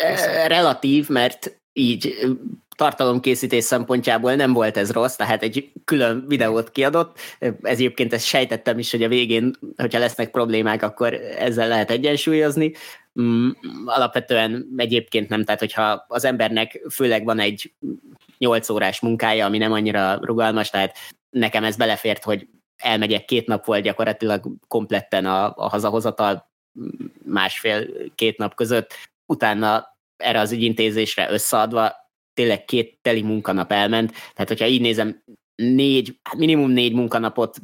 Relatív, mert így tartalomkészítés szempontjából nem volt ez rossz, tehát egy külön videót kiadott. Ez egyébként ezt sejtettem is, hogy a végén, hogyha lesznek problémák, akkor ezzel lehet egyensúlyozni. Mm, alapvetően egyébként nem, tehát hogyha az embernek főleg van egy 8 órás munkája, ami nem annyira rugalmas, tehát nekem ez belefért, hogy elmegyek, két nap volt gyakorlatilag kompletten a, a hazahozatal másfél-két nap között, utána erre az ügyintézésre összeadva tényleg két teli munkanap elment, tehát hogyha így nézem, négy, hát minimum négy munkanapot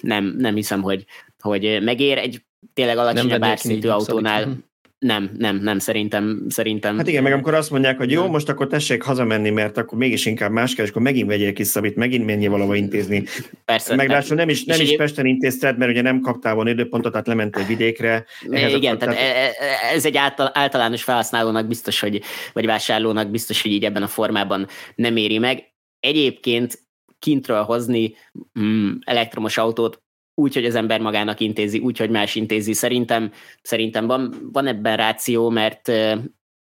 nem, nem hiszem, hogy, hogy megér egy tényleg alacsonyabb árszintű autónál. <laughs> Nem, nem, nem, szerintem, szerintem. Hát igen, meg amikor azt mondják, hogy jó, most akkor tessék hazamenni, mert akkor mégis inkább más kell, és akkor megint vegyél ki szabít, megint menjél valahova intézni. Persze. Meg persze. nem is, nem is Pesten intézted, mert ugye nem kaptál volna időpontot, tehát lementél vidékre. Igen, tehát e- e- ez egy általános felhasználónak biztos, hogy, vagy vásárlónak biztos, hogy így ebben a formában nem éri meg. Egyébként kintről hozni mm, elektromos autót úgy, hogy az ember magának intézi, úgy, hogy más intézi. Szerintem, szerintem van, van ebben ráció, mert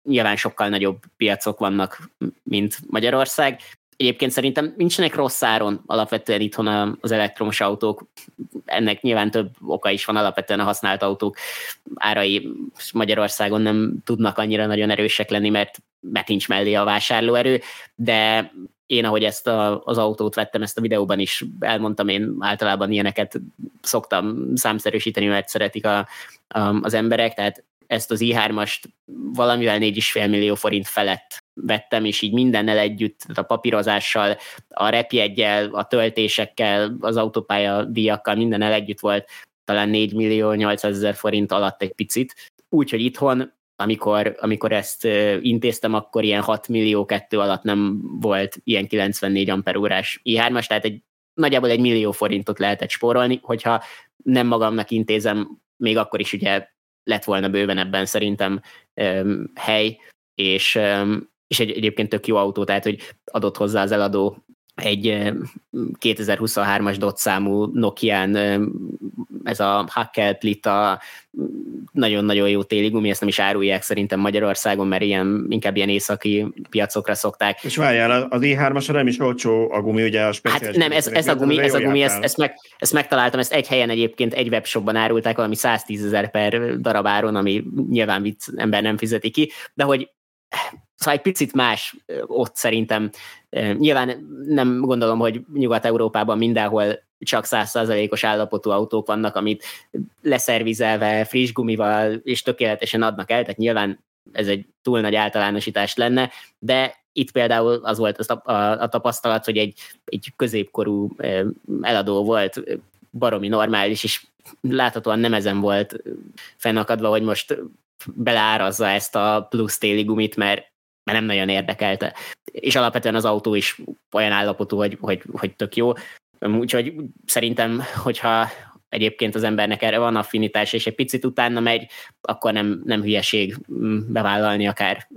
nyilván sokkal nagyobb piacok vannak, mint Magyarország. Egyébként szerintem nincsenek rossz áron alapvetően itthon az elektromos autók. Ennek nyilván több oka is van, alapvetően a használt autók árai Magyarországon nem tudnak annyira nagyon erősek lenni, mert, mert mellé a vásárlóerő, de én, ahogy ezt a, az autót vettem, ezt a videóban is elmondtam, én általában ilyeneket szoktam számszerűsíteni, mert szeretik a, a, az emberek, tehát ezt az i3-ast valamivel 4,5 millió forint felett vettem, és így mindennel együtt, a papírozással, a repjegyel, a töltésekkel, az autópálya díjakkal, mindennel együtt volt talán 4 millió 800 ezer forint alatt egy picit. Úgyhogy itthon amikor, amikor ezt intéztem, akkor ilyen 6 millió kettő alatt nem volt ilyen 94 amperórás i3-as, tehát egy, nagyjából egy millió forintot lehetett spórolni, hogyha nem magamnak intézem, még akkor is ugye lett volna bőven ebben szerintem um, hely, és, um, és egy, egyébként tök jó autó, tehát hogy adott hozzá az eladó egy 2023-as dot számú Nokia-n ez a Hackel Plita nagyon-nagyon jó téli gumi, ezt nem is árulják szerintem Magyarországon, mert ilyen, inkább ilyen északi piacokra szokták. És várjál, az i3-as nem is olcsó a gumi, ugye a speciális. Hát nem, ez, ez a gumi, ez a gumi, ezt, ezt, meg, ezt megtaláltam, ezt egy helyen egyébként egy webshopban árulták, valami 110 ezer per darab áron, ami nyilván vicc, ember nem fizeti ki, de hogy Szóval egy picit más ott szerintem. Nyilván nem gondolom, hogy Nyugat-Európában mindenhol csak százszázalékos állapotú autók vannak, amit leszervizelve, friss gumival és tökéletesen adnak el, tehát nyilván ez egy túl nagy általánosítás lenne, de itt például az volt a, tapasztalat, hogy egy, egy középkorú eladó volt, baromi normális, és láthatóan nem ezen volt fennakadva, hogy most beleárazza ezt a plusz téli gumit, mert mert nem nagyon érdekelte. És alapvetően az autó is olyan állapotú, hogy, hogy, hogy tök jó. Úgyhogy szerintem, hogyha egyébként az embernek erre van affinitás, és egy picit utána megy, akkor nem, nem hülyeség bevállalni akár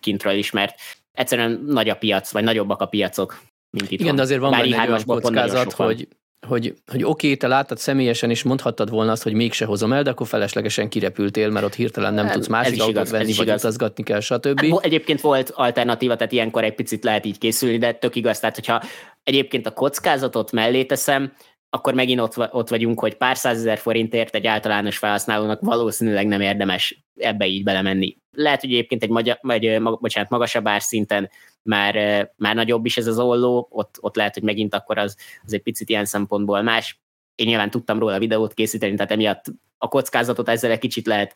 kintről is, mert egyszerűen nagy a piac, vagy nagyobbak a piacok, mint itt Igen, van. de azért van Bár benne egy olyan kockázat, hogy, hogy, hogy oké, okay, te láttad személyesen, és mondhattad volna azt, hogy mégse hozom el, de akkor feleslegesen kirepültél, mert ott hirtelen nem tudsz másik autót igaz, venni, vagy igaz. utazgatni kell, stb. Hát, egyébként volt alternatíva, tehát ilyenkor egy picit lehet így készülni, de tök igaz, tehát hogyha egyébként a kockázatot mellé teszem, akkor megint ott, ott vagyunk, hogy pár százezer forintért egy általános felhasználónak valószínűleg nem érdemes ebbe így belemenni. Lehet, hogy egyébként egy magyar, vagy, bocsánat, magasabb árszinten már, már nagyobb is ez az olló, ott, ott lehet, hogy megint akkor az, az egy picit ilyen szempontból más. Én nyilván tudtam róla videót készíteni, tehát emiatt a kockázatot ezzel egy kicsit lehet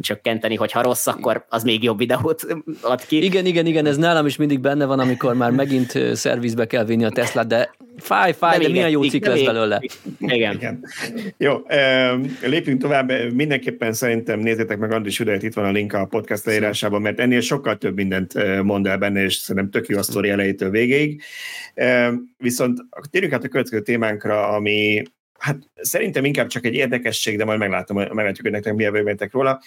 csökkenteni, hogyha rossz, akkor az még jobb videót ad ki. Igen, igen, igen, ez nálam is mindig benne van, amikor már megint szervizbe kell vinni a Teslát, de fáj, fáj, de, de milyen jó cikk lesz belőle. Igen. igen. Jó, lépjünk tovább. Mindenképpen szerintem nézzétek meg Andris videót, itt van a link a podcast leírásában, mert ennél sokkal több mindent mond el benne, és szerintem tök jó a sztori elejétől végéig. Viszont térjünk át a következő témánkra, ami hát szerintem inkább csak egy érdekesség, de majd meglátom, meglátjuk, hogy nektek milyen véleményetek róla.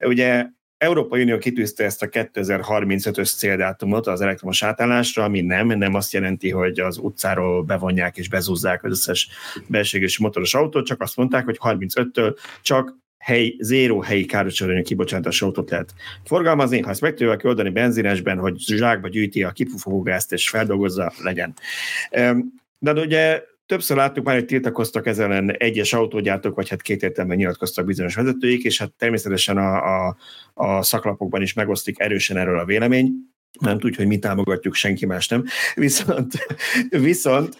Ugye Európai Unió kitűzte ezt a 2035-ös céldátumot az elektromos átállásra, ami nem, nem azt jelenti, hogy az utcáról bevonják és bezúzzák az összes belségési motoros autót, csak azt mondták, hogy 35-től csak hely, zéró helyi károsanyag kibocsátás autót lehet forgalmazni, ha ezt meg tudják oldani benzinesben, hogy zsákba gyűjti a kipufogógázt és feldolgozza, legyen. De ugye Többször láttuk már, hogy tiltakoztak ezen ellen egyes autógyártók, vagy hát kétértelműen nyilatkoztak bizonyos vezetőik, és hát természetesen a, a, a szaklapokban is megosztik erősen erről a vélemény nem tudja, hogy mi támogatjuk, senki más nem. Viszont, viszont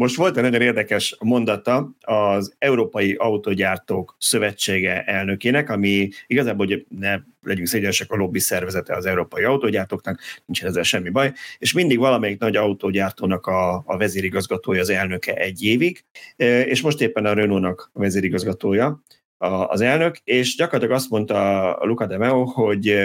most volt egy nagyon érdekes mondata az Európai Autogyártók Szövetsége elnökének, ami igazából, hogy ne legyünk szégyenesek, a lobby szervezete az európai autógyártóknak, nincs ezzel semmi baj, és mindig valamelyik nagy autógyártónak a, a vezérigazgatója az elnöke egy évig, és most éppen a Renault-nak a vezérigazgatója az elnök, és gyakorlatilag azt mondta Luca de Meo, hogy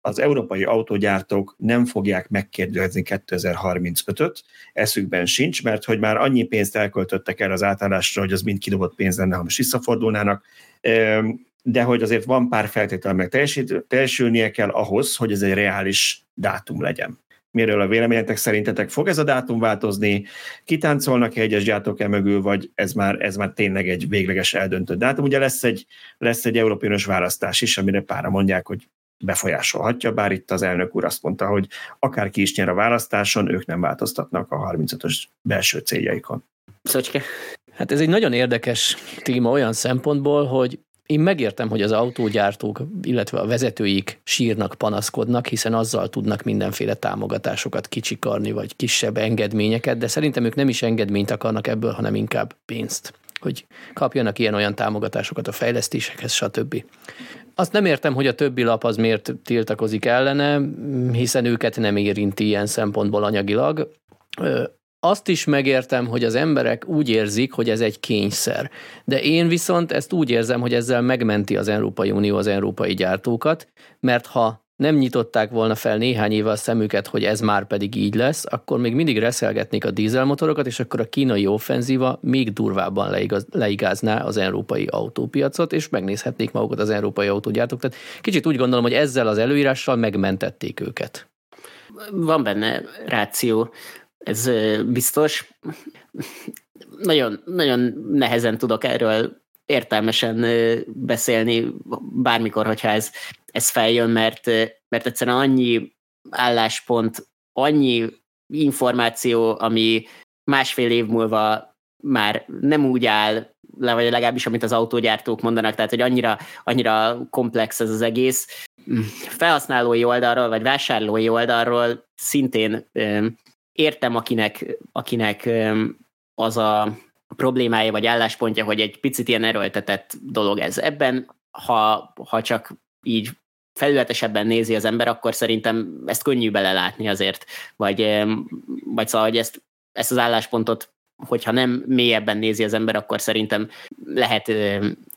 az európai autógyártók nem fogják megkérdőzni 2035-öt, eszükben sincs, mert hogy már annyi pénzt elköltöttek el az átállásra, hogy az mind kidobott pénz lenne, ha most visszafordulnának, de hogy azért van pár feltétel meg teljesülnie kell ahhoz, hogy ez egy reális dátum legyen. Miről a véleményetek szerintetek fog ez a dátum változni? Kitáncolnak egyes gyártók e mögül, vagy ez már, ez már tényleg egy végleges eldöntött dátum? Ugye lesz egy, lesz egy európai választás is, amire pára mondják, hogy befolyásolhatja, bár itt az elnök úr azt mondta, hogy akárki is nyer a választáson, ők nem változtatnak a 35-ös belső céljaikon. Szocske. Hát ez egy nagyon érdekes téma olyan szempontból, hogy én megértem, hogy az autógyártók, illetve a vezetőik sírnak, panaszkodnak, hiszen azzal tudnak mindenféle támogatásokat kicsikarni, vagy kisebb engedményeket, de szerintem ők nem is engedményt akarnak ebből, hanem inkább pénzt hogy kapjanak ilyen-olyan támogatásokat a fejlesztésekhez, stb. Azt nem értem, hogy a többi lap az miért tiltakozik ellene, hiszen őket nem érinti ilyen szempontból anyagilag. Azt is megértem, hogy az emberek úgy érzik, hogy ez egy kényszer. De én viszont ezt úgy érzem, hogy ezzel megmenti az Európai Unió az európai gyártókat, mert ha nem nyitották volna fel néhány éve a szemüket, hogy ez már pedig így lesz, akkor még mindig reszelgetnék a dízelmotorokat, és akkor a kínai offenzíva még durvábban leigaz, leigázná az európai autópiacot, és megnézhetnék magukat az európai autógyártók. Tehát kicsit úgy gondolom, hogy ezzel az előírással megmentették őket. Van benne ráció, ez biztos. Nagyon, nagyon nehezen tudok erről értelmesen beszélni bármikor, hogyha ez ez feljön, mert, mert egyszerűen annyi álláspont, annyi információ, ami másfél év múlva már nem úgy áll le, vagy legalábbis amit az autógyártók mondanak, tehát hogy annyira, annyira komplex ez az egész. Felhasználói oldalról, vagy vásárlói oldalról szintén értem, akinek, akinek az a problémája vagy álláspontja, hogy egy picit ilyen erőltetett dolog ez. Ebben, ha, ha csak így felületesebben nézi az ember, akkor szerintem ezt könnyű belelátni azért, vagy, vagy szóval, hogy ezt, ezt az álláspontot, hogyha nem mélyebben nézi az ember, akkor szerintem lehet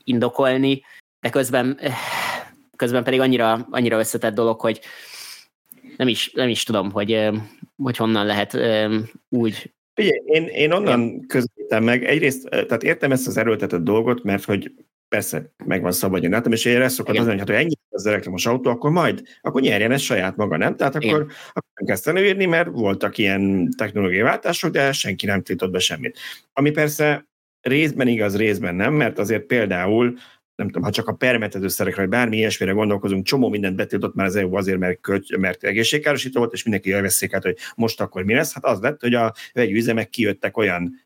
indokolni, de közben, közben pedig annyira, annyira összetett dolog, hogy nem is, nem is tudom, hogy, hogy honnan lehet úgy Figyelj, én, én onnan közelítem meg. Egyrészt, tehát értem ezt az erőltetett dolgot, mert hogy persze megvan szabadjon látom, és én ezt szokott az, hogy hát, hogy ennyi az elektromos autó, akkor majd, akkor nyerjen ez saját maga, nem? Tehát akkor, akkor nem kezd előírni, mert voltak ilyen technológiai váltások, de senki nem tiltott be semmit. Ami persze részben igaz, részben nem, mert azért például nem tudom, ha csak a permetezőszerekre, vagy bármi ilyesmire gondolkozunk, csomó mindent betiltott már az EU azért, mert, köt, mert egészségkárosító volt, és mindenki elveszik át, hogy most akkor mi lesz. Hát az lett, hogy a vegyi üzemek kijöttek olyan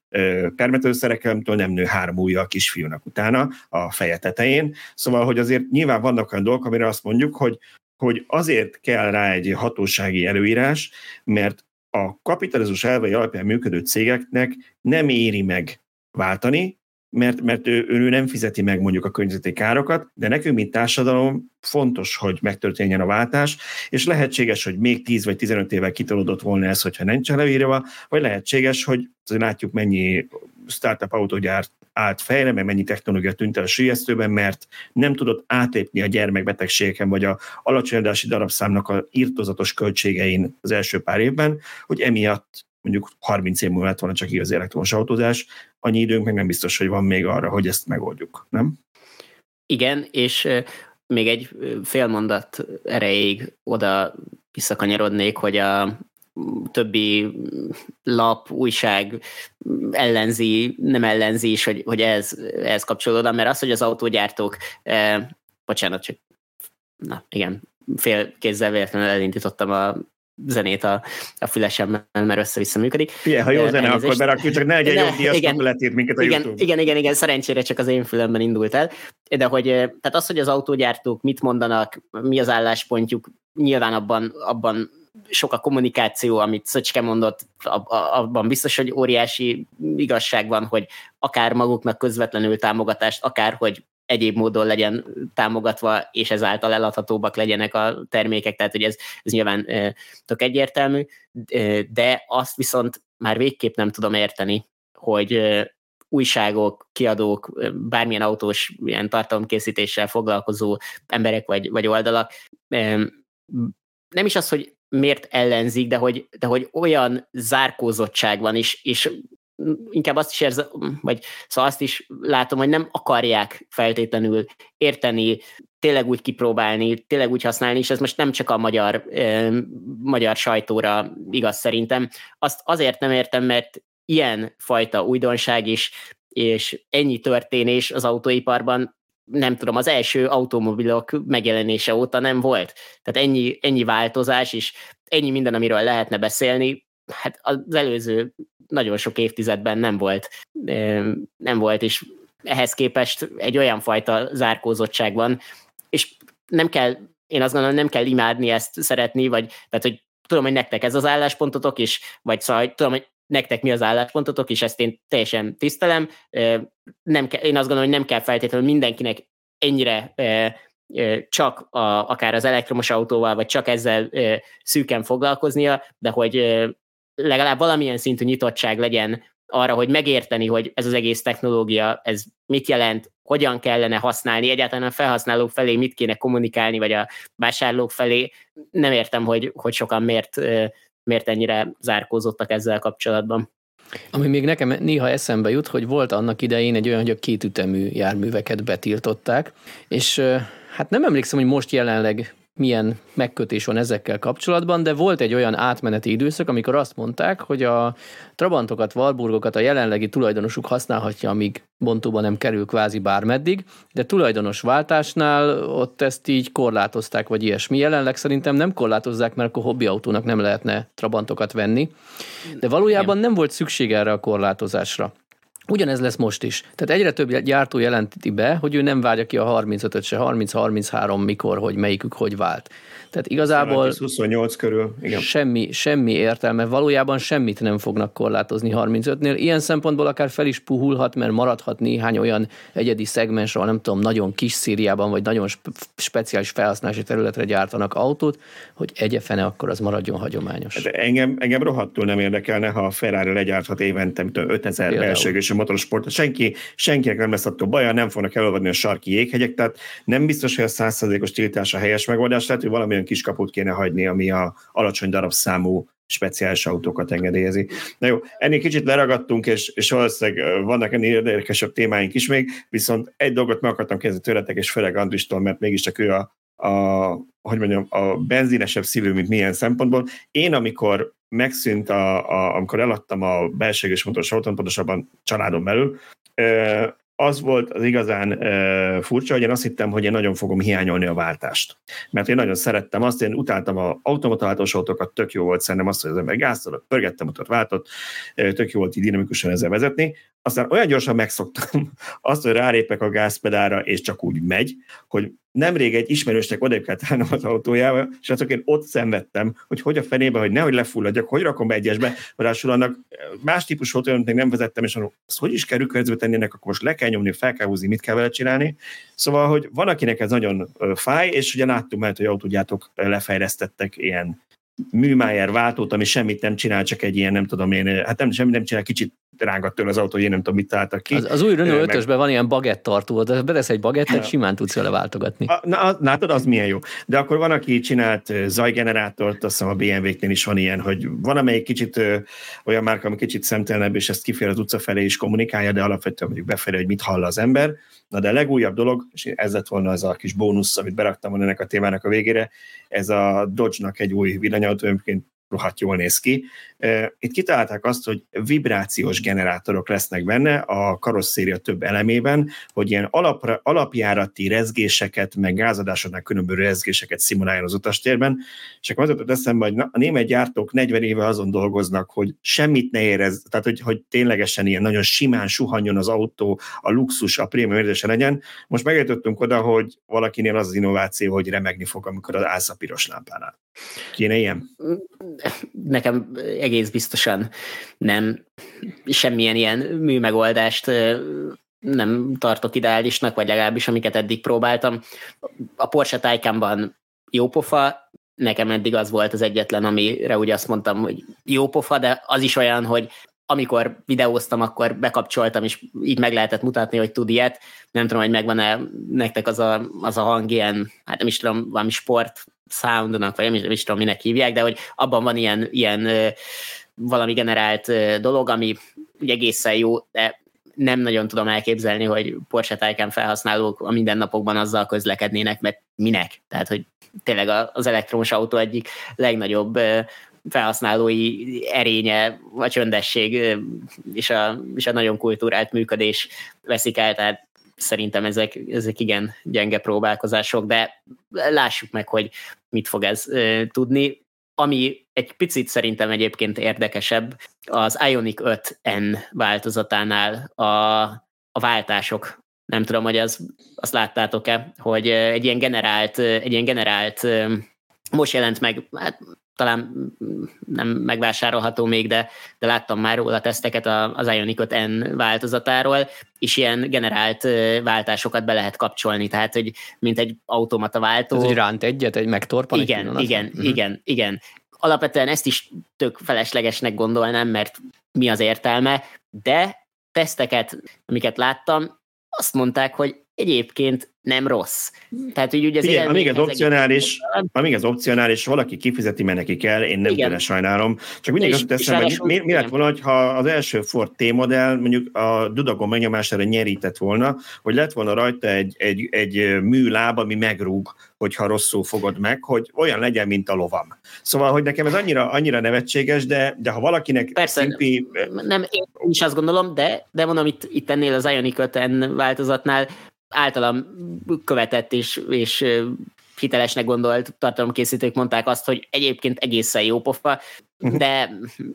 permetőszerekkel, amitől nem nő három ujja a kisfiúnak utána a feje tetején. Szóval, hogy azért nyilván vannak olyan dolgok, amire azt mondjuk, hogy, hogy azért kell rá egy hatósági előírás, mert a kapitalizmus elvei alapján működő cégeknek nem éri meg váltani, mert, mert ő, ő nem fizeti meg mondjuk a környezeti károkat, de nekünk, mint társadalom fontos, hogy megtörténjen a váltás, és lehetséges, hogy még 10 vagy 15 évvel kitolódott volna ez, hogyha nincs leírva, vagy lehetséges, hogy látjuk mennyi startup autógyár állt fejre, meg mennyi technológia tűnt el a sülyeztőben, mert nem tudott átépni a gyermekbetegségeken, vagy a alacsony darabszámnak a írtozatos költségein az első pár évben, hogy emiatt mondjuk 30 év múlva lett volna csak igazi elektromos autózás, annyi időnk meg nem biztos, hogy van még arra, hogy ezt megoldjuk, nem? Igen, és még egy fél mondat erejéig oda visszakanyarodnék, hogy a többi lap, újság ellenzi, nem ellenzi is, hogy, hogy ez, ez kapcsolódom, mert az, hogy az autógyártók, eh, bocsánat, csak na igen, fél kézzel véletlenül elindítottam a zenét a, a fülesemmel, mert össze-vissza működik. Igen, ha jó zene, akkor berakjuk, csak ne egy jobb díjas, igen, letét minket a igen, YouTube. Igen, igen, igen, szerencsére csak az én fülemben indult el. De hogy, tehát az, hogy az autógyártók mit mondanak, mi az álláspontjuk, nyilván abban, abban sok a kommunikáció, amit Szöcske mondott, abban biztos, hogy óriási igazság van, hogy akár maguknak közvetlenül támogatást, akár hogy egyéb módon legyen támogatva, és ezáltal eladhatóbbak legyenek a termékek, tehát hogy ez, ez nyilván tök egyértelmű, de azt viszont már végképp nem tudom érteni, hogy újságok, kiadók, bármilyen autós ilyen tartalomkészítéssel foglalkozó emberek vagy, vagy oldalak, nem is az, hogy miért ellenzik, de hogy, de hogy olyan zárkózottság van, és, és inkább azt is érzem, vagy szóval azt is látom, hogy nem akarják feltétlenül érteni, tényleg úgy kipróbálni, tényleg úgy használni, és ez most nem csak a magyar, eh, magyar sajtóra igaz szerintem. Azt azért nem értem, mert ilyen fajta újdonság is, és ennyi történés az autóiparban nem tudom, az első automobilok megjelenése óta nem volt. Tehát ennyi, ennyi változás, és ennyi minden, amiről lehetne beszélni, hát az előző nagyon sok évtizedben nem volt, nem volt, és ehhez képest egy olyan fajta zárkózottság van, és nem kell, én azt gondolom, nem kell imádni ezt, szeretni, vagy tehát, hogy tudom, hogy nektek ez az álláspontotok is, vagy szóval, tudom, hogy nektek mi az álláspontotok, és ezt én teljesen tisztelem. Nem ke, én azt gondolom, hogy nem kell feltétlenül mindenkinek ennyire csak a, akár az elektromos autóval, vagy csak ezzel szűken foglalkoznia, de hogy legalább valamilyen szintű nyitottság legyen arra, hogy megérteni, hogy ez az egész technológia, ez mit jelent, hogyan kellene használni, egyáltalán a felhasználók felé mit kéne kommunikálni, vagy a vásárlók felé. Nem értem, hogy, hogy sokan miért, miért ennyire zárkózottak ezzel kapcsolatban. Ami még nekem néha eszembe jut, hogy volt annak idején egy olyan, hogy a kétütemű járműveket betiltották, és hát nem emlékszem, hogy most jelenleg milyen megkötés van ezekkel kapcsolatban, de volt egy olyan átmeneti időszak, amikor azt mondták, hogy a Trabantokat, Walburgokat a jelenlegi tulajdonosuk használhatja, amíg bontóba nem kerül kvázi bármeddig, de tulajdonos váltásnál ott ezt így korlátozták, vagy ilyesmi. Jelenleg szerintem nem korlátozzák, mert akkor hobbiautónak nem lehetne Trabantokat venni, de valójában nem volt szükség erre a korlátozásra. Ugyanez lesz most is. Tehát egyre több gyártó jelenti be, hogy ő nem várja ki a 35-öt se, 30-33 mikor, hogy melyikük hogy vált. Tehát igazából 28 körül, igen. Semmi, semmi értelme, valójában semmit nem fognak korlátozni 35-nél. Ilyen szempontból akár fel is puhulhat, mert maradhat néhány olyan egyedi szegmens, ahol nem tudom, nagyon kis Szíriában, vagy nagyon speciális felhasználási területre gyártanak autót, hogy egyefene akkor az maradjon hagyományos. De engem, engem rohadtul nem érdekelne, ha a Ferrari legyárthat évente 5000 belsőgős motorsport, senki, senkinek nem lesz attól baja, nem fognak elolvadni a sarki jéghegyek, tehát nem biztos, hogy a százszerzékos tiltás a helyes megoldás, lehet, hogy valamilyen kis kaput kéne hagyni, ami a alacsony darabszámú speciális autókat engedélyezi. Na jó, ennél kicsit leragadtunk, és, és valószínűleg vannak ennél érdekesebb témáink is még, viszont egy dolgot meg akartam kezdeni tőletek, és főleg Andristól, mert mégiscsak ő a, a, hogy mondjam, a benzinesebb szívű, mint milyen szempontból. Én, amikor megszűnt, a, a, amikor eladtam a belséges motoros autót, pontosabban családon belül, az volt az igazán uh, furcsa, hogy én azt hittem, hogy én nagyon fogom hiányolni a váltást. Mert én nagyon szerettem azt, én utáltam az automataváltós autókat, tök jó volt szerintem azt, hogy az ember gáztolott, pörgettem, utat váltott, tök jó volt így dinamikusan ezzel vezetni. Aztán olyan gyorsan megszoktam <laughs> azt, hogy rálépek a gázpedára, és csak úgy megy, hogy nemrég egy ismerősnek odébb kellett az autójába, és azok én ott szenvedtem, hogy hogy a fenébe, hogy nehogy lefulladjak, hogy rakom be egyesbe, ráadásul annak más típus volt olyan, még nem vezettem, és mondom, azt hogy is kell rükörözbe tenni ennek, akkor most le kell nyomni, fel kell húzni, mit kell vele csinálni. Szóval, hogy van, akinek ez nagyon fáj, és ugye láttuk mert hogy autógyártók lefejlesztettek ilyen műmájer váltót, ami semmit nem csinál, csak egy ilyen, nem tudom én, hát nem, semmit nem csinál, kicsit rángat tőle az autó, hogy én nem tudom, mit találtak ki. Az, az új Renault 5 van ilyen bagett tartó, de bedesz egy bagettet, simán tudsz vele váltogatni. A, na, látod, az milyen jó. De akkor van, aki csinált zajgenerátort, azt hiszem a BMW-knél is van ilyen, hogy van, amelyik kicsit olyan márka, ami kicsit szemtelenebb, és ezt kifér az utca felé is kommunikálja, de alapvetően mondjuk befelé, hogy mit hall az ember. Na de a legújabb dolog, és ez lett volna az a kis bónusz, amit beraktam volna ennek a témának a végére, ez a Dodge-nak egy új villanyautó, rohadt jól néz ki. Itt kitalálták azt, hogy vibrációs generátorok lesznek benne a karosszéria több elemében, hogy ilyen alap, alapjárati rezgéseket, meg gázadásoknál különböző rezgéseket szimuláljon az utastérben, és akkor az jutott eszembe, hogy a német gyártók 40 éve azon dolgoznak, hogy semmit ne érez, tehát hogy, hogy ténylegesen ilyen nagyon simán suhanjon az autó, a luxus, a prémium érzése legyen. Most megjutottunk oda, hogy valakinél az az innováció, hogy remegni fog, amikor az állsz a piros lámpánál. Kéne ilyen? Nekem egész biztosan nem semmilyen ilyen műmegoldást nem tartok ideálisnak, vagy legalábbis amiket eddig próbáltam. A Porsche Taycanban jó pofa, nekem eddig az volt az egyetlen, amire úgy azt mondtam, hogy jó pofa, de az is olyan, hogy amikor videóztam, akkor bekapcsoltam, és így meg lehetett mutatni, hogy tud ilyet. Nem tudom, hogy megvan-e nektek az a, az a hang ilyen, hát nem is tudom, valami sport soundnak, vagy nem is, nem is tudom, minek hívják, de hogy abban van ilyen, ilyen valami generált dolog, ami ugye egészen jó, de nem nagyon tudom elképzelni, hogy Porsche Taycan felhasználók a mindennapokban azzal közlekednének, mert minek? Tehát, hogy tényleg az elektromos autó egyik legnagyobb felhasználói erénye, a csöndesség és a, és a nagyon kultúrált működés veszik el, tehát szerintem ezek, ezek igen gyenge próbálkozások, de lássuk meg, hogy mit fog ez tudni. Ami egy picit szerintem egyébként érdekesebb, az Ionic 5N változatánál a, a váltások. Nem tudom, hogy az, azt láttátok-e, hogy egy ilyen generált, egy ilyen generált most jelent meg, hát talán nem megvásárolható még, de, de láttam már róla teszteket az Ionic 5N változatáról, és ilyen generált váltásokat be lehet kapcsolni, tehát hogy mint egy automata váltó. Ez egy ránt egyet, egy megtorpan? Igen, egy igen, uh-huh. igen, igen. Alapvetően ezt is tök feleslegesnek gondolnám, mert mi az értelme, de teszteket, amiket láttam, azt mondták, hogy egyébként nem rossz. Tehát, hogy ugye az Igen, amíg az opcionális, amíg az opcionális, valaki kifizeti, mert neki kell, én nem tőle sajnálom. Csak mindig azt teszem, hogy mi, mi lett volna, ha az első Ford T-modell mondjuk a dudagon megnyomására nyerített volna, hogy lett volna rajta egy, egy, egy műláb, ami megrúg, hogyha rosszul fogod meg, hogy olyan legyen, mint a lovam. Szóval, hogy nekem ez annyira, annyira nevetséges, de, de ha valakinek Persze, szimpi... nem, én is azt gondolom, de, de mondom, itt, itt ennél az Ionic 5 változatnál általam követett és, és hitelesnek gondolt tartalomkészítők mondták azt, hogy egyébként egészen jó pofa. De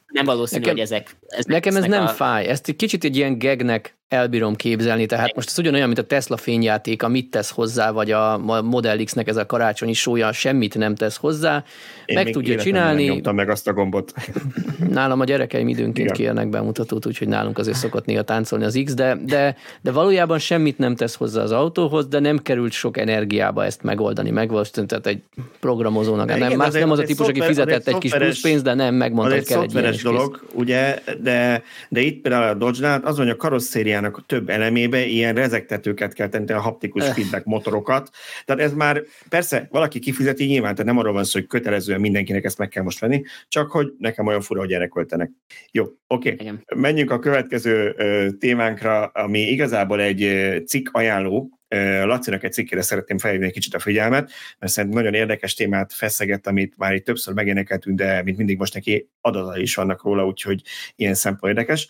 nem valószínű, nekem, hogy ezek... ezek nekem ez nem a... fáj, ezt egy kicsit egy ilyen gegnek elbírom képzelni, tehát most ez ugyanolyan, mint a Tesla fényjáték, mit tesz hozzá, vagy a Model X-nek ez a karácsonyi sója semmit nem tesz hozzá, Én meg tudja csinálni. Nem nyomtam meg azt a gombot. <laughs> Nálam a gyerekeim időnként Igen. kérnek bemutatót, úgyhogy nálunk azért szokott néha táncolni az X, de, de, de valójában semmit nem tesz hozzá az autóhoz, de nem került sok energiába ezt megoldani, meg tehát egy programozónak. Nem, igen, más, nem az a típufus, aki fizetett egy kis plusz pénzt, de nem, nem megmondta, hogy kell egy ilyen dolog, kész. ugye, de, de itt például a Dodge-nál az, hogy a karosszériának a több elemébe ilyen rezegtetőket kell tenni, a haptikus öh. feedback motorokat. Tehát ez már, persze, valaki kifizeti nyilván, tehát nem arról van szó, hogy kötelezően mindenkinek ezt meg kell most venni, csak hogy nekem olyan fura, hogy erre költenek. Jó, oké. Okay. Menjünk a következő témánkra, ami igazából egy cikk ajánló, Lacinak egy cikkére szeretném felhívni egy kicsit a figyelmet, mert szerintem nagyon érdekes témát feszegett, amit már itt többször megénekeltünk, de mint mindig most neki adatai is vannak róla, úgyhogy ilyen szempont érdekes.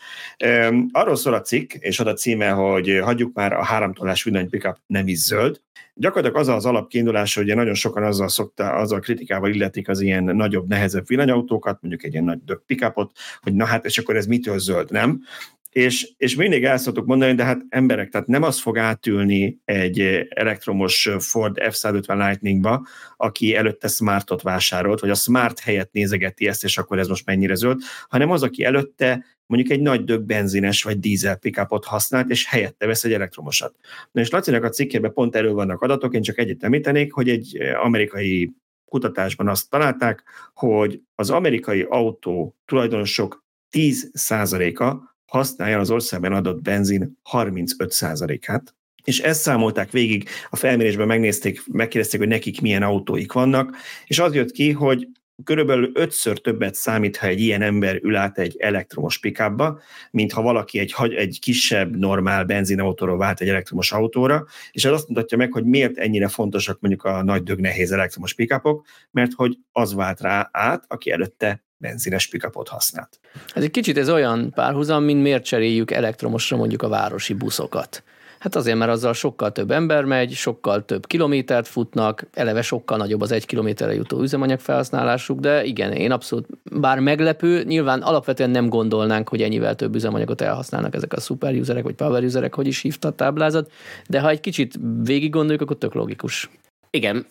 Arról szól a cikk, és ad címe, hogy hagyjuk már a háromtolás villany pickup nem is zöld. Gyakorlatilag az az alapkiindulás, hogy nagyon sokan azzal szokta, azzal kritikával illetik az ilyen nagyobb, nehezebb villanyautókat, mondjuk egy ilyen nagy pickupot, hogy na hát, és akkor ez mitől zöld, nem? És, és mindig el szoktuk mondani, de hát emberek, tehát nem az fog átülni egy elektromos Ford F-150 Lightningba, aki előtte Smartot vásárolt, vagy a Smart helyett nézegeti ezt, és akkor ez most mennyire zöld, hanem az, aki előtte mondjuk egy nagy dög benzines vagy dízel pickupot használt, és helyette vesz egy elektromosat. Na és Lacinak a cikkében pont erről vannak adatok, én csak egyet említenék, hogy egy amerikai kutatásban azt találták, hogy az amerikai autó tulajdonosok 10%-a használja az országban adott benzin 35%-át, és ezt számolták végig, a felmérésben megnézték, megkérdezték, hogy nekik milyen autóik vannak, és az jött ki, hogy körülbelül ötször többet számít, ha egy ilyen ember ül át egy elektromos pikába, mint ha valaki egy, egy kisebb, normál benzinautóról vált egy elektromos autóra, és ez azt mutatja meg, hogy miért ennyire fontosak mondjuk a nagy dög nehéz elektromos pikápok, mert hogy az vált rá át, aki előtte benzines pikapot használt. Ez egy kicsit ez olyan párhuzam, mint miért cseréljük elektromosra mondjuk a városi buszokat. Hát azért, mert azzal sokkal több ember megy, sokkal több kilométert futnak, eleve sokkal nagyobb az egy kilométerre jutó üzemanyag felhasználásuk, de igen, én abszolút, bár meglepő, nyilván alapvetően nem gondolnánk, hogy ennyivel több üzemanyagot elhasználnak ezek a super userek, vagy power userek, hogy is hívta a táblázat, de ha egy kicsit végig gondoljuk, akkor tök logikus. Igen,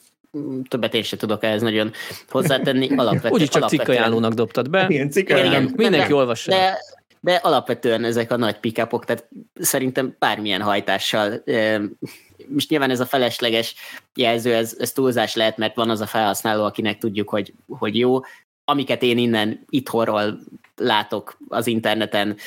többet én sem tudok ehhez nagyon hozzátenni. <laughs> Alapvetően, Úgyis csak cikkajánlónak dobtad be. Igen, cikkajánlónak. Mindenki olvassa. De, de alapvetően ezek a nagy pikapok, tehát szerintem bármilyen hajtással, most nyilván ez a felesleges jelző, ez, ez túlzás lehet, mert van az a felhasználó, akinek tudjuk, hogy, hogy jó, amiket én innen itthonról látok az interneten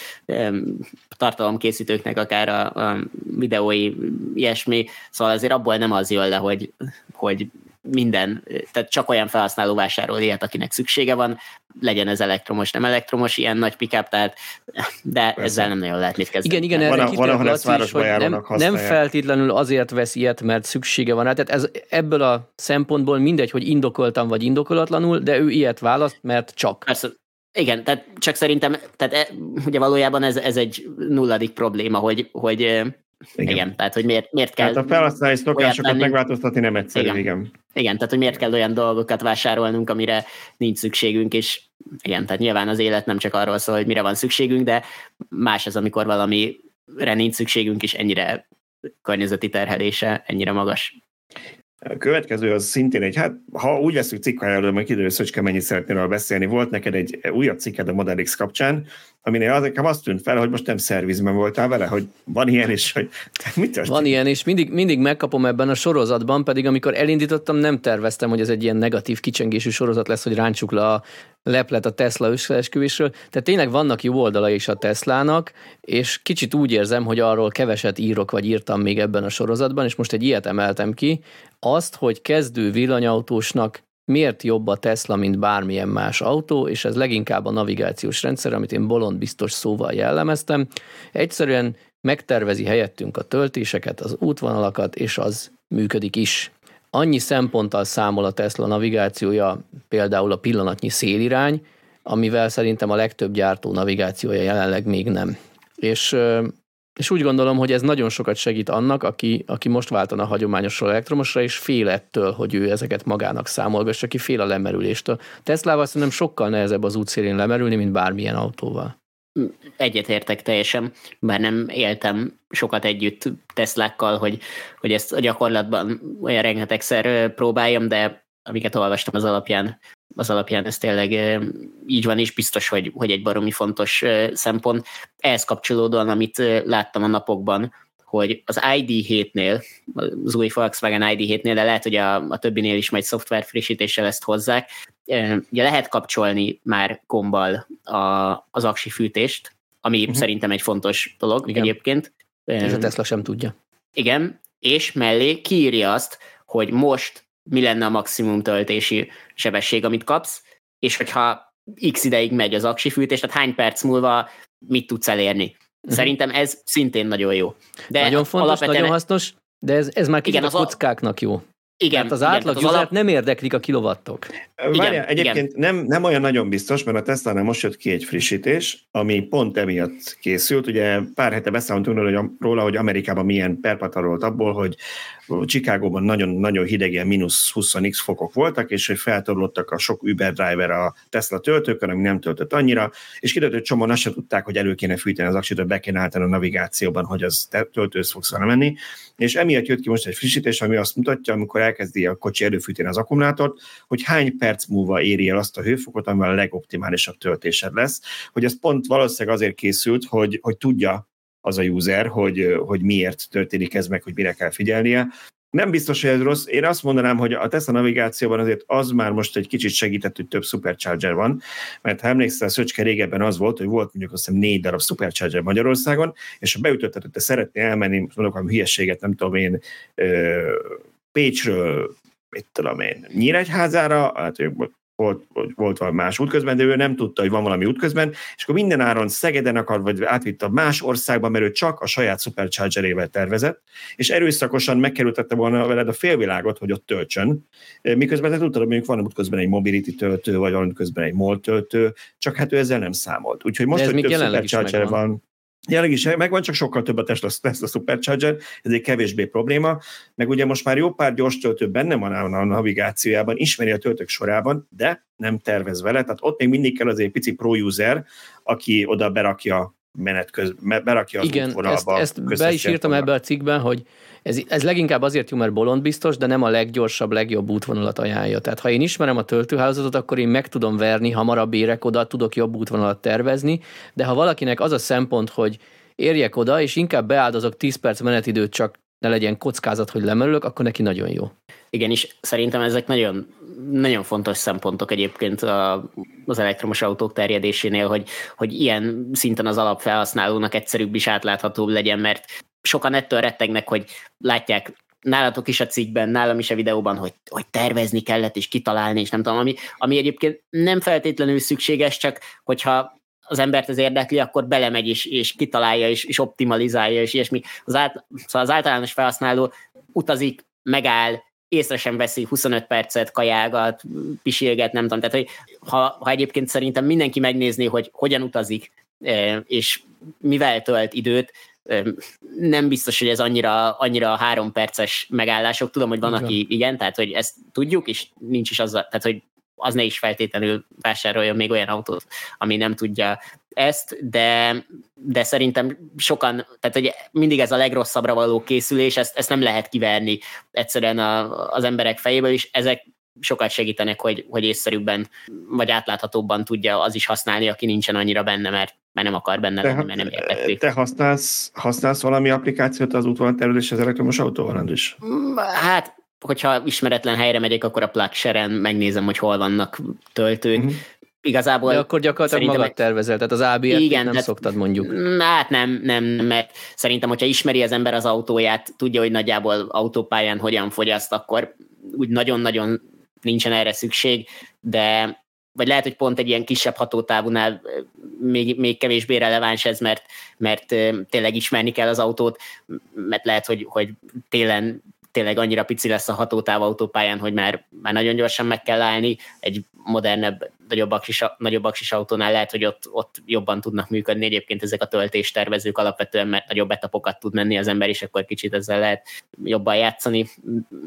tartalomkészítőknek akár a, a videói, ilyesmi, szóval azért abból nem az jön le, hogy, hogy minden, tehát csak olyan felhasználó vásárol ilyet, akinek szüksége van, legyen ez elektromos, nem elektromos, ilyen nagy pickup, tehát, de Persze. ezzel nem nagyon lehet mit kezdeni. Igen, igen, erre van, van, ezt is, hogy nem, nem feltétlenül azért vesz ilyet, mert szüksége van rá, tehát ez ebből a szempontból mindegy, hogy indokoltan vagy indokolatlanul, de ő ilyet választ, mert csak. Persze, igen, tehát csak szerintem, tehát e, ugye valójában ez, ez egy nulladik probléma, hogy, hogy igen. igen, tehát hogy miért, miért kell... Tehát a felhasználói szokásokat megváltoztatni nem egyszerű, igen. igen. Igen, tehát hogy miért kell olyan dolgokat vásárolnunk, amire nincs szükségünk, és igen, tehát nyilván az élet nem csak arról szól, hogy mire van szükségünk, de más az, amikor valamire nincs szükségünk, és ennyire környezeti terhelése ennyire magas. A következő az szintén egy, hát ha úgy veszünk cikkájáról, majd kiderül, hogy mennyit szeretnél beszélni. Volt neked egy újabb cikked a Model X kapcsán, aminél az, nekem azt tűnt fel, hogy most nem szervizben voltál vele, hogy van ilyen is, hogy <laughs> mit történt? Van ilyen, és mindig, mindig megkapom ebben a sorozatban, pedig amikor elindítottam, nem terveztem, hogy ez egy ilyen negatív kicsengésű sorozat lesz, hogy ráncsuk le a leplet a Tesla összeesküvésről. Tehát tényleg vannak jó oldalai is a Teslának, és kicsit úgy érzem, hogy arról keveset írok, vagy írtam még ebben a sorozatban, és most egy ilyet emeltem ki, azt, hogy kezdő villanyautósnak miért jobb a Tesla, mint bármilyen más autó, és ez leginkább a navigációs rendszer, amit én bolond biztos szóval jellemeztem. Egyszerűen megtervezi helyettünk a töltéseket, az útvonalakat, és az működik is. Annyi szemponttal számol a Tesla navigációja, például a pillanatnyi szélirány, amivel szerintem a legtöbb gyártó navigációja jelenleg még nem. És és úgy gondolom, hogy ez nagyon sokat segít annak, aki, aki most váltana a hagyományosról elektromosra, és fél ettől, hogy ő ezeket magának számolgassa ki, fél a lemerüléstől. Teslával szerintem sokkal nehezebb az útszélén lemerülni, mint bármilyen autóval. Egyetértek teljesen, bár nem éltem sokat együtt Teslákkal, hogy, hogy ezt a gyakorlatban olyan rengetegszer próbáljam, de amiket olvastam az alapján, az alapján ez tényleg így van, és biztos, hogy, hogy egy baromi fontos szempont. Ehhez kapcsolódóan, amit láttam a napokban, hogy az ID7-nél, az új Volkswagen ID7-nél, de lehet, hogy a, a többinél is majd szoftver frissítéssel ezt hozzák, ugye lehet kapcsolni már gombbal a, az aksi fűtést, ami uh-huh. szerintem egy fontos dolog Igen. egyébként. És a Tesla sem tudja. Igen, és mellé kiírja azt, hogy most mi lenne a maximum töltési sebesség, amit kapsz, és hogyha x ideig megy az aksi fűtés, tehát hány perc múlva mit tudsz elérni. Uh-huh. Szerintem ez szintén nagyon jó. De nagyon fontos, alapvetően... nagyon hasznos, de ez, ez már kicsit igen, a kockáknak jó. Igen, Mert az átlag igen, az alap... nem érdeklik a kilovattok. Várjál, egyébként igen. Nem, nem olyan nagyon biztos, mert a tesla most jött ki egy frissítés, ami pont emiatt készült. Ugye pár hete beszámoltunk róla, hogy Amerikában milyen perpatarolt abból, hogy Csikágóban nagyon-nagyon hideg, ilyen mínusz 20x fokok voltak, és hogy feltorlottak a sok Uber driver a Tesla töltőkön, ami nem töltött annyira, és kiderült, hogy csomóan azt se tudták, hogy elő kéne fűteni az aksit, hogy be kéne a navigációban, hogy az töltőhöz fogsz menni, és emiatt jött ki most egy frissítés, ami azt mutatja, amikor elkezdi a kocsi előfűteni az akkumulátort, hogy hány perc múlva éri el azt a hőfokot, amivel a legoptimálisabb töltésed lesz, hogy ez pont valószínűleg azért készült, hogy, hogy tudja az a user, hogy, hogy miért történik ez meg, hogy mire kell figyelnie. Nem biztos, hogy ez rossz. Én azt mondanám, hogy a Tesla navigációban azért az már most egy kicsit segített, hogy több supercharger van, mert ha emlékszel, Szöcske régebben az volt, hogy volt mondjuk azt hiszem négy darab supercharger Magyarországon, és ha beütötted, hogy te szeretnél elmenni, mondok a hülyeséget, nem tudom én, Pécsről, mit tudom én, Nyíregyházára, hát volt, volt valami más útközben, de ő nem tudta, hogy van valami útközben, és akkor minden áron Szegeden akar, vagy átvitt a más országba, mert ő csak a saját superchargerével tervezett, és erőszakosan megkerültette volna veled a félvilágot, hogy ott töltsön, miközben te tudtad, hogy mondjuk van útközben egy mobility töltő, vagy van útközben egy MOL töltő, csak hát ő ezzel nem számolt. Úgyhogy most, hogy több supercharger van, Jelenleg is megvan, csak sokkal több a Tesla, Tesla Supercharger, ez egy kevésbé probléma, meg ugye most már jó pár gyors töltő benne van a navigációjában, ismeri a töltők sorában, de nem tervez vele, tehát ott még mindig kell az egy pici pro-user, aki oda berakja menet köz, berakja az Igen, ezt, ezt be is írtam ebbe a cikkben, hogy ez, ez leginkább azért jó, mert bolond biztos, de nem a leggyorsabb, legjobb útvonalat ajánlja. Tehát ha én ismerem a töltőhálózatot, akkor én meg tudom verni, hamarabb érek oda, tudok jobb útvonalat tervezni, de ha valakinek az a szempont, hogy érjek oda, és inkább beáldozok 10 perc menetidőt, csak ne legyen kockázat, hogy lemerülök, akkor neki nagyon jó. Igen, és szerintem ezek nagyon, nagyon fontos szempontok egyébként az elektromos autók terjedésénél, hogy, hogy ilyen szinten az alapfelhasználónak egyszerűbb is átláthatóbb legyen, mert sokan ettől rettegnek, hogy látják nálatok is a cikkben, nálam is a videóban, hogy, hogy tervezni kellett és kitalálni, és nem tudom, ami, ami egyébként nem feltétlenül szükséges, csak hogyha az embert ez érdekli, akkor belemegy és, és kitalálja, és, és optimalizálja, és ilyesmi. Az, át, szóval az általános felhasználó utazik, megáll, észre sem veszi, 25 percet kajágat, pisilget, nem tudom. Tehát, hogy ha, ha egyébként szerintem mindenki megnézni, hogy hogyan utazik, eh, és mivel tölt időt, nem biztos, hogy ez annyira, annyira három perces megállások. Tudom, hogy van, igen. aki igen, tehát hogy ezt tudjuk, és nincs is az, tehát hogy az ne is feltétlenül vásároljon még olyan autót, ami nem tudja ezt, de, de szerintem sokan, tehát hogy mindig ez a legrosszabbra való készülés, ezt, ezt nem lehet kiverni egyszerűen a, az emberek fejéből, és ezek sokat segítenek, hogy, hogy észszerűbben vagy átláthatóbban tudja az is használni, aki nincsen annyira benne, mert, mert nem akar benne te, lenni, mert nem értették. Te használsz, használsz valami applikációt az útvonaltervezés az elektromos autóval is? Hát, hogyha ismeretlen helyre megyek, akkor a plug megnézem, hogy hol vannak töltők. Uh-huh. Igazából De akkor gyakorlatilag magad tervezel, tehát az ABS igen, nem tehát, szoktad mondjuk. Hát nem, nem, mert szerintem, hogyha ismeri az ember az autóját, tudja, hogy nagyjából autópályán hogyan fogyaszt, akkor úgy nagyon-nagyon nincsen erre szükség, de vagy lehet, hogy pont egy ilyen kisebb hatótávúnál még, még kevésbé releváns ez, mert, mert tényleg ismerni kell az autót, mert lehet, hogy, hogy télen tényleg annyira pici lesz a hatótáv autópályán, hogy már, már nagyon gyorsan meg kell állni. Egy modernebb, nagyobb aksis, nagyobb aksis autónál lehet, hogy ott, ott jobban tudnak működni. Egyébként ezek a töltéstervezők alapvetően, mert nagyobb etapokat tud menni az ember, és akkor kicsit ezzel lehet jobban játszani.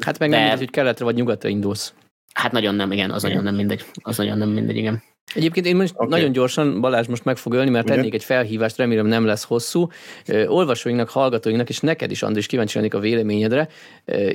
Hát meg De... nem mindegy, hogy keletre vagy nyugatra indulsz. Hát nagyon nem, igen, az nagyon nem mindegy. Az nagyon nem mindegy, igen. Egyébként én most okay. nagyon gyorsan, Balázs most meg fog ölni, mert Ugye? tennék egy felhívást, remélem nem lesz hosszú. Olvasóinknak, hallgatóinknak, és neked is, Andris, kíváncsi lennék a véleményedre.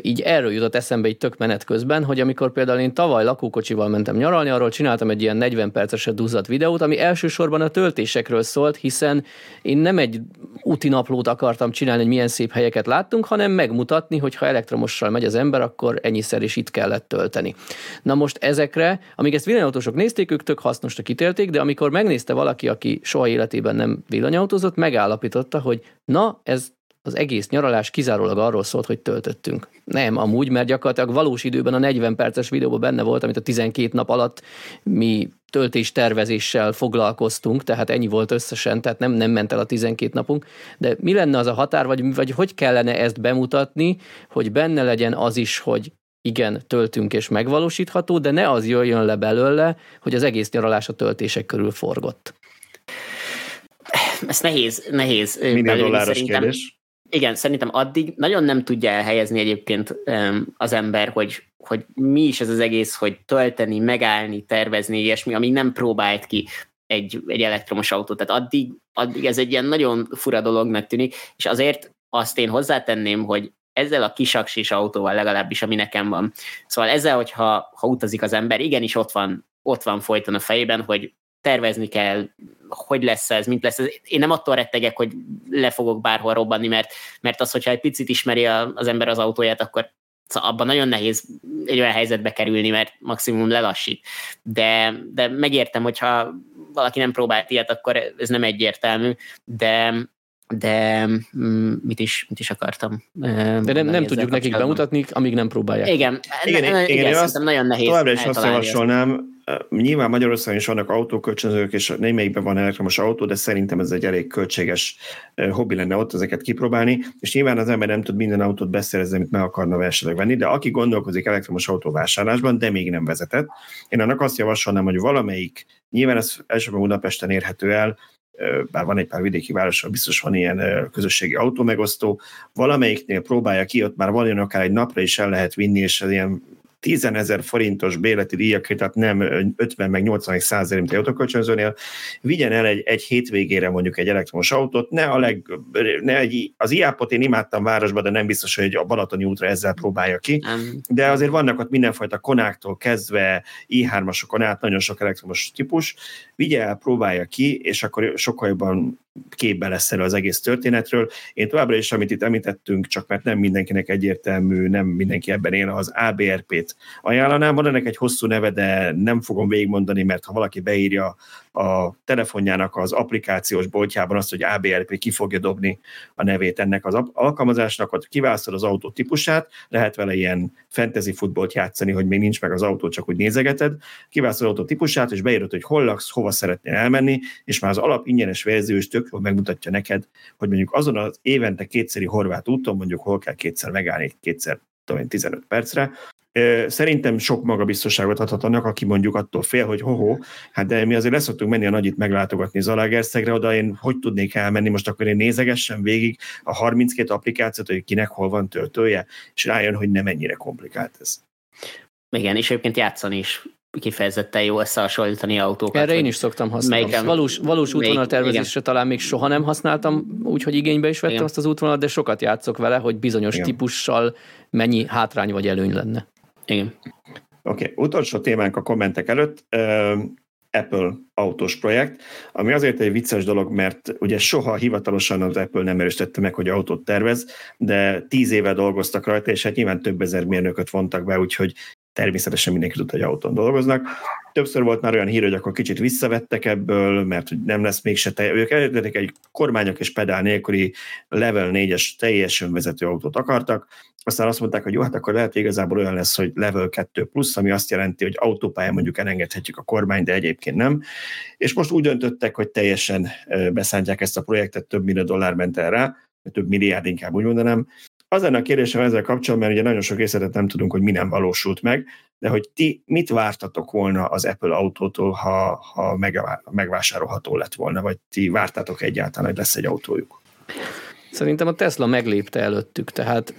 Így erről jutott eszembe egy tök menet közben, hogy amikor például én tavaly lakókocsival mentem nyaralni, arról csináltam egy ilyen 40 perceset duzzadt videót, ami elsősorban a töltésekről szólt, hiszen én nem egy úti naplót akartam csinálni, hogy milyen szép helyeket láttunk, hanem megmutatni, hogy ha elektromossal megy az ember, akkor ennyiszer is itt kellett tölteni. Na most ezekre, amíg ezt villanyautósok nézték, ők tök hasznosnak ítélték, de amikor megnézte valaki, aki soha életében nem villanyautózott, megállapította, hogy na, ez az egész nyaralás kizárólag arról szólt, hogy töltöttünk. Nem, amúgy, mert gyakorlatilag valós időben a 40 perces videóban benne volt, amit a 12 nap alatt mi töltés tervezéssel foglalkoztunk, tehát ennyi volt összesen, tehát nem, nem ment el a 12 napunk. De mi lenne az a határ, vagy, vagy hogy kellene ezt bemutatni, hogy benne legyen az is, hogy igen, töltünk és megvalósítható, de ne az jöjjön le belőle, hogy az egész nyaralás a töltések körül forgott. Ez nehéz, nehéz. Minden dolláros szerintem, kérdés. Igen, szerintem addig nagyon nem tudja elhelyezni egyébként az ember, hogy, hogy mi is ez az egész, hogy tölteni, megállni, tervezni, ilyesmi, amíg nem próbált ki egy, egy elektromos autót. Tehát addig, addig ez egy ilyen nagyon fura dolognak tűnik, és azért azt én hozzátenném, hogy ezzel a kisaksis autóval legalábbis, ami nekem van. Szóval ezzel, hogyha ha utazik az ember, igenis ott van, ott van folyton a fejében, hogy tervezni kell, hogy lesz ez, mint lesz ez. Én nem attól rettegek, hogy le fogok bárhol robbanni, mert, mert az, hogyha egy picit ismeri az ember az autóját, akkor szóval abban nagyon nehéz egy olyan helyzetbe kerülni, mert maximum lelassít. De, de megértem, hogyha valaki nem próbált ilyet, akkor ez nem egyértelmű, de, de mm, mit is, mit is akartam. De nem, nem tudjuk nekik bemutatni, amíg nem próbálják. Igen, igen, ne, igen, igen, igen azt, nagyon nehéz. Továbbra is azt javasolnám, nyilván Magyarországon is vannak autókölcsönzők, és némelyikben van elektromos autó, de szerintem ez egy elég költséges hobbi lenne ott ezeket kipróbálni, és nyilván az ember nem tud minden autót beszerezni, amit meg akarna esetleg venni, de aki gondolkozik elektromos autó vásárlásban, de még nem vezetett, én annak azt javasolnám, hogy valamelyik, nyilván ez elsősorban Budapesten érhető el, bár van egy pár vidéki városban, biztos van ilyen közösségi autómegosztó, valamelyiknél próbálja ki, ott már van olyan akár egy napra is el lehet vinni, és ilyen 10 ezer forintos béleti díjakért, tehát nem 50 meg 80 százalék, mint autókölcsönzőnél, vigyen el egy, egy hétvégére mondjuk egy elektromos autót, ne, a leg, ne egy, az iápot én imádtam városba, de nem biztos, hogy a Balatoni útra ezzel próbálja ki, de azért vannak ott mindenfajta konáktól kezdve, i3-asokon át nagyon sok elektromos típus, vigye el, próbálja ki, és akkor sokkal jobban képbe lesz erről az egész történetről. Én továbbra is, amit itt említettünk, csak mert nem mindenkinek egyértelmű, nem mindenki ebben él, az ABRP-t ajánlanám. Van ennek egy hosszú neve, de nem fogom végigmondani, mert ha valaki beírja a telefonjának az applikációs boltjában azt, hogy ABRP ki fogja dobni a nevét ennek az alkalmazásnak, ott kiválasztod az autó típusát, lehet vele ilyen fantasy futballt játszani, hogy még nincs meg az autó, csak úgy nézegeted, kiválasztod az autó típusát, és beírod, hogy hol laksz, hova szeretnél elmenni, és már az alap ingyenes verzió is tök jól megmutatja neked, hogy mondjuk azon az évente kétszeri horvát úton, mondjuk hol kell kétszer megállni, kétszer tudom 15 percre, Szerintem sok magabiztosságot adhat annak, aki mondjuk attól fél, hogy hoho, hát de mi azért leszoktunk menni a nagyit meglátogatni Zalagerszegre, oda én hogy tudnék elmenni, most akkor én nézegessem végig a 32 applikációt, hogy kinek hol van töltője, és rájön, hogy nem ennyire komplikált ez. Igen, és egyébként játszani is kifejezetten jó összehasonlítani autókat. Erre én is szoktam használni. Melyiken, valós, valós útvonal tervezésre talán még soha nem használtam, úgyhogy igénybe is vettem igen. azt az útvonalat, de sokat játszok vele, hogy bizonyos igen. típussal mennyi hátrány vagy előny lenne. Igen. Oké, okay. utolsó témánk a kommentek előtt. Apple autós projekt, ami azért egy vicces dolog, mert ugye soha hivatalosan az Apple nem erősítette meg, hogy autót tervez, de tíz éve dolgoztak rajta, és hát nyilván több ezer mérnököt vontak be, úgyhogy természetesen mindenki tudta, hogy autón dolgoznak. Többször volt már olyan hír, hogy akkor kicsit visszavettek ebből, mert hogy nem lesz mégse te. Ők eredetileg egy kormányok és pedál nélküli level 4-es teljesen vezető autót akartak, aztán azt mondták, hogy jó, hát akkor lehet igazából olyan lesz, hogy level 2 plusz, ami azt jelenti, hogy autópályán mondjuk elengedhetjük a kormány, de egyébként nem. És most úgy döntöttek, hogy teljesen beszántják ezt a projektet, több millió dollár ment el rá, több milliárd inkább úgy mondanám, az lenne a kérdésem ezzel kapcsolatban, mert ugye nagyon sok részletet nem tudunk, hogy mi nem valósult meg, de hogy ti mit vártatok volna az Apple autótól, ha, ha megvásárolható lett volna, vagy ti vártátok egyáltalán, hogy lesz egy autójuk? Szerintem a Tesla meglépte előttük, tehát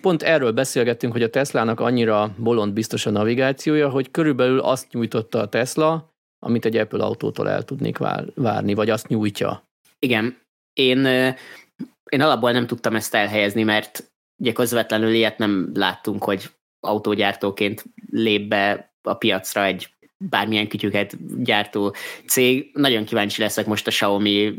pont erről beszélgettünk, hogy a Teslának annyira bolond biztos a navigációja, hogy körülbelül azt nyújtotta a Tesla, amit egy Apple autótól el tudnék vár, várni, vagy azt nyújtja. Igen, én, én alapból nem tudtam ezt elhelyezni, mert ugye közvetlenül ilyet nem láttunk, hogy autógyártóként lép be a piacra egy bármilyen kütyüket gyártó cég. Nagyon kíváncsi leszek most a Xiaomi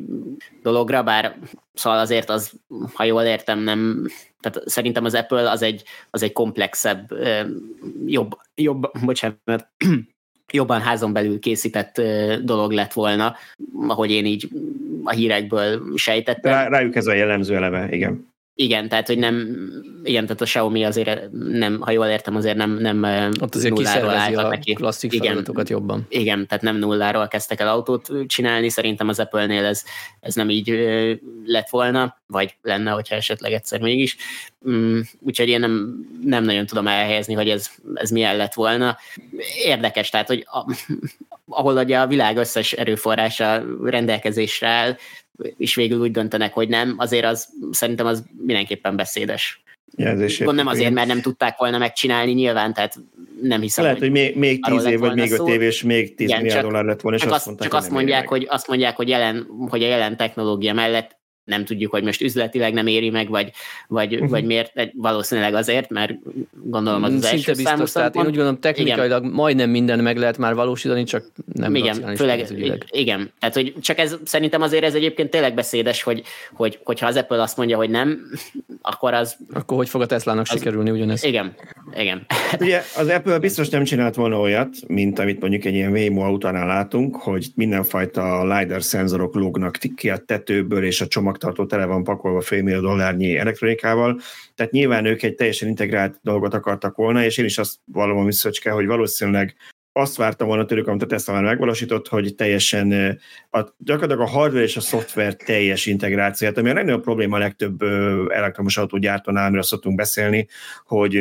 dologra, bár szóval azért az, ha jól értem, nem, tehát szerintem az Apple az egy, az egy komplexebb, jobb, jobb, bocsánat, <clears throat> jobban házon belül készített dolog lett volna, ahogy én így a hírekből sejtettem. Rá, rájuk ez a jellemző eleme, igen. Igen, tehát hogy nem, igen, tehát a Xiaomi azért nem, ha jól értem, azért nem, nem Ott azért nulláról álltak neki. klasszik igen, jobban. Igen, tehát nem nulláról kezdtek el autót csinálni, szerintem az Apple-nél ez, ez nem így lett volna, vagy lenne, hogyha esetleg egyszer mégis. Mm, úgyhogy én nem, nem nagyon tudom elhelyezni, hogy ez, ez milyen lett volna. Érdekes, tehát, hogy a, <laughs> ahol ugye a világ összes erőforrása rendelkezésre áll, és végül úgy döntenek, hogy nem, azért az szerintem az mindenképpen beszédes. Jelzésért. Nem azért, mert nem tudták volna megcsinálni nyilván, tehát nem hiszem, Lehet, hogy, hogy még, még tíz év, vagy még öt év, és még tíz milliárd dollár lett volna, és csak azt, mondták, csak azt mondják, hogy, azt mondják, hogy, jelen, hogy a jelen technológia mellett nem tudjuk, hogy most üzletileg nem éri meg, vagy, vagy, uh-huh. vagy miért, valószínűleg azért, mert gondolom az az Szinte első biztos, számú tehát én úgy gondolom technikailag igen. majdnem minden meg lehet már valósítani, csak nem igen, főleg, igen, tehát hogy csak ez szerintem azért ez egyébként tényleg beszédes, hogy, hogy, hogyha az Apple azt mondja, hogy nem, akkor az... Akkor hogy fog a Teslának az, sikerülni ugyanez? Igen, igen. Hát ugye az Apple biztos nem csinált volna olyat, mint amit mondjuk egy ilyen Waymo autónál látunk, hogy mindenfajta LiDAR szenzorok lógnak ki a tetőből, és a csomag csomagtartó tele van pakolva félmillió dollárnyi elektronikával, tehát nyilván ők egy teljesen integrált dolgot akartak volna, és én is azt vallom a Szöcske, hogy valószínűleg azt vártam volna tőlük, amit a Tesla már megvalósított, hogy teljesen a, gyakorlatilag a hardware és a szoftver teljes integrációt, ami a legnagyobb probléma a legtöbb elektromos autógyártónál, amiről szoktunk beszélni, hogy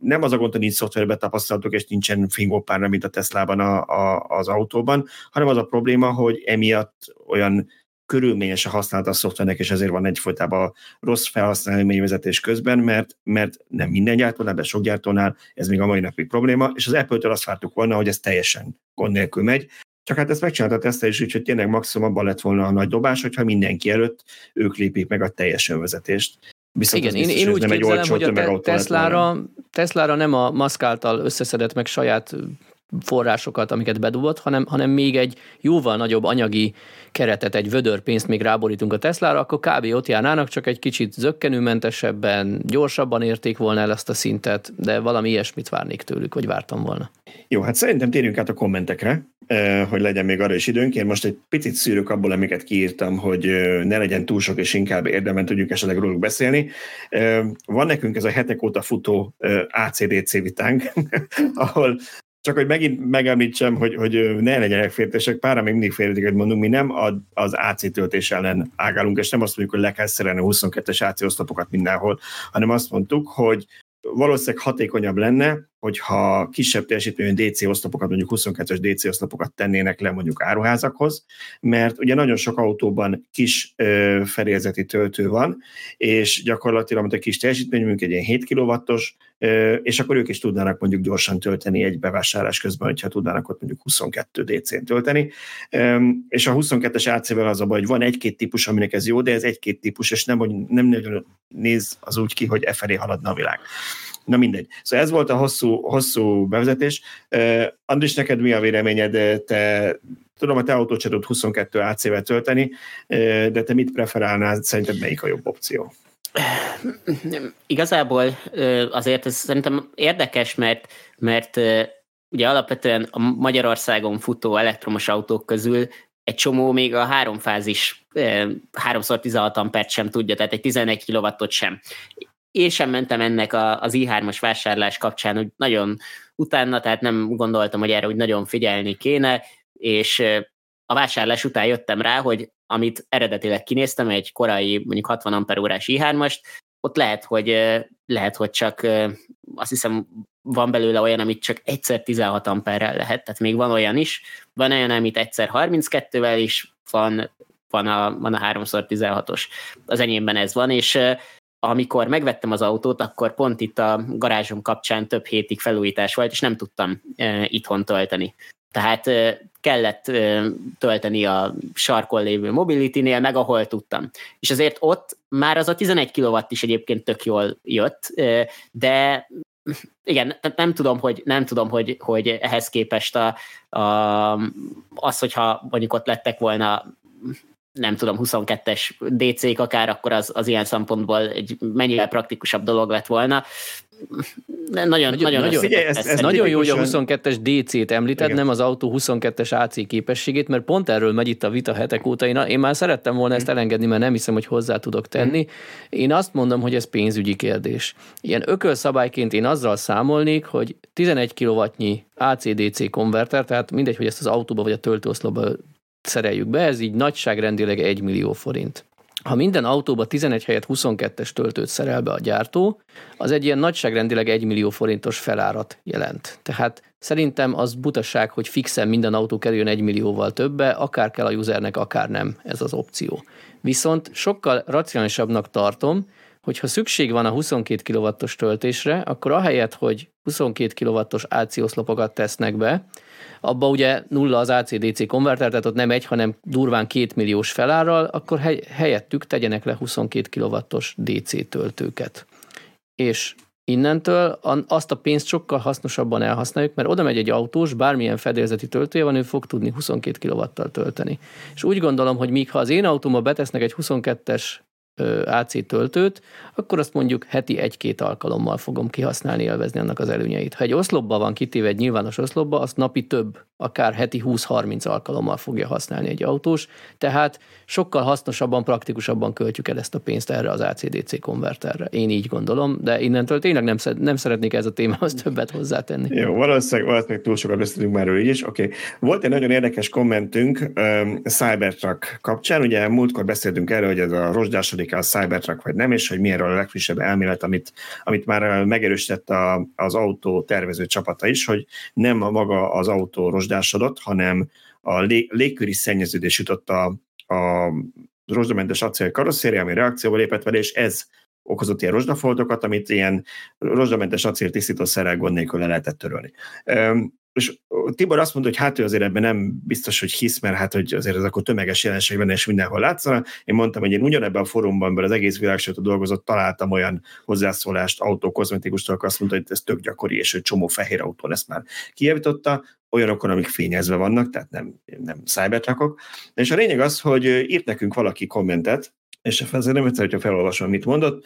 nem az a gond, hogy nincs szoftverbe tapasztalatok, és nincsen fingópárra, mint a Teslában a, a, az autóban, hanem az a probléma, hogy emiatt olyan körülményes a használata a szoftvernek, és ezért van egyfolytában rossz felhasználó vezetés közben, mert, mert nem minden gyártónál, de sok gyártónál ez még a mai napig probléma, és az Apple-től azt vártuk volna, hogy ez teljesen gond nélkül megy, csak hát ezt megcsinálta a Tesla is, úgyhogy tényleg maximum abban lett volna a nagy dobás, hogyha mindenki előtt ők lépik meg a teljes önvezetést. Viszont Igen, biztos, én, én úgy nem képzelem, hogy a te- Teslára, Teslára nem a Musk által összeszedett meg saját forrásokat, amiket bedobott, hanem, hanem még egy jóval nagyobb anyagi keretet, egy vödör pénzt még ráborítunk a Teslára, akkor kb. ott járnának, csak egy kicsit zöggenőmentesebben, gyorsabban érték volna el ezt a szintet, de valami ilyesmit várnék tőlük, vagy vártam volna. Jó, hát szerintem térjünk át a kommentekre, hogy legyen még arra is időnk. Én most egy picit szűrök abból, amiket kiírtam, hogy ne legyen túl sok, és inkább érdemben tudjuk esetleg róluk beszélni. Van nekünk ez a hetek óta futó ACDC vitánk, <laughs> ahol csak hogy megint megemlítsem, hogy, hogy ne legyenek féltések, pára még mindig félretéket mondunk, mi nem az AC töltés ellen ágálunk, és nem azt mondjuk, hogy le kell szerelni 22-es AC oszlopokat mindenhol, hanem azt mondtuk, hogy valószínűleg hatékonyabb lenne, hogyha kisebb teljesítményű DC oszlopokat, mondjuk 22-es DC oszlopokat tennének le mondjuk áruházakhoz, mert ugye nagyon sok autóban kis ö, fedélzeti töltő van, és gyakorlatilag, mint egy kis teljesítmény, mondjuk egy ilyen 7 kW-os, és akkor ők is tudnának mondjuk gyorsan tölteni egy bevásárlás közben, hogyha tudnának ott mondjuk 22 DC-n tölteni. És a 22-es AC-vel az a baj, hogy van egy-két típus, aminek ez jó, de ez egy-két típus, és nem, nem nagyon néz az úgy ki, hogy e felé haladna a világ. Na mindegy. Szóval ez volt a hosszú, hosszú bevezetés. Uh, Andris, neked mi a véleményed? Te, tudom, a te autót sem 22 AC-vel tölteni, de te mit preferálnál? Szerinted melyik a jobb opció? Igazából azért ez szerintem érdekes, mert, mert ugye alapvetően a Magyarországon futó elektromos autók közül egy csomó még a háromfázis 3x16 ampert sem tudja, tehát egy 11 kW-ot sem. Én sem mentem ennek az i3-as vásárlás kapcsán, hogy nagyon utána, tehát nem gondoltam, hogy erre úgy nagyon figyelni kéne, és a vásárlás után jöttem rá, hogy amit eredetileg kinéztem, egy korai mondjuk 60 amperórás i3-ast, ott lehet, hogy, lehet, hogy csak azt hiszem van belőle olyan, amit csak egyszer 16 amperrel lehet, tehát még van olyan is, van olyan, amit egyszer 32-vel is van, van a, van a 3x16-os. Az enyémben ez van, és amikor megvettem az autót, akkor pont itt a garázsom kapcsán több hétig felújítás volt, és nem tudtam e, itthon tölteni. Tehát kellett tölteni a sarkon lévő mobility-nél, meg ahol tudtam. És azért ott már az a 11 kW is egyébként tök jól jött, de igen, nem tudom, hogy, nem tudom, hogy, hogy ehhez képest a, a, az, hogyha mondjuk ott lettek volna nem tudom, 22-es DC-k akár, akkor az, az ilyen szempontból egy mennyivel praktikusabb dolog lett volna nagyon, nagyon, nagyon, nagyon, figyelj, ez, ez nagyon jó, hogy a 22-es DC-t említed, Igen. nem az autó 22-es AC képességét, mert pont erről megy itt a vita hetek óta. Én, én már szerettem volna ezt elengedni, mert nem hiszem, hogy hozzá tudok tenni. Én azt mondom, hogy ez pénzügyi kérdés. Ilyen ökölszabályként én azzal számolnék, hogy 11 kW-nyi AC-DC konverter, tehát mindegy, hogy ezt az autóba vagy a töltőoszlopba szereljük be, ez így nagyságrendileg 1 millió forint ha minden autóba 11 helyett 22-es töltőt szerel be a gyártó, az egy ilyen nagyságrendileg 1 millió forintos felárat jelent. Tehát szerintem az butaság, hogy fixen minden autó kerüljön 1 millióval többe, akár kell a usernek, akár nem ez az opció. Viszont sokkal racionálisabbnak tartom, hogyha szükség van a 22 kW-os töltésre, akkor ahelyett, hogy 22 kW-os AC oszlopokat tesznek be, abba ugye nulla az ACDC konverter, tehát ott nem egy, hanem durván két milliós felárral, akkor helyettük tegyenek le 22 kW-os DC töltőket. És innentől azt a pénzt sokkal hasznosabban elhasználjuk, mert oda megy egy autós, bármilyen fedélzeti töltője van, ő fog tudni 22 kW-tal tölteni. És úgy gondolom, hogy míg ha az én autómba betesznek egy 22-es AC töltőt, akkor azt mondjuk heti egy-két alkalommal fogom kihasználni, élvezni annak az előnyeit. Ha egy oszlopba van kitéve egy nyilvános oszlopba, azt napi több, akár heti 20-30 alkalommal fogja használni egy autós, tehát sokkal hasznosabban, praktikusabban költjük el ezt a pénzt erre az ACDC konverterre. Én így gondolom, de innentől tényleg nem, nem szeretnék ez a témához többet hozzátenni. Jó, valószínűleg, valószínűleg túl sokat beszélünk már így is. Oké. Okay. Volt egy nagyon érdekes kommentünk um, Cybertruck kapcsán, ugye múltkor beszéltünk erről, hogy ez a rozsdásodik a Cybertruck vagy nem, és hogy milyen a legfrissebb elmélet, amit, amit már megerősített a, az autó tervező csapata is, hogy nem a maga az autó rozsdásodott, hanem a lég, légköri szennyeződés jutott a, a rozsdamentes acél karosszéria, ami reakcióba lépett vele, és ez okozott ilyen rozsdafoltokat, amit ilyen rozsdamentes acél tisztítószerrel gond nélkül le lehetett törölni és Tibor azt mondta, hogy hát ő azért ebben nem biztos, hogy hisz, mert hát hogy azért ez akkor tömeges jelenség benne, és mindenhol látszana. Én mondtam, hogy én ugyanebben a fórumban, az egész világsajtó dolgozott, találtam olyan hozzászólást autókozmetikustól, aki azt mondta, hogy ez tök gyakori, és hogy csomó fehér autón ezt már kijavította, olyanokon, amik fényezve vannak, tehát nem, nem cybertruckok. És a lényeg az, hogy írt nekünk valaki kommentet, és ezért nem egyszer, hogyha felolvasom, mit mondott,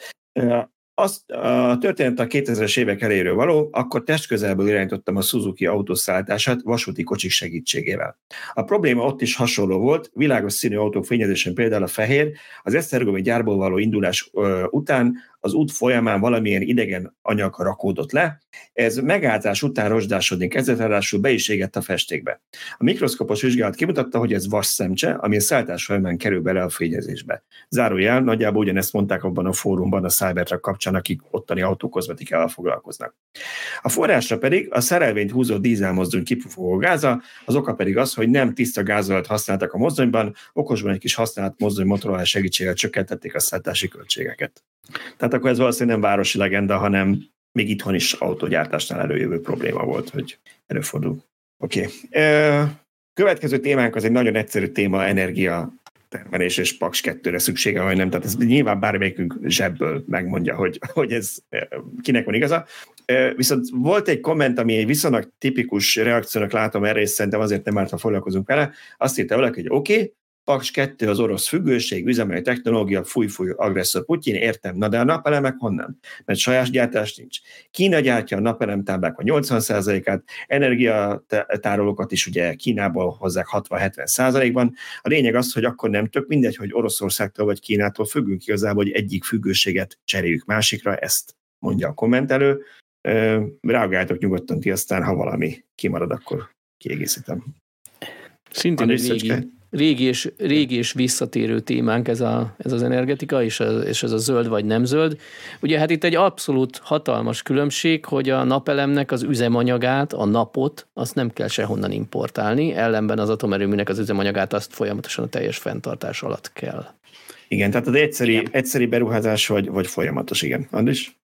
azt a történet a 2000-es évek eléről való, akkor testközelből irányítottam a Suzuki autószállítását vasúti kocsik segítségével. A probléma ott is hasonló volt, világos színű autók fényezésen például a fehér, az Esztergomi gyárból való indulás után az út folyamán valamilyen idegen anyag rakódott le, ez megállítás után rozsdásodni kezdett, ráadásul be is égett a festékbe. A mikroszkopos vizsgálat kimutatta, hogy ez vas szemcse, ami a szállítás folyamán kerül bele a fényezésbe. Zárójel, nagyjából ugyanezt mondták abban a fórumban a Cybertruck kapcsán, akik ottani autókozmetikával foglalkoznak. A forrásra pedig a szerelvényt húzó dízelmozdony kipufogó gáza, az oka pedig az, hogy nem tiszta gázolat használtak a mozdonyban, okosban egy kis használt mozdony motorolás segítségével csökkentették a szállítási költségeket. Tehát akkor ez valószínűleg nem városi legenda, hanem még itthon is autógyártásnál előjövő probléma volt, hogy előfordul. Oké. Okay. Következő témánk az egy nagyon egyszerű téma, energia termelés és Paks 2-re szüksége, vagy nem. Tehát ez nyilván bármelyikünk zsebből megmondja, hogy, hogy ez kinek van igaza. Viszont volt egy komment, ami egy viszonylag tipikus reakciónak látom erre, és szerintem azért nem árt, ha foglalkozunk vele. Azt írta valaki, hogy oké, okay, Paks 2 az orosz függőség, üzemeli technológia, fúj-fúj agresszor Putyin, értem, na de a napelemek honnan? Mert saját gyártás nincs. Kína gyártja a napelemtáblák a 80%-át, energiatárolókat is ugye Kínából hozzák 60-70%-ban. A lényeg az, hogy akkor nem tök mindegy, hogy Oroszországtól vagy Kínától függünk igazából, hogy egyik függőséget cseréljük másikra, ezt mondja a kommentelő. Reagáltok nyugodtan ti, aztán ha valami kimarad, akkor kiegészítem. Szintén egy régi, régi és, régi és visszatérő témánk ez, a, ez az energetika, és, a, és ez a zöld vagy nem zöld. Ugye hát itt egy abszolút hatalmas különbség, hogy a napelemnek az üzemanyagát, a napot, azt nem kell sehonnan importálni, ellenben az atomerőműnek az üzemanyagát azt folyamatosan a teljes fenntartás alatt kell. Igen, tehát az egyszeri, igen. egyszeri beruházás vagy, vagy folyamatos, igen. Andris?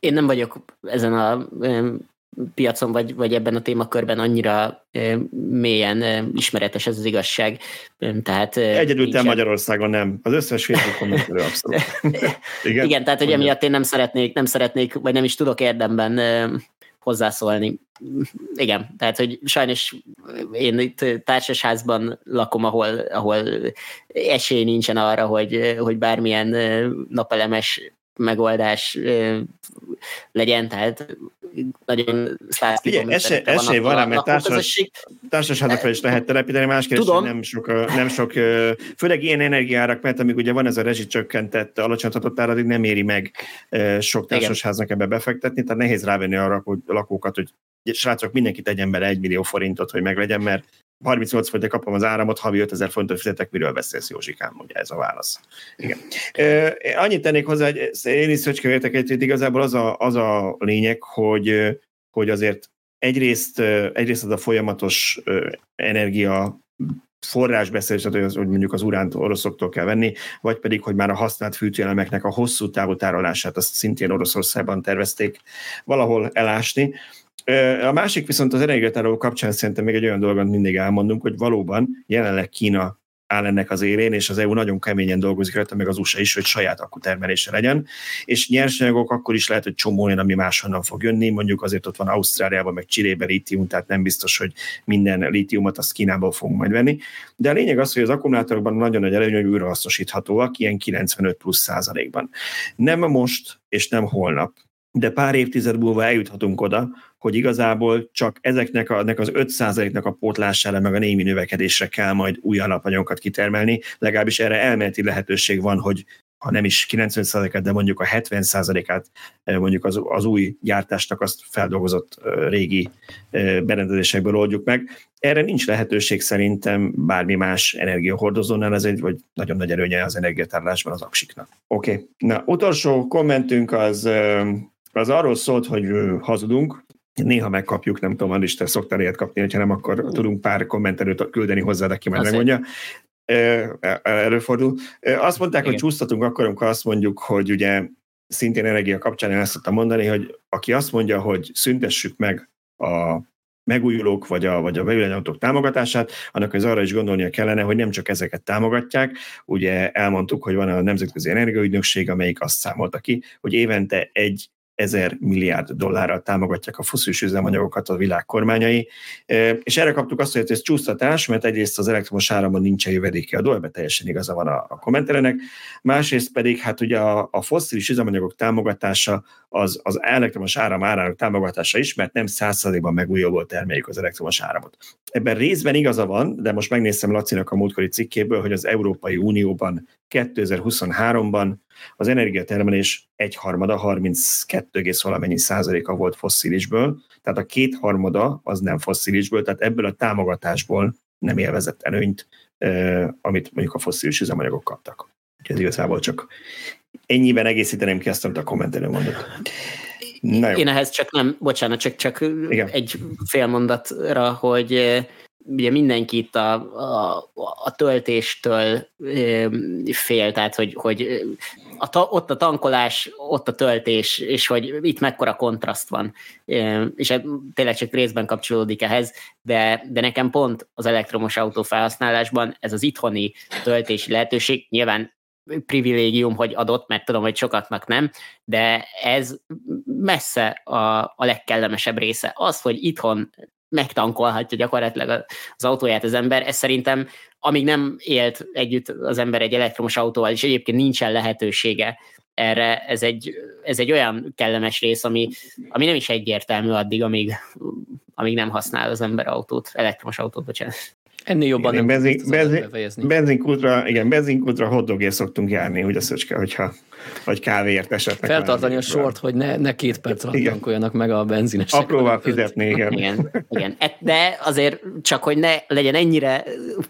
Én nem vagyok ezen a piacon, vagy, vagy ebben a témakörben annyira mélyen ismeretes ez az igazság. Tehát, Egyedül te Magyarországon nem. Az összes Facebook kommentelő abszolút. <laughs> Igen? Igen, tehát hogy emiatt én nem szeretnék, nem szeretnék, vagy nem is tudok érdemben hozzászólni. Igen, tehát, hogy sajnos én itt társasházban lakom, ahol, ahol esély nincsen arra, hogy, hogy bármilyen napelemes megoldás legyen, tehát nagyon száz Ugye, esély, esély van rá, mert társas, társaságokra is lehet telepíteni, más kérdés, nem sok, nem sok, főleg ilyen energiárak, mert amíg ugye van ez a rezsicsökkentett alacsonyítatott ár, addig nem éri meg sok társasháznak ebbe befektetni, tehát nehéz rávenni arra a lakókat, hogy srácok, mindenki tegyen bele egy millió forintot, hogy meglegyen, mert 38 forintot kapom az áramot, havi 5000 forintot fizetek, miről beszélsz, Józsikám, ugye ez a válasz. Igen. E, annyit tennék hozzá, hogy én is szöcskövétek egy, igazából az a, az a lényeg, hogy, hogy azért egyrészt, egyrészt az a folyamatos energia forrásbeszélés, tehát hogy mondjuk az uránt oroszoktól kell venni, vagy pedig, hogy már a használt fűtőelemeknek a hosszú távú tárolását azt szintén Oroszországban tervezték valahol elásni. A másik viszont az energiatároló kapcsán szerintem még egy olyan dolgot mindig elmondunk, hogy valóban jelenleg Kína áll ennek az élén, és az EU nagyon keményen dolgozik rajta, meg az USA is, hogy saját akkutermelése legyen, és nyersanyagok akkor is lehet, hogy csomó olyan, ami máshonnan fog jönni, mondjuk azért ott van Ausztráliában, meg Csilében lítium, tehát nem biztos, hogy minden lítiumot azt Kínából fogunk majd venni. De a lényeg az, hogy az akkumulátorokban nagyon nagy előny, hogy újrahasznosíthatóak, ilyen 95 plusz százalékban. Nem most, és nem holnap, de pár évtized múlva eljuthatunk oda, hogy igazából csak ezeknek a, az 5%-nak a pótlására, meg a némi növekedésre kell majd új alapanyagokat kitermelni, legalábbis erre elméleti lehetőség van, hogy ha nem is 90%-át, de mondjuk a 70%-át eh, mondjuk az, az új gyártásnak azt feldolgozott régi berendezésekből oldjuk meg. Erre nincs lehetőség szerintem bármi más energiahordozónál, ez egy vagy nagyon nagy erőnye az energiatárlásban az aksiknak. Oké, okay. na utolsó kommentünk az, az arról szólt, hogy hazudunk, Néha megkapjuk, nem tudom, is te szoktál ilyet kapni, hogyha nem, akkor uh. tudunk pár kommenterőt küldeni hozzá, aki majd megmondja. Előfordul. Azt mondták, Igen. hogy csúsztatunk akkor, amikor azt mondjuk, hogy ugye szintén energia kapcsán én ezt szoktam mondani, hogy aki azt mondja, hogy szüntessük meg a megújulók vagy a, vagy a villanyautók támogatását, annak az arra is gondolnia kellene, hogy nem csak ezeket támogatják, ugye elmondtuk, hogy van a Nemzetközi Energiaügynökség, amelyik azt számolta ki, hogy évente egy ezer milliárd dollárral támogatják a foszilis üzemanyagokat a világ kormányai, és erre kaptuk azt, hogy ez csúsztatás, mert egyrészt az elektromos áramban nincsen jövedéki adó, ebben teljesen igaza van a, a kommenterenek, másrészt pedig hát ugye a, a foszilis üzemanyagok támogatása az, az elektromos áram árának támogatása is, mert nem százszerzékban megújulóból termeljük az elektromos áramot. Ebben részben igaza van, de most megnéztem Lacinak a múltkori cikkéből, hogy az Európai Unióban 2023-ban az energiatermelés egyharmada, 32, valamennyi százaléka volt fosszilisből, tehát a kétharmada az nem fosszilisből, tehát ebből a támogatásból nem élvezett előnyt, amit mondjuk a fosszilis üzemanyagok kaptak. Úgyhogy ez igazából csak ennyiben egészíteném ki azt, amit a kommentelő mondott. Én ehhez csak nem, bocsánat, csak, csak Igen. egy fél mondatra, hogy ugye mindenki itt a, a, a töltéstől fél, tehát hogy, hogy a ta, ott a tankolás, ott a töltés, és hogy itt mekkora kontraszt van. És tényleg csak részben kapcsolódik ehhez, de, de nekem pont az elektromos autó felhasználásban ez az itthoni töltési lehetőség, nyilván privilégium, hogy adott, mert tudom, hogy sokatnak nem, de ez messze a, a legkellemesebb része. Az, hogy itthon megtankolhatja gyakorlatilag az autóját az ember, ez szerintem amíg nem élt együtt az ember egy elektromos autóval, és egyébként nincsen lehetősége erre, ez egy, ez egy olyan kellemes rész, ami, ami nem is egyértelmű addig, amíg, amíg nem használ az ember autót, elektromos autót, bocsánat. Ennél jobban igen, nem benzin, benzin, benzinkútra, igen, benzinkútra hotdogért szoktunk járni, a szöcske, hogyha vagy kávéért esetleg. Feltartani a sort, hogy ne, ne két perc alatt tankoljanak meg a benzinesek. Apróval fizetni, igen. igen. igen. De azért csak, hogy ne legyen ennyire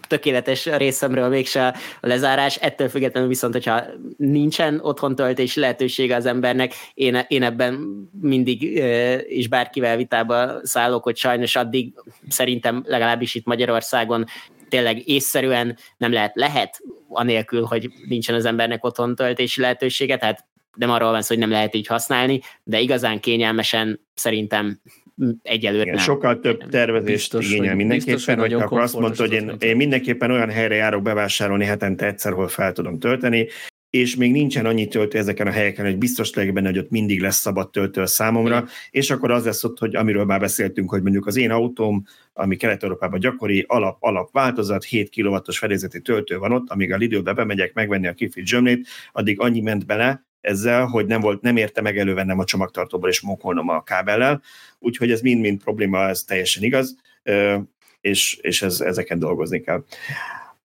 tökéletes a részemről mégse a lezárás, ettől függetlenül viszont, hogyha nincsen otthon töltési lehetősége az embernek, én, én ebben mindig és bárkivel vitába szállok, hogy sajnos addig szerintem legalábbis itt Magyarországon tényleg észszerűen nem lehet, lehet anélkül, hogy nincsen az embernek otthon töltési lehetősége, tehát nem arról van szó, hogy nem lehet így használni, de igazán kényelmesen szerintem egyelőre Igen, nem. Sokkal több tervezést biztos, igényel mindenképpen, biztos, hogy akkor azt mondta, hogy én, én mindenképpen olyan helyre járok bevásárolni hetente egyszer, hol fel tudom tölteni, és még nincsen annyi töltő ezeken a helyeken, hogy biztos legyek benne, hogy ott mindig lesz szabad töltő a számomra, és akkor az lesz ott, hogy amiről már beszéltünk, hogy mondjuk az én autóm, ami Kelet-Európában gyakori, alap, alap változat, 7 kW-os fedélzeti töltő van ott, amíg a Lidl-be bemegyek megvenni a kifit zsömlét, addig annyi ment bele, ezzel, hogy nem, volt, nem érte meg elővennem a csomagtartóból és mókolnom a kábellel, úgyhogy ez mind-mind probléma, ez teljesen igaz, és, és ez, ezeken dolgozni kell.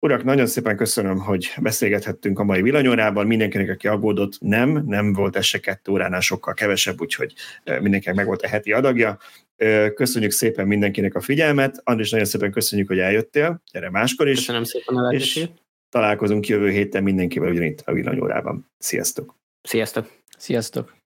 Urak, nagyon szépen köszönöm, hogy beszélgethettünk a mai villanyórában. Mindenkinek, aki aggódott, nem, nem volt ez se kettő óránál sokkal kevesebb, úgyhogy mindenkinek meg volt a heti adagja. Köszönjük szépen mindenkinek a figyelmet. Andris, nagyon szépen köszönjük, hogy eljöttél. Gyere máskor is. Köszönöm szépen a És találkozunk jövő héten mindenkivel ugyanitt a villanyórában. Sziasztok! Sziasztok! Sziasztok!